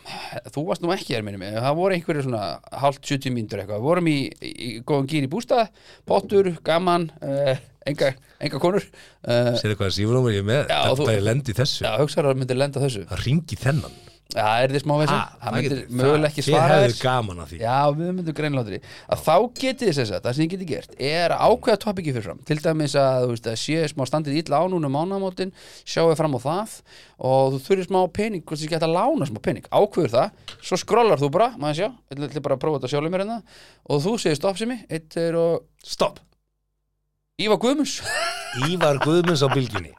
[SPEAKER 4] þú varst nú ekki hér minni mig. Það voru einhverju svona hálft 70 mínútur eitthvað. Við vorum í, í, góðan gýr í bústað pottur, gaman uh, enga, enga konur. Uh,
[SPEAKER 3] Sér hvað sífurnúmer ég með?
[SPEAKER 4] Já,
[SPEAKER 3] Þetta
[SPEAKER 4] þú-
[SPEAKER 3] er lendi í þessu.
[SPEAKER 4] Já, hugsaður að myndi lenda á þessu
[SPEAKER 3] Það ringi þennan
[SPEAKER 4] Já, er þið smá
[SPEAKER 3] Ha,
[SPEAKER 4] það myndir mögulega ekki
[SPEAKER 3] Þið
[SPEAKER 4] svara þér.
[SPEAKER 3] gaman að því.
[SPEAKER 4] Já, við myndum greinlátri að þá getið þess að það sem þið getið gert er að ákveða topiki fyrir fram. Til dæmis að þú veist að sé smá standið illa á núna mánamótin, sjáu fram á það og þú þurfir smá pening hvort þið geta að lána smá pening, ákveður það svo skrollar þú bara, maður sjá ég ætla bara að prófa þetta sjálfur mér hérna og þú segir stopp sem ég, eitt er og
[SPEAKER 3] Stopp
[SPEAKER 4] Ívar Guðmus
[SPEAKER 3] Ívar Guðmunds á bylginni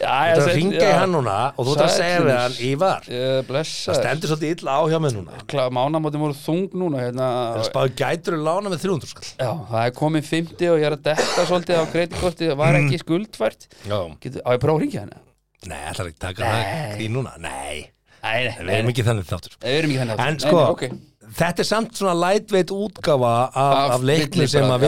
[SPEAKER 4] Já,
[SPEAKER 3] Þú ert að ringa í hann núna og þú ert að segja við hann Ívar, það stendur svolítið illa á hjá mig núna.
[SPEAKER 4] Mánamótin voru þung núna hérna,
[SPEAKER 3] Það spáði gætur að lána með 300 skall.
[SPEAKER 4] Já, það er komið 50 og ég er að detta svolítið á kreditkorti, það var ekki skuldfært.
[SPEAKER 3] Já.
[SPEAKER 4] Getur, á ég að prófa að ringja hana?
[SPEAKER 3] Nei, það er ekki að taka það
[SPEAKER 4] Nei.
[SPEAKER 3] í núna? Nei,
[SPEAKER 4] Nei, nei,
[SPEAKER 3] við erum ekki þannig þáttur.
[SPEAKER 4] Við erum ekki þannig
[SPEAKER 3] En
[SPEAKER 4] Nei,
[SPEAKER 3] sko,
[SPEAKER 4] nei, ok.
[SPEAKER 3] Þetta er samt svona lightweight útgáfa af,
[SPEAKER 4] Af
[SPEAKER 3] af leikni sem að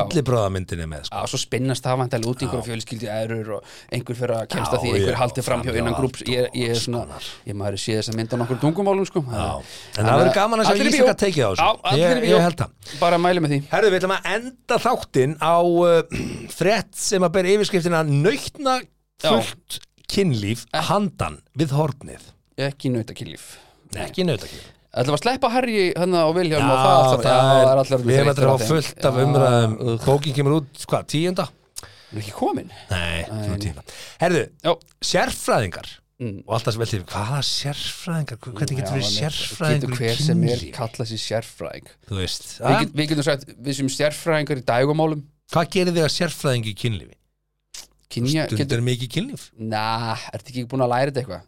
[SPEAKER 3] er með sko.
[SPEAKER 4] Svo spinnast það vantilega út einhverja fjölskyldi erur og einhver fyrir að kemst
[SPEAKER 3] Já,
[SPEAKER 4] að því einhver haldi fram hjá innan grúps ég, ég er svona, ég maður sé þess að mynda nokkur tungumálum sko.
[SPEAKER 3] En það verður gaman að sjá Ísaka tekið á þessu. Ég- held það.
[SPEAKER 4] Bara mæli með því
[SPEAKER 3] Herðu, við ætlum að enda þáttinn á uh, frétt sem að ber yfirskriftina nöytna fullt kynlíf handan við hornið.
[SPEAKER 4] Ekki nautakillíf
[SPEAKER 3] Ekki nautakynlíf.
[SPEAKER 4] Ætlum við að sleppa Harry á Vilhjálm
[SPEAKER 3] Já,
[SPEAKER 4] og það, það,
[SPEAKER 3] það
[SPEAKER 4] það er allar
[SPEAKER 3] við erum að drafa fullt af umræðum. Bókin kemur út, hvað, tíunda?
[SPEAKER 4] er ekki komin
[SPEAKER 3] Nei, svona tíunda. Herðu,
[SPEAKER 4] Já,
[SPEAKER 3] sérfræðingar
[SPEAKER 4] Mm.
[SPEAKER 3] og alltaf sem veldi, hvaða sérfræðingar? Hvernig getur
[SPEAKER 4] einmitt.
[SPEAKER 3] sérfræðingur
[SPEAKER 4] Getur hver sem er kallað sér sérfræðing
[SPEAKER 3] Þú veist,
[SPEAKER 4] Við, get, við getum sagt, við sem sérfræðingar í dægumálum
[SPEAKER 3] hvað gerir þig að sérfræðingi í kynlífi?
[SPEAKER 4] Kynja,
[SPEAKER 3] Stundar
[SPEAKER 4] getur,
[SPEAKER 3] mikið kynlíf?
[SPEAKER 4] na, ertu ekki búin að læra þetta eitthvað?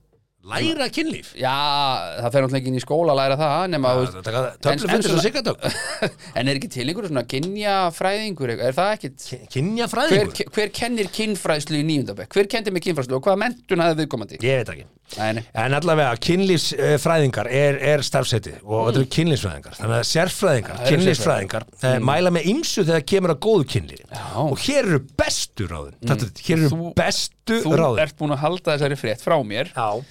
[SPEAKER 3] Læra kynlíf?
[SPEAKER 4] Já, það fer náttúrulega ekki inn í skóla að læra það nema, þú veist,
[SPEAKER 3] Töflufundur
[SPEAKER 4] en
[SPEAKER 3] sem
[SPEAKER 4] svona-
[SPEAKER 3] sigardögg
[SPEAKER 4] en er ekki til einhverju svona kynjafræðingur er það ekkit
[SPEAKER 3] Kynja
[SPEAKER 4] hver, hver kennir kynfræðslu í níundabæk hver kendi með kynfræðslu og hvaða mentun hafði viðkomandi?
[SPEAKER 3] Ég veit ekki.
[SPEAKER 4] Nei, nei.
[SPEAKER 3] En allavega, kynlífsfræðingar er, er starfseti og þetta eru kynlífsfræðingar. Þannig að sérfræðingar, kynlífsfræðingar eh, mæla með ymsu þegar kemur að góðu kynlífi. Og hér eru bestu ráðin. Mm. Hér eru
[SPEAKER 4] Þú-
[SPEAKER 3] bestu
[SPEAKER 4] þú
[SPEAKER 3] ráðin.
[SPEAKER 4] ert búin að halda þessari frétt frá mér.
[SPEAKER 3] Já.
[SPEAKER 4] að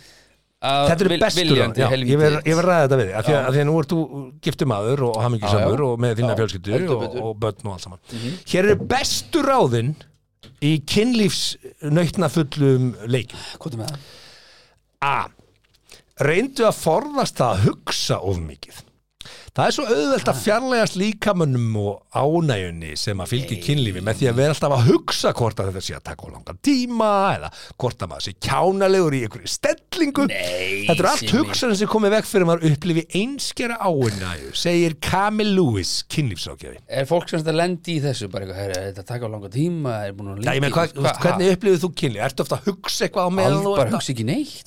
[SPEAKER 3] Þetta eru
[SPEAKER 4] vil-
[SPEAKER 3] bestu ráðin
[SPEAKER 4] viljandi
[SPEAKER 3] Já,
[SPEAKER 4] helvíti.
[SPEAKER 3] Ég verð ég verð að ræða þetta við af því að, af því að nú ert þú giftu maður og
[SPEAKER 4] Já,
[SPEAKER 3] hamingjusamur
[SPEAKER 4] já.
[SPEAKER 3] og með þína
[SPEAKER 4] Já,
[SPEAKER 3] fjölskyldu
[SPEAKER 4] heldur
[SPEAKER 3] og, og börn og allt saman Hér eru bestu ráðin í kynlífsnautna fullum leikjum
[SPEAKER 4] Hvað með það?
[SPEAKER 3] A. Reyndu að forðast það að hugsa of mikið. Það er svo auðvelt að fjarlægast líkamönnum og ánægjunni sem að fylgja kynlífi með því að vera alltaf að hugsa hvort að þetta sé að taka á langan tíma eða hvort að maður sé kjánalegur í einhverju stellingu.
[SPEAKER 4] Nei,
[SPEAKER 3] Þetta er allt hugsanir sem komið vekk fyrir að maður upplifi einskjara áinæju, segir Camille Lewis, kynlífsákjafi.
[SPEAKER 4] Er fólk sem þetta lendi í þessu bara eitthvað, þetta taka á langa tíma
[SPEAKER 3] ég með, hvað,
[SPEAKER 4] Hva-
[SPEAKER 3] hvernig upplifið þú kynlíf? Ertu ofta að hugsa eitthvað á meðan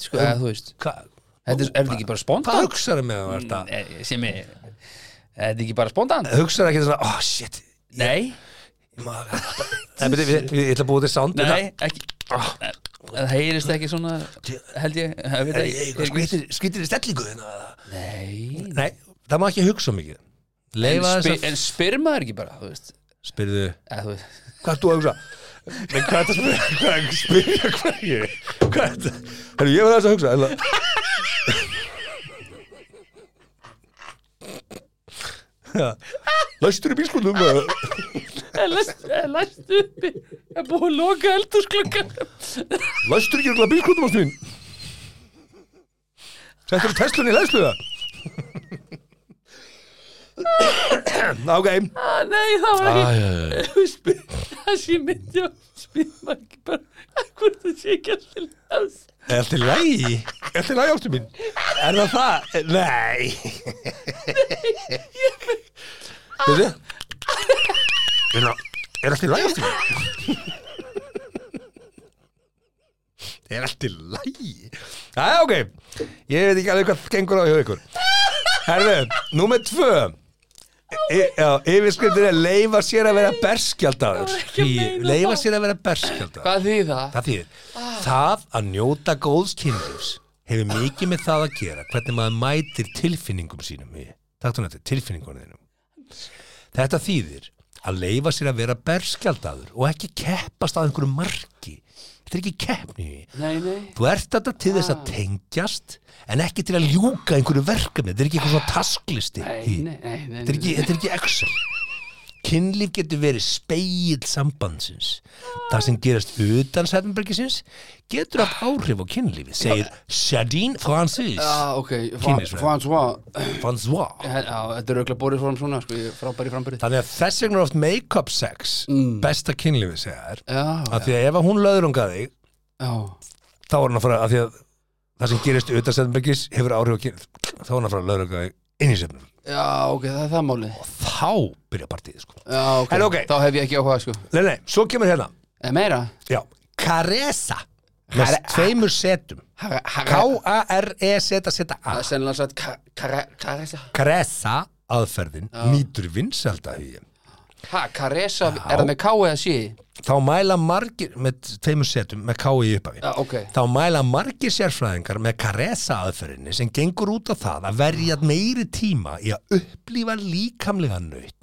[SPEAKER 4] sko,
[SPEAKER 3] Hvað-
[SPEAKER 4] Þetta er, er þetta ekki bara
[SPEAKER 3] Hvað
[SPEAKER 4] spontant?
[SPEAKER 3] hugsaðu meðan þú ert að
[SPEAKER 4] Eh, sem er Er þetta ekki bara spontant?
[SPEAKER 3] hugsaðu ekki svona, oh shit.
[SPEAKER 4] Nei,
[SPEAKER 3] við, við, ég ætla að búa til sound
[SPEAKER 4] nei, ekki. Það heyrist ekki svona held ég, ég veit ekki-
[SPEAKER 3] skvítir, í stellingu þinn
[SPEAKER 4] Nei.
[SPEAKER 3] Nei, það má ekki hugsa mikið.
[SPEAKER 4] En,
[SPEAKER 3] að
[SPEAKER 4] en spyr maður ekki bara,
[SPEAKER 3] Spyrðu, hvað ert þú að hugsa? Hvað er það að spyrja? Hvað er að spyrja hvað ég? Hvað er það? Herru, ég var aðeins að hugsa eða... Ja. Læstur í bílskundum
[SPEAKER 5] Læst uppi Það er búið að loka eldursklugan
[SPEAKER 3] Læstur ekki örugglega bílskundum ást mín? Settur í Teslunni í læsluða Ok.
[SPEAKER 5] Nei, það var ekki það sé myndi maður ekki bara hvort það sé ekki allir las
[SPEAKER 3] Er í lagi? Er í lagi ástu mín? Er það það? Nei Veitu? Er allt í mín? Er allt í lagi? Æ, ok Ég veit ekki alveg hvað gengur á hjá ykkur Herðu, númer tvö E, já, yfirskriftin er leifa sér að vera berskjaldadur leifa
[SPEAKER 5] það.
[SPEAKER 3] sér að vera berskjaldadur
[SPEAKER 4] Hvað þýð það?
[SPEAKER 3] Það þýðir, það að njóta góðs kynlífs hefur mikið með það að gera hvernig maður mætir tilfinningum sínum í, takk þú nættu, tilfinningunum þínum. Þetta þýðir að leifa sér að vera berskjaldadur og ekki keppast að einhverju marki. Þetta er ekki keppni.
[SPEAKER 4] Nei, nei
[SPEAKER 3] Þú ert þetta til þess að tengjast en ekki til að ljúka einhverju verkefni. Þetta er ekki eitthvað svona tasklisti.
[SPEAKER 4] Nei, nei, nei, nei,
[SPEAKER 3] Þetta er ekki, þetta er ekki Excel Kynlíf getur verið speill sambandsins. Það sem gerast utan Sættenbergisins getur haft áhrif á kynlífi segir Shadine Francis.
[SPEAKER 4] Já, ok. François
[SPEAKER 3] François
[SPEAKER 4] Já, þetta er auðvitað borið fórum svona, sko, frábæri frambyrði
[SPEAKER 3] Þannig að þess vegna er oft make-up sex besta kynlífi segja þær.
[SPEAKER 4] Já,
[SPEAKER 3] að því að ef hún löðrunga þig
[SPEAKER 4] já,
[SPEAKER 3] þá er hann að fara að því að það sem gerist utan Sættenbergis hefur áhrif á kynlíf þá er hann að fara að löðrunga þig inn í sefnum
[SPEAKER 4] já, ok, það er það málið.
[SPEAKER 3] Þá byrja partíð sko.
[SPEAKER 4] Já, ok,
[SPEAKER 3] En ok.
[SPEAKER 4] þá hef ég ekki áhuga, sko.
[SPEAKER 3] Nei, nei, svo kemur hérna.
[SPEAKER 4] En meira?
[SPEAKER 3] Já, Caressa. Með
[SPEAKER 4] Care-
[SPEAKER 3] tveimur setum.
[SPEAKER 4] Ha- ha-
[SPEAKER 3] K-A-R-E-Z-Z-A
[SPEAKER 4] Það er sennilega sagt ka- kare- Karesa
[SPEAKER 3] Caressa aðferðin nýtur vinselda hugi
[SPEAKER 4] Ha, Karesa, er það með K eða sí?
[SPEAKER 3] Þá mæla margir með tveimur setum með KI uppafi
[SPEAKER 4] Já, ok.
[SPEAKER 3] Þá mæla margir sérfræðingar með karesa aðferðinni sem gengur út á það að verja meiri tíma í að upplýfa líkamlega nöyt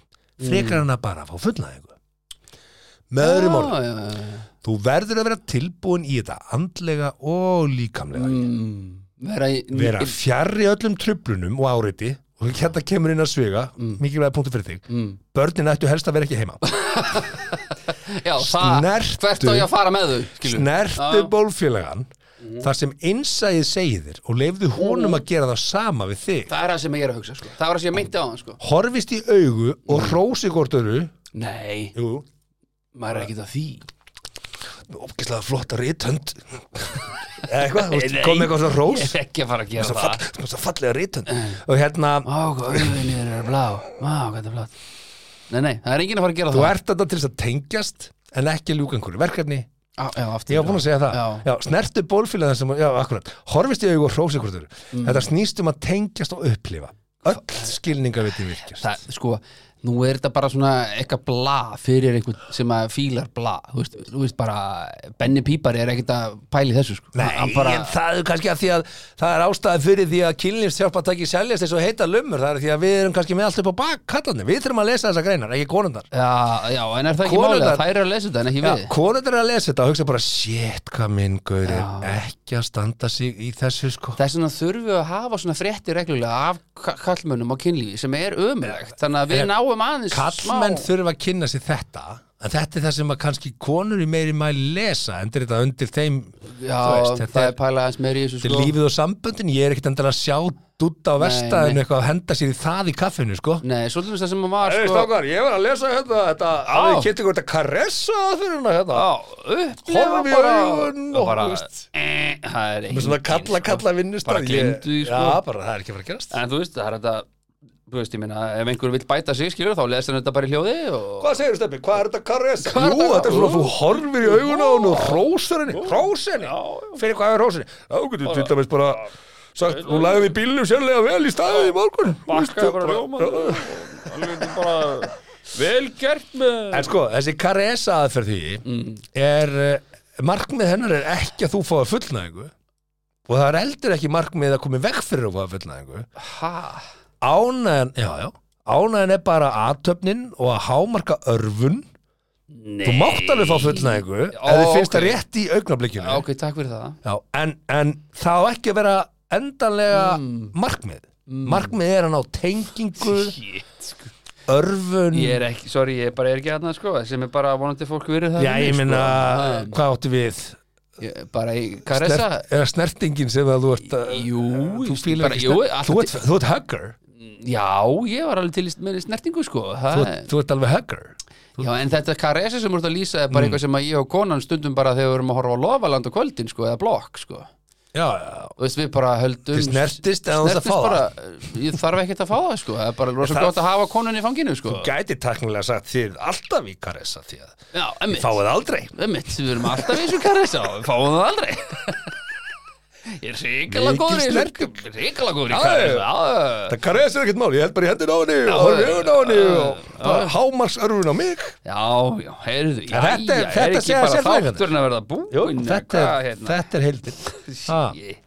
[SPEAKER 3] frekar en að bara fá fullnæðingu. Með öðrum orðum
[SPEAKER 4] Já, já, já.
[SPEAKER 3] þú verður að vera tilbúin í þetta andlega og líkamlega.
[SPEAKER 4] Mm, vera í
[SPEAKER 3] vera fjarrri öllum tröflunum og áreiti og hérna kemur inn að sviga mikilvæg punktur fyrir þig.
[SPEAKER 4] Mm.
[SPEAKER 3] börnin ættu helst að vera ekki heima.
[SPEAKER 4] Já, það,
[SPEAKER 3] Snertu-
[SPEAKER 4] hvert á ég að fara með þau
[SPEAKER 3] snertu
[SPEAKER 4] Já.
[SPEAKER 3] bólfélagan þar sem innsæðið segir þér og leifðu honum að gera það sama við þig.
[SPEAKER 4] Það er það sem ég er að hugsa sko. Það var það sem ég meinti á hann sko.
[SPEAKER 3] horfist í augu og hrósi hvort öru
[SPEAKER 4] Nei,
[SPEAKER 3] jú,
[SPEAKER 4] maður er ekki það því
[SPEAKER 3] ógislega flotta rithönd eða eitthvað, þú kom eitthvað svona rós
[SPEAKER 4] Ég er ekki að fara að gera það
[SPEAKER 3] fall, svo fallega rithönd og hérna,
[SPEAKER 4] Ó, hvað auðvinni er blá Ó, hvað þetta er blá Nei, nei, það er enginn að fara að gera
[SPEAKER 3] þú
[SPEAKER 4] það
[SPEAKER 3] ert þetta til þess að tengjast en ekki ljúka einhverju verkefni
[SPEAKER 4] á, Já, aftur
[SPEAKER 3] Ég var búin að segja það.
[SPEAKER 4] Já,
[SPEAKER 3] Já, snertu bólfélagan sem, já, akkurat. Horfist í augu og hrósi hvort öru.
[SPEAKER 4] Mm.
[SPEAKER 3] Þetta snýst um að tengjast og upplifa. Öll skilningaviti virkjast.
[SPEAKER 4] það, sko Nú er þetta bara svona eitthvað bla fyrir einhvern sem að fílar bla Þú veist, þú veist bara Benni Pípari er ekkert að pæli þessu sko.
[SPEAKER 3] Nei,
[SPEAKER 4] bara,
[SPEAKER 3] en það er kannski að því að það er ástæði fyrir því að kynlýfstjálpataki seljast eins og heita lumur, það er því að við erum kannski með allt upp á bak kallarni, við þurfum að lesa þessa greinar, ekki konundar.
[SPEAKER 4] Já, já, en er það ekki
[SPEAKER 3] Konurnar-
[SPEAKER 4] málið að þær eru að lesa þetta en ekki
[SPEAKER 3] Já,
[SPEAKER 4] við?
[SPEAKER 3] konundar er að lesa þetta og hugsa bara, shit, hvað minn gaur er ekki að standa sig í þessu sko.
[SPEAKER 4] Þess að er að
[SPEAKER 3] En
[SPEAKER 4] náum aðeins
[SPEAKER 3] Kallmenn þurfa að kynna sér þetta en þetta er það sem að kannski konur í meiri mæli lesa, endur þetta undir þeim
[SPEAKER 4] Já,
[SPEAKER 3] þú veist, þetta
[SPEAKER 4] það
[SPEAKER 3] er-
[SPEAKER 4] er pæla aðeins meir í þessu
[SPEAKER 3] Þetta er
[SPEAKER 4] sko
[SPEAKER 3] lífið og samböndin, ég er ekkert endur að sjá dutta á
[SPEAKER 4] Nei,
[SPEAKER 3] verstaðinu
[SPEAKER 4] nei.
[SPEAKER 3] eitthvað að henda sér í það í kaffinu, sko
[SPEAKER 4] Nei, svolítið það sem að var sko
[SPEAKER 3] stakar, ég var að lesa hérna, þetta
[SPEAKER 4] Á.
[SPEAKER 3] alveg kynnti ykkur þetta karessa fyrir hérna, hérna
[SPEAKER 4] Já, upplifa
[SPEAKER 3] Horfi í
[SPEAKER 4] bara
[SPEAKER 3] augun
[SPEAKER 4] og bara
[SPEAKER 3] þú veist.
[SPEAKER 4] eh, Það er
[SPEAKER 3] með svona kalla, kalla vinnustæð
[SPEAKER 4] sko.
[SPEAKER 3] Já, bara það er ekki að fara að gerast
[SPEAKER 4] En þú veist, það er þetta Þú veist, ég meina, ef einhver vill bæta sig, skilur, þá lesir hann þetta bara í hljóði og...
[SPEAKER 3] Hvað segir þú Stefni, hvað er þetta
[SPEAKER 4] er
[SPEAKER 3] Jú,
[SPEAKER 4] þetta?
[SPEAKER 3] er svona að þú horfir í augun á hún og hrósar henni, hrósar? Henni fyrir hvað er hrósar henni? Já, þú getur til dæmis bara sagt, hún lagði í bílnum sérlega vel í staðið í morgun.
[SPEAKER 5] Bakkaði bara rjóma Alveg bara Vel gert með
[SPEAKER 3] En sko, þessi karessa aðferð því
[SPEAKER 4] Mm.
[SPEAKER 3] er, eh, markmið hennar er ekki að þú fáið fullnæðingu og það er eldur ekki markmið að Ánæðan, já, já. Ánæðan er bara aðtöfnin og að hámarka örfun.
[SPEAKER 4] Nei
[SPEAKER 3] Þú mátt alveg fá fullnæðingu ef þið finnst það rétt í augnablikinu.
[SPEAKER 4] Já, Ok, takk fyrir það.
[SPEAKER 3] Já, en, en það á ekki að vera endanlega
[SPEAKER 4] Mm.
[SPEAKER 3] markmið. Markmið er að ná tengingu,
[SPEAKER 4] Shit, sko.
[SPEAKER 3] örfun.
[SPEAKER 4] Ég er ekki, sorry, ég bara er ekki aðna, sko sem er bara vonandi fólk verið það
[SPEAKER 3] Já, ég minna,
[SPEAKER 4] sko.
[SPEAKER 3] hvað áttu við?
[SPEAKER 4] Ég- Bara í karessa
[SPEAKER 3] Snert, er það snertingin sem að þú ert
[SPEAKER 4] Jú,
[SPEAKER 3] þú
[SPEAKER 4] bara-
[SPEAKER 3] ekki snert,
[SPEAKER 4] alltaf
[SPEAKER 3] þú, ert, þú ert hugger
[SPEAKER 4] Já, ég var alveg til með snertingu, sko.
[SPEAKER 3] Þú,
[SPEAKER 4] það,
[SPEAKER 3] þú ert alveg hugger
[SPEAKER 4] Já, en þetta karessa sem ert að lýsa er bara
[SPEAKER 3] Mm.
[SPEAKER 4] eitthvað sem ég og konan stundum bara þegar við erum að horfa á lofaland á kvöldin, sko, eða blokk, sko.
[SPEAKER 3] Já, já,
[SPEAKER 4] Þú veist, við bara höldum
[SPEAKER 3] Þið snertist en þú veist að fá
[SPEAKER 4] bara, Ég þarf ekkert að fá það, sko. Það er bara rosa
[SPEAKER 3] Það-
[SPEAKER 4] gott að hafa konun í fanginu, sko.
[SPEAKER 3] Þú gæti taknilega sagt þið alltaf í karessa því að
[SPEAKER 4] Já,
[SPEAKER 3] þið
[SPEAKER 4] emmitt
[SPEAKER 3] fáið aldrei.
[SPEAKER 4] Emmitt, við erum alltaf í þessu karessa og við fáum það aldrei Ég er
[SPEAKER 3] Mikil
[SPEAKER 4] góður í þessu Ríkala góður í.
[SPEAKER 3] Já, Það karessa er ekkert mál, ég held bara í hendin á henni og horfið augun á henni og bara hámars örfun á mig.
[SPEAKER 4] Já, já, heyrðu
[SPEAKER 3] þetta er-
[SPEAKER 4] er ekki bara þátturinn að verða
[SPEAKER 3] þetta er,
[SPEAKER 4] hérna?
[SPEAKER 3] þetta er heildin.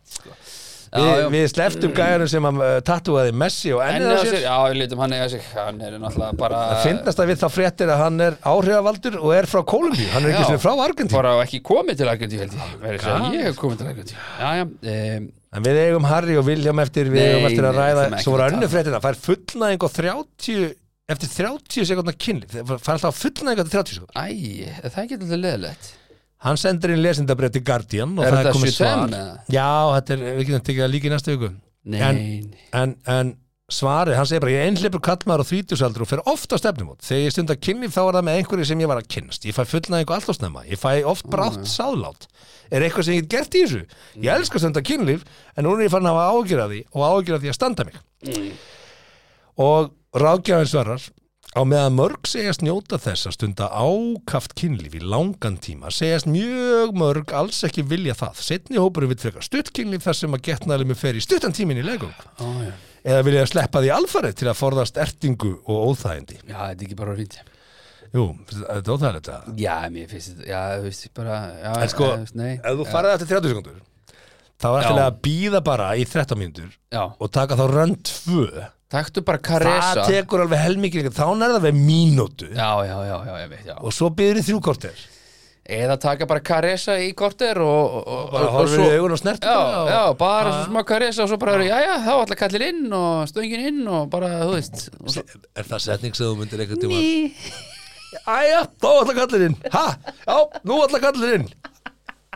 [SPEAKER 4] Já,
[SPEAKER 3] Við, sleftum gæjanum sem að uh, tattúaði Messi og ennið á sér.
[SPEAKER 4] já, við lítum hann eiga sig. Hann er náttúrulega bara
[SPEAKER 3] Það finnast að við þá fréttir að hann er áhrifavaldur og er frá Kolumbíu, hann er ekki sem frá Argentín
[SPEAKER 4] bara ekki komið til Argentíu held ég. Verið að segja,
[SPEAKER 3] Gat.
[SPEAKER 4] Ég hef komið til Argentíu. Já, já, um,
[SPEAKER 3] En við eigum Harry og William eftir, við eigum eftir að ræða, svo voru
[SPEAKER 4] að
[SPEAKER 3] önnu fréttir það, fær fullnæðing og 30, eftir 30 sekundar kynlíf, fær alltaf fullnæðing eftir 30 sekundar.
[SPEAKER 4] æ, það er ekki alltaf leðilegt
[SPEAKER 3] Hann sendir inn lesendabrið til Guardian og
[SPEAKER 4] Er
[SPEAKER 3] það er komið
[SPEAKER 4] 75
[SPEAKER 3] svar. Já, þetta er, við getum tekið það líka í næstu viku. En-. En, en svarið, hann segir bara, ég einhleipur kallmaður á 30 og fer ofta á stefnumót. Þegar ég stundar kynlíf þá er það með einhverju sem ég var að kynnast. Ég fæ fullnæðingu alltaf snemma. Ég fæ oft brátt sáðlát. Er eitthvað sem ég get gert í þessu? Ég elska að stunda kynlíf, en núna er ég fann að hafa ágjör af því og ágjör af því að standa mig. Og ráðgjafinn svarar, á meðan mörg segjast njóta þess að stunda ákaft kynlíf í langan tíma, segjast mjög mörg alls ekki vilja það. Setni hópurinn vil frekar stutt kynlíf þar sem að getnaðlega með fer í stuttan tímin í legum.
[SPEAKER 4] Ó, já.
[SPEAKER 3] Eða vilja sleppa því alfarið til að forðast ertingu og óþægindi.
[SPEAKER 4] já, þetta er ekki bara fínt
[SPEAKER 3] Jú, þetta er óþægilegt það
[SPEAKER 4] Já, mér finnst þetta, já, þú veist, bara já,
[SPEAKER 3] En sko,
[SPEAKER 4] nei,
[SPEAKER 3] ef þú farið eftir 30 sekundur þá er
[SPEAKER 4] Já.
[SPEAKER 3] að býða bara í 13 mínútur
[SPEAKER 4] Já,
[SPEAKER 3] og taka þá rönd 2
[SPEAKER 4] taktu bara Caressa.
[SPEAKER 3] Það tekur alveg helmikið þá það við mínútu.
[SPEAKER 4] Já, já, já, já, ég veit, já.
[SPEAKER 3] Og svo býður í þrjú korter.
[SPEAKER 4] Eða taka bara Caressa í korter og, og, og,
[SPEAKER 3] bara
[SPEAKER 4] og svo Já, já, bara svo smá Caressa og svo bara, já, já, þá ætla kallir inn og stöngin inn og bara, þú veist svo,
[SPEAKER 3] er það setning sem þú myndir einhvern tíma Æja, þá ætla kallir inn. Ha, já, nú ætla kallir inn.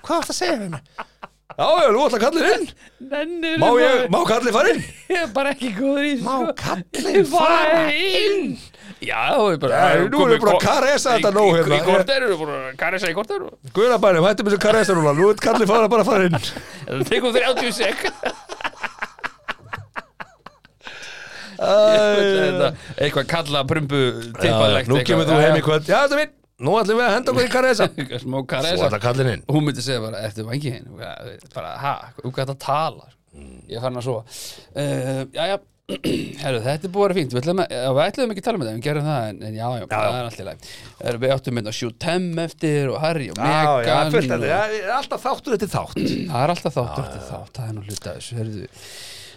[SPEAKER 3] Hvað varst að segja hérna? Já, já, nú ætla kallir inn.
[SPEAKER 4] Nennir
[SPEAKER 3] Má ég, má kallir fara inn?
[SPEAKER 4] Ég er bara ekki góður í
[SPEAKER 3] Má
[SPEAKER 4] sko.
[SPEAKER 3] kallinn fara
[SPEAKER 4] inn. Já, þú er bara
[SPEAKER 3] nú erum við bara að karesa þetta nóg hérna.
[SPEAKER 4] í korter, þú er bara að karessa í korter. Og
[SPEAKER 3] Guðnabænum, hættum þessu karesa núna. Nú er kallir fara bara að fara inn.
[SPEAKER 4] Það tekur 30 sek. Þetta, Eitthvað kalla prumbu
[SPEAKER 3] Nú kemur þú heim í kvöld. Já, þetta minn, nú ætlum við að henda okkur í karesa
[SPEAKER 4] smá
[SPEAKER 3] Svo
[SPEAKER 4] karessa
[SPEAKER 3] ætla kallir inn.
[SPEAKER 4] Og hún myndi segja bara, ertu vangi hinn bara, ha, um hvað þetta talar ég er farin að svo uh, já, já, herru, þetta er búið að vera fínt. Við ætlum, að, já, við ætlum ekki að tala með það, við gerum það en, en já, já, það er alltaf læg Herru, við áttum mynd að sjú Tem eftir og Harry og
[SPEAKER 3] Já, já,
[SPEAKER 4] Megan
[SPEAKER 3] fullt að
[SPEAKER 4] og-
[SPEAKER 3] það er alltaf þáttur þetta þátt.
[SPEAKER 4] Það er alltaf þátt, alltaf þátt, það er nú hluta af þessu, herru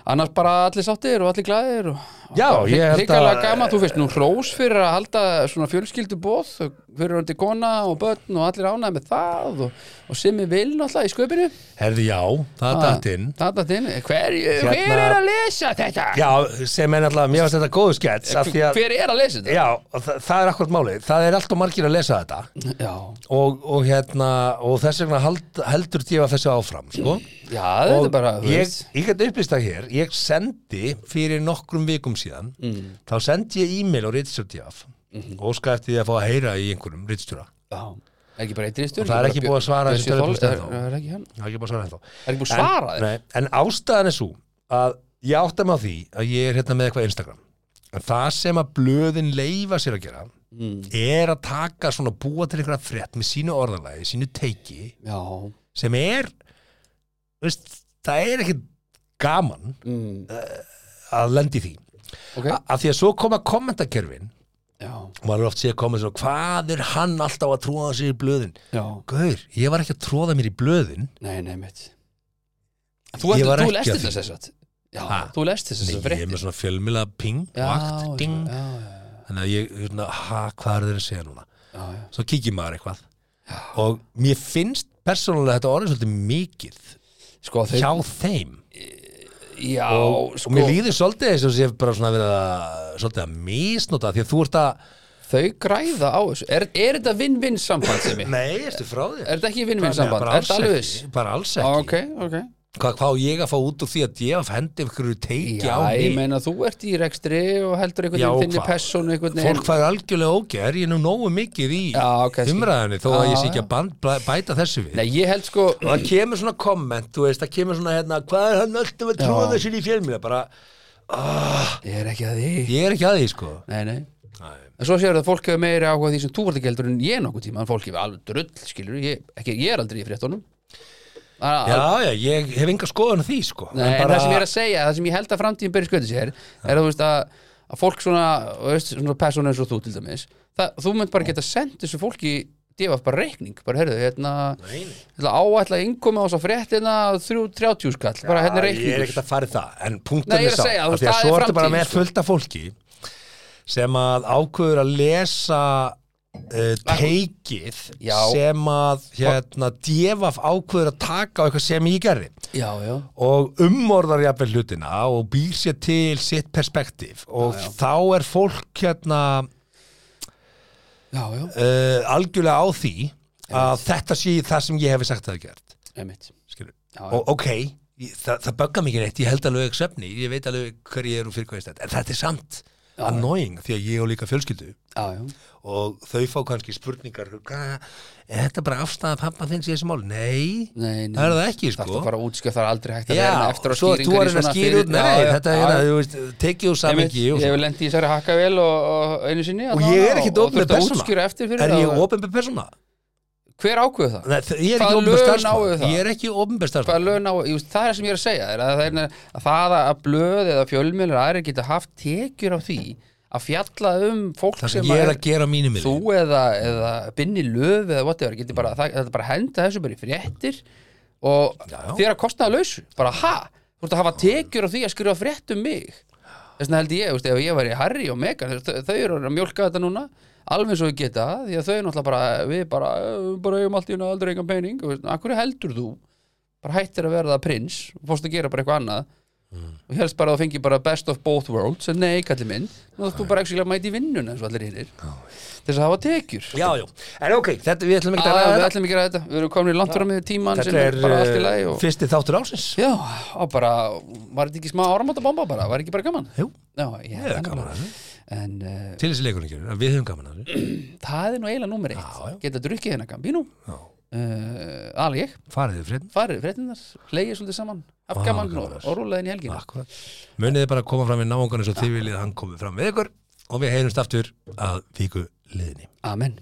[SPEAKER 4] annars bara allir sáttir og allir glæðir og,
[SPEAKER 3] Já, ég held
[SPEAKER 4] hrikalega gaman, þú veist nú hrós fyrir að halda svona fjölskyldu bóð fyrir hundi kona og börn og allir ánæði með það og, og Simmi vil náttúrulega í sköpinu
[SPEAKER 3] Herði, já, það er dætt inn.
[SPEAKER 4] Það er inn. Hver, hver
[SPEAKER 3] Hérna-
[SPEAKER 4] er að lesa þetta?
[SPEAKER 3] Já, sem er náttúrulega, mér finnst þetta góðu skets
[SPEAKER 4] Hver er að lesa þetta?
[SPEAKER 3] Já, það, það er akkurat málið. Það er alltaf margir að lesa þetta.
[SPEAKER 4] Já,
[SPEAKER 3] og, og hérna, og þess vegna hald, heldur djöfa þessu áfram, sko.
[SPEAKER 4] Já þetta er bara
[SPEAKER 3] ég,
[SPEAKER 4] veist.
[SPEAKER 3] ég ég sendi fyrir nokkrum vikum síðan
[SPEAKER 4] Mm.
[SPEAKER 3] þá sendi ég e-mail á Ritstjórnjaf
[SPEAKER 4] Mhm.
[SPEAKER 3] og óska eftir því að fá að heyra í einhverjum Ritstjóra
[SPEAKER 4] Já, ekki bara eitt
[SPEAKER 3] Og það er ekki búið að svara þessu telefónist ennþá.
[SPEAKER 4] Það er ekki
[SPEAKER 3] bara að svara ennþá
[SPEAKER 4] er búið
[SPEAKER 3] en, en ástæðan er svo að ég átta mig á því að ég er hérna með eitthvað Instagram en það sem að blöðin leifa sér að gera
[SPEAKER 4] Mm.
[SPEAKER 3] er að taka svona búa til einhverja frétt með sínu orðalagi, sínu teiki
[SPEAKER 4] Já,
[SPEAKER 3] sem er veist, það er ekki gaman
[SPEAKER 4] mm.
[SPEAKER 3] að lendi því.
[SPEAKER 4] Ok.
[SPEAKER 3] A- af því að svo koma kommentakerfin
[SPEAKER 4] Já,
[SPEAKER 3] og maður er oft sé að koma svona hvað er hann alltaf að tróða sér í blöðin? Gaur, ég var ekki að tróða mér í blöðin.
[SPEAKER 4] Nei, nei, mitt. Þú, þú
[SPEAKER 3] ekki
[SPEAKER 4] lest
[SPEAKER 3] að
[SPEAKER 4] þess að Já,
[SPEAKER 3] Ha?
[SPEAKER 4] þú lest þess
[SPEAKER 3] Nei,
[SPEAKER 4] að
[SPEAKER 3] ég er með svona fjölmila ping
[SPEAKER 4] Já,
[SPEAKER 3] vakt, ding.
[SPEAKER 4] já, já,
[SPEAKER 3] þannig að ég, svona, ha, hvað er þeir að segja núna?
[SPEAKER 4] Já, já.
[SPEAKER 3] svo kíkir maður eitthvað. Og mér finnst persónulega þetta orðið svolítið mikið
[SPEAKER 4] Sko, þeir,
[SPEAKER 3] hjá þeim
[SPEAKER 4] já,
[SPEAKER 3] og,
[SPEAKER 4] sko
[SPEAKER 3] og mér líður svolítið eins og sé bara svona verið að svolítið að misnota því að þú ert að
[SPEAKER 4] Þau græða á þessu. Er, er þetta vinn-vinn samband sem ég?
[SPEAKER 3] Nei, ertu frá þér?
[SPEAKER 4] Er þetta ekki vinn-vinn samband?
[SPEAKER 3] bara
[SPEAKER 4] Er
[SPEAKER 3] alls ekki, bara alls
[SPEAKER 4] Já,
[SPEAKER 3] ekki.
[SPEAKER 4] Ok, ok
[SPEAKER 3] hvað, hvað ég að fá út úr því að ég hendi ykkur teiki
[SPEAKER 4] Já,
[SPEAKER 3] á
[SPEAKER 4] ég
[SPEAKER 3] mig?
[SPEAKER 4] meina þú ert í rekstri og heldur einhvern
[SPEAKER 3] Já,
[SPEAKER 4] veginn þinni persónu einhvern
[SPEAKER 3] fólk
[SPEAKER 4] veginn
[SPEAKER 3] fær algjörlega óger ég er nú nógu mikið í
[SPEAKER 4] Já,
[SPEAKER 3] umræðinni þó að
[SPEAKER 4] Já,
[SPEAKER 3] ég sé ekki
[SPEAKER 4] já.
[SPEAKER 3] að band, bæ- bæta þessu við?
[SPEAKER 4] Nei, ég held sko
[SPEAKER 3] og það kemur svona komment, þú veist, það kemur svona hérna, hvað er hann alltaf að
[SPEAKER 4] Já.
[SPEAKER 3] tróða sér í fjölmjöla bara,
[SPEAKER 4] Ég er ekki að því.
[SPEAKER 3] Ég er ekki að því sko.
[SPEAKER 4] Nei, nei. En svo séu að fólk hefur meiri áhuga því sem þú ert ekki heldur en ég nokkuð tíma. En fólk hefur alveg drull, skilur ég, ekki, ég er aldrei í fréttunum. Al-
[SPEAKER 3] já, já, ég hef enga skoðan því sko.
[SPEAKER 4] Nei, en það sem ég er að segja, það sem ég held að framtíðin byrja skötu sér, er að þú veist að, að fólk svona, veist, svona persónu eins og þú til dæmis, það, þú mynd bara geta sendt þessu fólki divaf bara reikning bara heyrðu, hérna, hérna áætla innkomi á þess að fréttina þrjú, þrjátjú skall, bara hérna
[SPEAKER 3] ég er ekkert að fara í það en punktum
[SPEAKER 4] er að
[SPEAKER 3] sá því að
[SPEAKER 4] það
[SPEAKER 3] svo
[SPEAKER 4] er
[SPEAKER 3] ertu bara með
[SPEAKER 4] sko.
[SPEAKER 3] fullt af fólki sem að ákveður að lesa uh, teikið
[SPEAKER 4] Já.
[SPEAKER 3] sem að hérna djefaf ákveður að taka á eitthvað sem ég gerði.
[SPEAKER 4] Já, já,
[SPEAKER 3] og umorðar jafnvel hlutina og býr sér til sitt perspektíf. Og þá er fólk hérna uh, algjörlega á því að þetta sé það sem ég hefði sagt að það gert. Og ok, það, það böggar mikið neitt ég held alveg ekki svefni, ég veit alveg hver ég er og fyrir hvað ég stend, en þetta er samt. Annoying því að ég og líka fjölskyldu.
[SPEAKER 4] Já, já,
[SPEAKER 3] og þau fá kannski spurningar er þetta bara afstæða pappa þinn í þessu mál? Nei,
[SPEAKER 4] nei, nei.
[SPEAKER 3] Það er það ekki
[SPEAKER 4] Það
[SPEAKER 3] sko.
[SPEAKER 4] er bara útskjöf, það er aldrei hægt að
[SPEAKER 3] Já,
[SPEAKER 4] vera eftir á skýringar
[SPEAKER 3] er að skýra út, nei, þetta er að, þú veist, tekið úr samingi
[SPEAKER 4] Ég hef lent í þessari hakkavél og, og einu sinni
[SPEAKER 3] og ég er ekki
[SPEAKER 4] að
[SPEAKER 3] persóna
[SPEAKER 4] fyrir
[SPEAKER 3] er
[SPEAKER 4] það
[SPEAKER 3] ég opinber persóna?
[SPEAKER 4] Hver ákveðu það?
[SPEAKER 3] Ég er ekki
[SPEAKER 4] það?
[SPEAKER 3] ég er ekki
[SPEAKER 4] ná, ég veist, það er sem ég er að segja er að það, er, að það að blöð eða fjölmjölar aðrir geta haft tekjur á því að fjalla um fólk
[SPEAKER 3] það
[SPEAKER 4] sem
[SPEAKER 3] er að
[SPEAKER 4] þú eða, eða binni löf eða whatever, bara, það, þetta bara henda þessu bara í fréttir og þér að kostnaða lausu, bara ha? Þú ert að hafa tekjur á því að skrifa frétt um mig. Þess vegna held ég, ef ég væri Harry og Meghan, þau, þau eru að mjólka þetta núna alveg og við geta, því að þau náttúrulega bara, við bara, eh, bara eigum allt í hennu aldrei engan pening, og akkur heldur þú? Bara hættir að verða prins og fórst að gera bara eitthvað annað. Og helst bara að fengi bara best of both worlds en nei, kallir minn, nú þú bara ekki mæti í vinnuna eins og allir hinnir þess að hafa tekjur.
[SPEAKER 3] Já, já, en ok, þetta, við ætlum ekki að ræða
[SPEAKER 4] við
[SPEAKER 3] þetta.
[SPEAKER 4] ætlum ekki að ræða þetta, við erum komin í langt fram með tíman sem
[SPEAKER 3] þetta
[SPEAKER 4] er bara allt í
[SPEAKER 3] er
[SPEAKER 4] lagi og...
[SPEAKER 3] fyrsti þáttur ásins
[SPEAKER 4] Já, og bara, var þetta ekki smá áramótabomba bara, var ekki bara gaman?
[SPEAKER 3] Jú.
[SPEAKER 4] Já, ég
[SPEAKER 3] Ég er gaman.
[SPEAKER 4] En uh,
[SPEAKER 3] til þessi leikurinn ekki, við höfum gaman að þessu.
[SPEAKER 4] Það er nú eiginlega númer eitt,
[SPEAKER 3] Já, já.
[SPEAKER 4] geta drukkið Gambino?
[SPEAKER 3] Já.
[SPEAKER 4] uh, Alveg ég,
[SPEAKER 3] farið þið frétt
[SPEAKER 4] farið fréttinnar, hleyið svolítið saman. Haft gaman
[SPEAKER 3] gaman
[SPEAKER 4] og, og rúlaðin í helgina.
[SPEAKER 3] Akkurat. Munið þið bara að koma fram við náungan eins og þið viljið að hann komi fram við ykkur og við heyrumst aftur að viku liðinni.
[SPEAKER 4] Amen